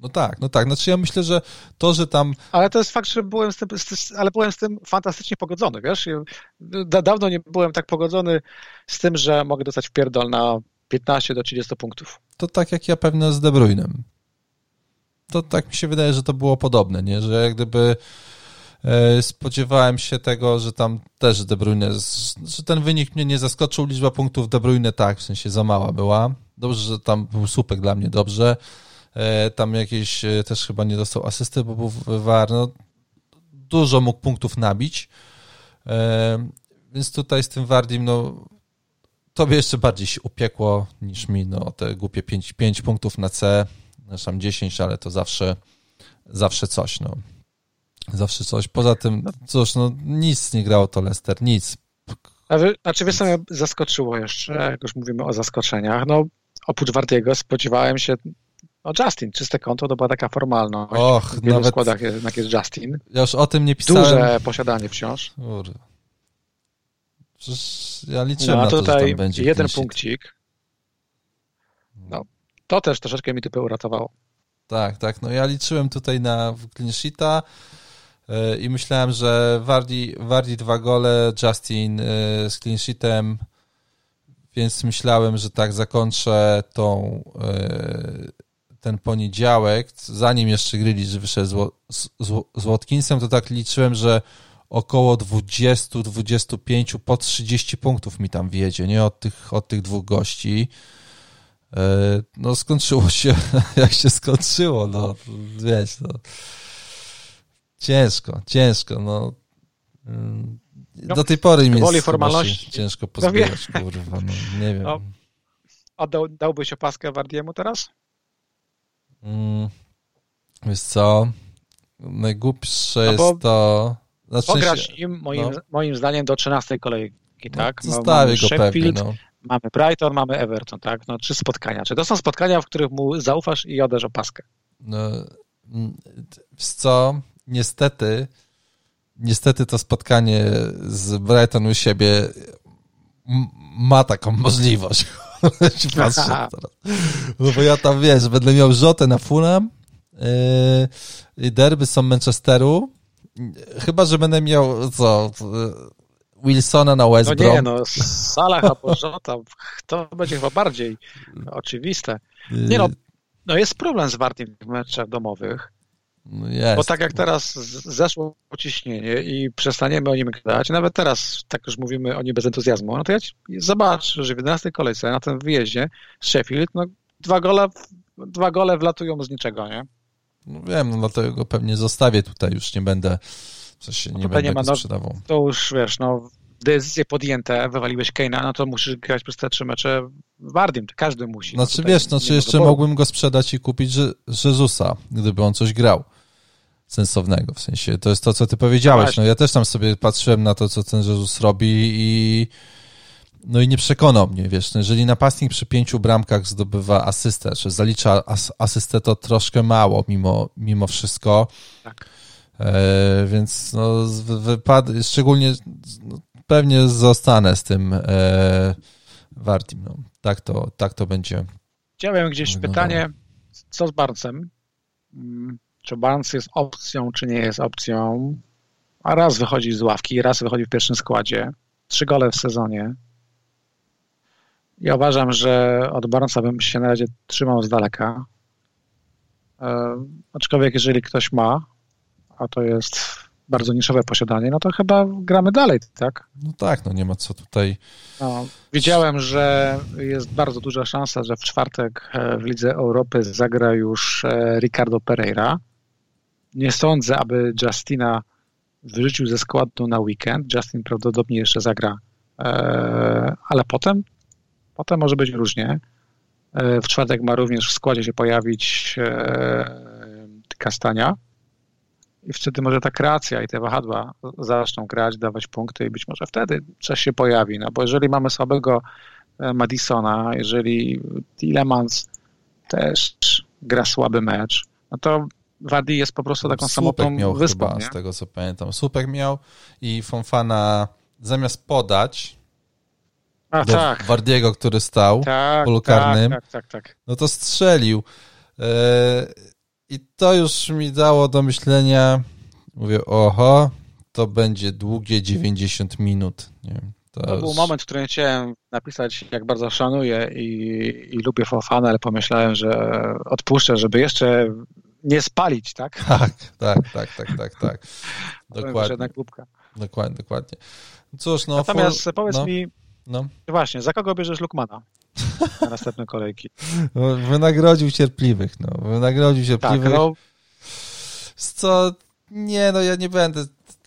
No tak, no tak. Znaczy ja myślę, że to, że tam... Ale to jest fakt, że byłem z tym, ale byłem z tym fantastycznie pogodzony, wiesz? Dawno nie byłem tak pogodzony z tym, że mogę dostać pierdol na 15 do 30 punktów. To tak jak ja pewnie z De Bruynem to tak mi się wydaje, że to było podobne, nie? Że jak gdyby e, spodziewałem się tego, że tam też De Bruyne, że ten wynik mnie nie zaskoczył, liczba punktów De Bruyne tak, w sensie za mała była. Dobrze, że tam był słupek dla mnie, dobrze. E, tam jakieś e, też chyba nie dostał asysty, bo był war, no, dużo mógł punktów nabić. Więc tutaj z tym Wardim, no tobie jeszcze bardziej się upiekło niż mi, no te głupie 5, 5 punktów na C, tam 10, ale to zawsze, zawsze coś, no. Zawsze coś. Poza tym, cóż, no nic nie grało to Lester, nic. A wy, znaczy, wiesz, co mnie zaskoczyło jeszcze, jak już mówimy o zaskoczeniach, no oprócz Wardiego spodziewałem się no Justin, czyste konto, to była taka formalność. Och, w wielu nawet... składach jednak jest Justin. Ja już o tym nie pisałem. Duże posiadanie wciąż. Kurde. Przecież ja liczyłem no, na to, tutaj że tam będzie jeden punkcik. No, to też troszeczkę mi typy uratowało. Tak, tak. No ja liczyłem tutaj na clean e, i myślałem, że Wardi, Wardi dwa gole, Justin e, z clean sheetem, więc myślałem, że tak zakończę tą, e, ten poniedziałek, zanim jeszcze Grealish wyszedł z, z, z Watkinsem, to tak liczyłem, że około 20-25 po 30 punktów mi tam wiedzie, nie? Od tych, od tych dwóch gości. E, no skończyło się, <laughs> jak się skończyło, no wiesz, no. Ciężko, ciężko, no. No do tej pory mi jest formalności. ciężko no pozbierać, no kurwa, no nie wiem. No, a dał, dałbyś opaskę Wardiemu teraz? Mm, wiesz co, najgłupsze no jest to... Znaczy pograć się, im, moim, no. moim zdaniem, do 13 kolejki, tak? No, zostawię go pewnie, no mamy Brighton, mamy Everton, tak? No, trzy spotkania. Czy to są spotkania, w których mu zaufasz i odeż opaskę? No, co, niestety, niestety to spotkanie z Brighton u siebie ma taką możliwość. <laughs> Patrzę teraz. No bo ja tam, wiesz, będę miał rzotę na Fulham, yy, derby są Manchesteru, chyba, że będę miał co, Wilsona na West Brom. No nie, no Salah albo Jota, to będzie chyba bardziej oczywiste. Nie no, no jest problem z Wartym w meczach domowych. No jest. Bo tak jak teraz zeszło ciśnienie i przestaniemy o nim gadać, nawet teraz tak już mówimy o nim bez entuzjazmu, no to ja zobacz, że w 11 kolejce na tym wyjeździe z Sheffield, no dwa gole, dwa gole wlatują z niczego, nie? No wiem, no dlatego go pewnie zostawię tutaj, już nie będę Coś się no nie będę ma, no, sprzedawał. To już, wiesz, no, decyzje podjęte, wywaliłeś Keina, no to musisz grać przez te trzy mecze w Wardim, to każdy musi. No znaczy, no, wiesz, no, czy jeszcze mogłem go sprzedać i kupić Jezusa, gdyby on coś grał sensownego, w sensie, to jest to, co ty powiedziałeś, no ja też tam sobie patrzyłem na to, co ten Jezus robi i no i nie przekonał mnie, wiesz, no jeżeli napastnik przy pięciu bramkach zdobywa asystę, czy zalicza as asystę, to troszkę mało mimo, mimo wszystko. Tak. E, więc no, wypad, szczególnie no, pewnie zostanę z tym e, Wartim. No. Tak, to, tak to będzie. Chciałem gdzieś no, pytanie, co z Barcem? Mm, czy Barnes jest opcją, czy nie jest opcją? A raz wychodzi z ławki, raz wychodzi w pierwszym składzie. Trzy gole w sezonie. Ja uważam, że od Barnesa bym się na razie trzymał z daleka. E, aczkolwiek jeżeli ktoś ma, a to jest bardzo niszowe posiadanie, no to chyba gramy dalej, tak? No tak, no nie ma co tutaj. No, widziałem, że jest bardzo duża szansa, że w czwartek e, w Lidze Europy zagra już e, Ricardo Pereira. Nie sądzę, aby Justina wyrzucił ze składu na weekend. Justin prawdopodobnie jeszcze zagra, e, ale potem, potem może być różnie. W czwartek ma również w składzie się pojawić Kastania i wtedy może ta kreacja i te wahadła zaczną grać, dawać punkty i być może wtedy coś się pojawi, no bo jeżeli mamy słabego e, Madisona, jeżeli Tillemans też gra słaby mecz, no to Wadi jest po prostu taką Słupek samotną miał wyspą. Chyba, z tego co pamiętam. Słupek miał i Fonfana zamiast podać A, do tak. Wardiego, który stał tak, polu karnym, tak, tak, tak, tak, no to strzelił. I to już mi dało do myślenia. Mówię, oho, to będzie długie 90 minut. Nie wiem, to, to już... był moment, w którym chciałem napisać, jak bardzo szanuję i, i lubię Fofana, ale pomyślałem, że odpuszczę, żeby jeszcze nie spalić, tak? <laughs> Tak, tak, tak, tak, tak, tak. <laughs> Dokładnie. Dokładnie, dokładnie. Cóż, no... Natomiast for... powiedz no, mi, no. właśnie, za kogo bierzesz Lukmana? na następne kolejki. <laughs> Wynagrodził cierpliwych, no. Wynagrodził cierpliwych. Tak, no. Co, nie, no ja nie będę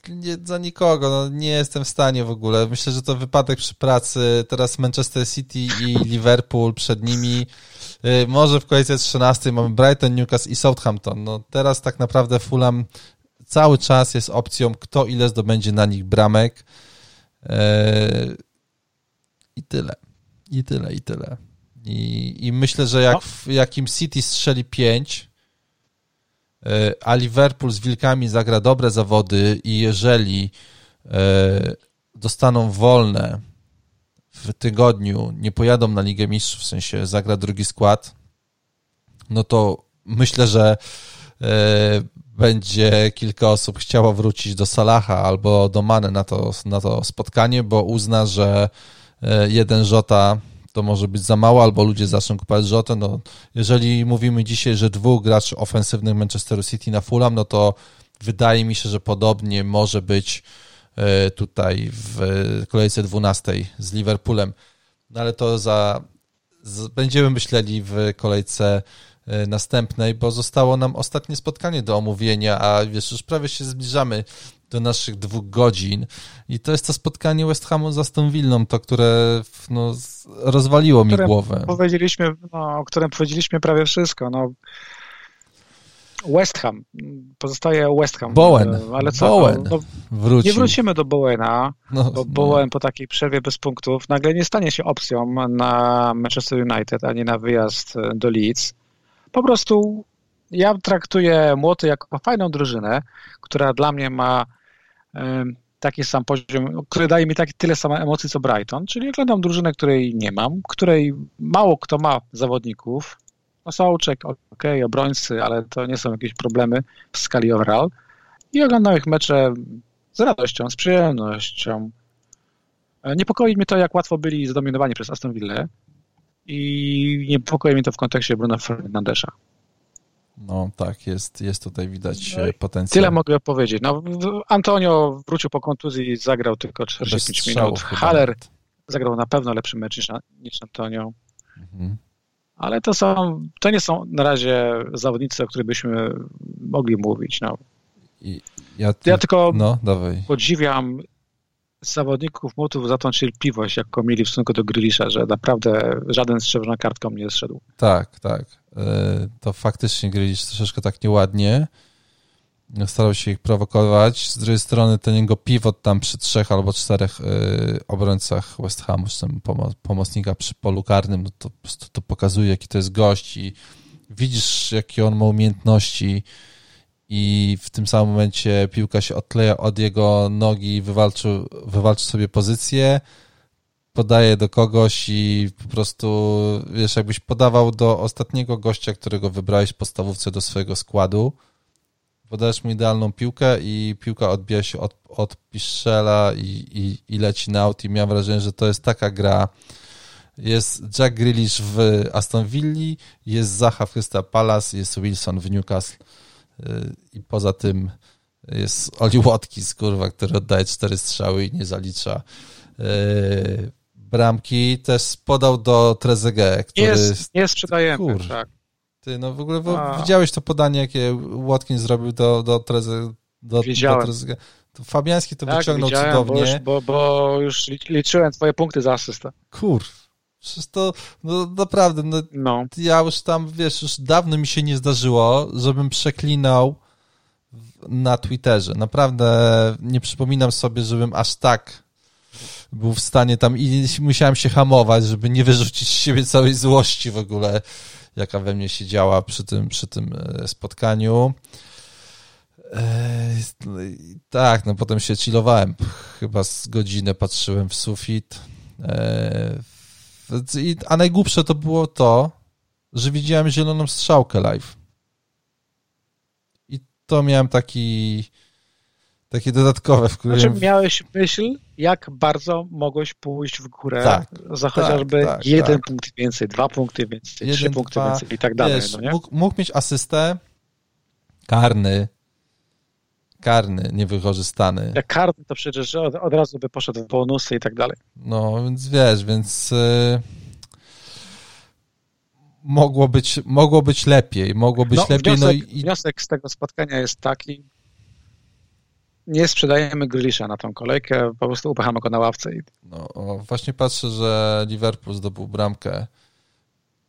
nie, za nikogo, no, nie jestem w stanie w ogóle. Myślę, że to wypadek przy pracy. Teraz Manchester City i Liverpool przed nimi. Y, może w kolejce 13 mamy Brighton, Newcastle i Southampton. No, teraz tak naprawdę Fulham cały czas jest opcją, kto ile zdobędzie na nich bramek. Yy, I tyle. I tyle, i tyle. I, i myślę, że jak no. w jakim City strzeli 5, e, a Liverpool z Wilkami zagra dobre zawody i jeżeli e, dostaną wolne w tygodniu, nie pojadą na Ligę Mistrzów, w sensie zagra drugi skład, no to myślę, że będzie kilka osób chciało wrócić do Salaha albo do Mane na to, na to spotkanie, bo uzna, że jeden Żota to może być za mało, albo ludzie zaczną kupować Żotę. No, jeżeli mówimy dzisiaj, że dwóch graczy ofensywnych Manchesteru City na Fulham, no to wydaje mi się, że podobnie może być e, tutaj w kolejce 12 z Liverpoolem. No ale to za, będziemy myśleli w kolejce e, następnej, bo zostało nam ostatnie spotkanie do omówienia, a wiesz, już prawie się zbliżamy do naszych dwóch godzin. I to jest to spotkanie West Hamu z Aston Villą, to które no, rozwaliło mi głowę. Powiedzieliśmy, no, o którym powiedzieliśmy prawie wszystko. No. West Ham. Pozostaje West Ham. Bowen. Ale co? Bowen. No, wrócił. Nie wrócimy do Bowena, no, bo Bowen po takiej przerwie bez punktów nagle nie stanie się opcją na Manchester United, ani na wyjazd do Leeds. Po prostu ja traktuję Młoty jako fajną drużynę, która dla mnie ma taki sam poziom, który daje mi tyle samo emocji co Brighton, czyli oglądam drużynę, której nie mam, której mało kto ma zawodników. Osałuczek, ok, obrońcy, ale to nie są jakieś problemy w skali overall. I oglądam ich mecze z radością, z przyjemnością. E, niepokoi mnie to, jak łatwo byli zdominowani przez Aston Villa i niepokoi mnie to w kontekście Bruno Fernandesza. No tak, jest, jest tutaj widać no potencjał. Tyle mogę powiedzieć. No, Antonio wrócił po kontuzji i zagrał tylko 45 minut. Haller zagrał na pewno lepszy mecz niż, niż Antonio. Mhm. Ale to są, to nie są na razie zawodnicy, o których byśmy mogli mówić. No. I ja, ty... ja tylko no, podziwiam zawodników mutów za tą cierpliwość, jaką mieli w stosunku do Grylisza, że naprawdę żaden z czerwoną kartką nie zszedł. Tak, tak. E, to faktycznie Grylisz troszeczkę tak nieładnie. Starał się ich prowokować. Z drugiej strony ten jego pivot tam przy trzech albo czterech e, obrońcach West Hamu, czy tam pomocnika przy polu karnym, no to prostu to pokazuje, jaki to jest gość i widzisz, jakie on ma umiejętności i w tym samym momencie piłka się odkleja od jego nogi, wywalczył, wywalczył sobie pozycję, podaje do kogoś i po prostu, wiesz, jakbyś podawał do ostatniego gościa, którego wybrałeś w podstawówce do swojego składu, podajesz mu idealną piłkę i piłka odbija się od, od Piszczela i, i, i leci na aut i miałem wrażenie, że to jest taka gra, jest Jack Grealish w Aston Villa, jest Zaha w Crystal Palace, jest Wilson w Newcastle i poza tym jest Oli Watkins, kurwa, który oddaje cztery strzały i nie zalicza e, bramki. Też podał do Trezeguet, który... Jest, nie sprzedajemy, kur, tak. Ty, no w ogóle A. widziałeś to podanie, jakie Watkins zrobił do, do, Treze, do, do Trezeguet? To Fabiański to tak, wyciągnął cudownie. Bo już, bo, bo już liczyłem twoje punkty za asystę. Kur, Przecież to, no naprawdę, no, no. ja już tam, wiesz, już dawno mi się nie zdarzyło, żebym przeklinał na Twitterze. Naprawdę nie przypominam sobie, żebym aż tak był w stanie tam i musiałem się hamować, żeby nie wyrzucić z siebie całej złości w ogóle, jaka we mnie się działa przy tym, przy tym e, spotkaniu. Eee, tak, no potem się chillowałem. Chyba z godzinę patrzyłem w sufit. Eee, a najgłupsze to było to, że widziałem zieloną strzałkę live. I to miałem taki takie dodatkowe, w którym... Znaczy miałeś myśl, jak bardzo mogłeś pójść w górę tak, za tak, chociażby tak, tak, jeden punkt więcej, dwa punkty więcej, jeden, trzy punkty dwa, więcej i tak dalej. Wiesz, no mógł, mógł mieć asystę karny, karny, niewykorzystany. Jak karny, to przecież od, od razu by poszedł w bonusy i tak dalej. No, więc wiesz, więc yy, mogło, być, mogło być lepiej, mogło być no, lepiej. Wniosek, no i... wniosek z tego spotkania jest taki, nie sprzedajemy Grylisza na tą kolejkę, po prostu upychamy go na ławce. I... No, właśnie patrzę, że Liverpool zdobył bramkę.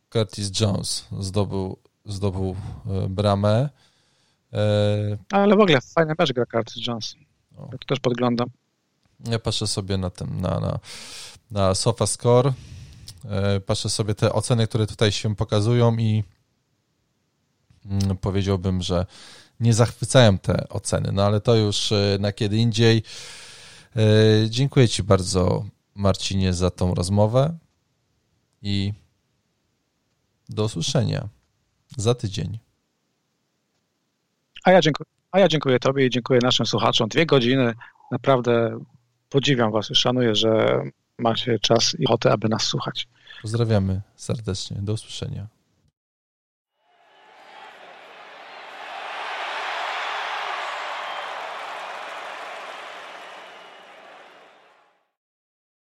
Curtis Jones zdobył, zdobył e, bramę. E, Ale w ogóle fajny mecz gra Curtis Jones. Ja też podglądam. Ja patrzę sobie na tym, na, na, na Sofa Score. E, patrzę sobie te oceny, które tutaj się pokazują i mm, powiedziałbym, że nie zachwycają te oceny, no ale to już e, na kiedy indziej. Dziękuję Ci bardzo, Marcinie, za tą rozmowę i do usłyszenia za tydzień. A ja, dziękuję, a ja dziękuję Tobie i dziękuję naszym słuchaczom. Dwie godziny. Naprawdę podziwiam Was i szanuję, że macie czas i ochotę, aby nas słuchać. Pozdrawiamy serdecznie. Do usłyszenia.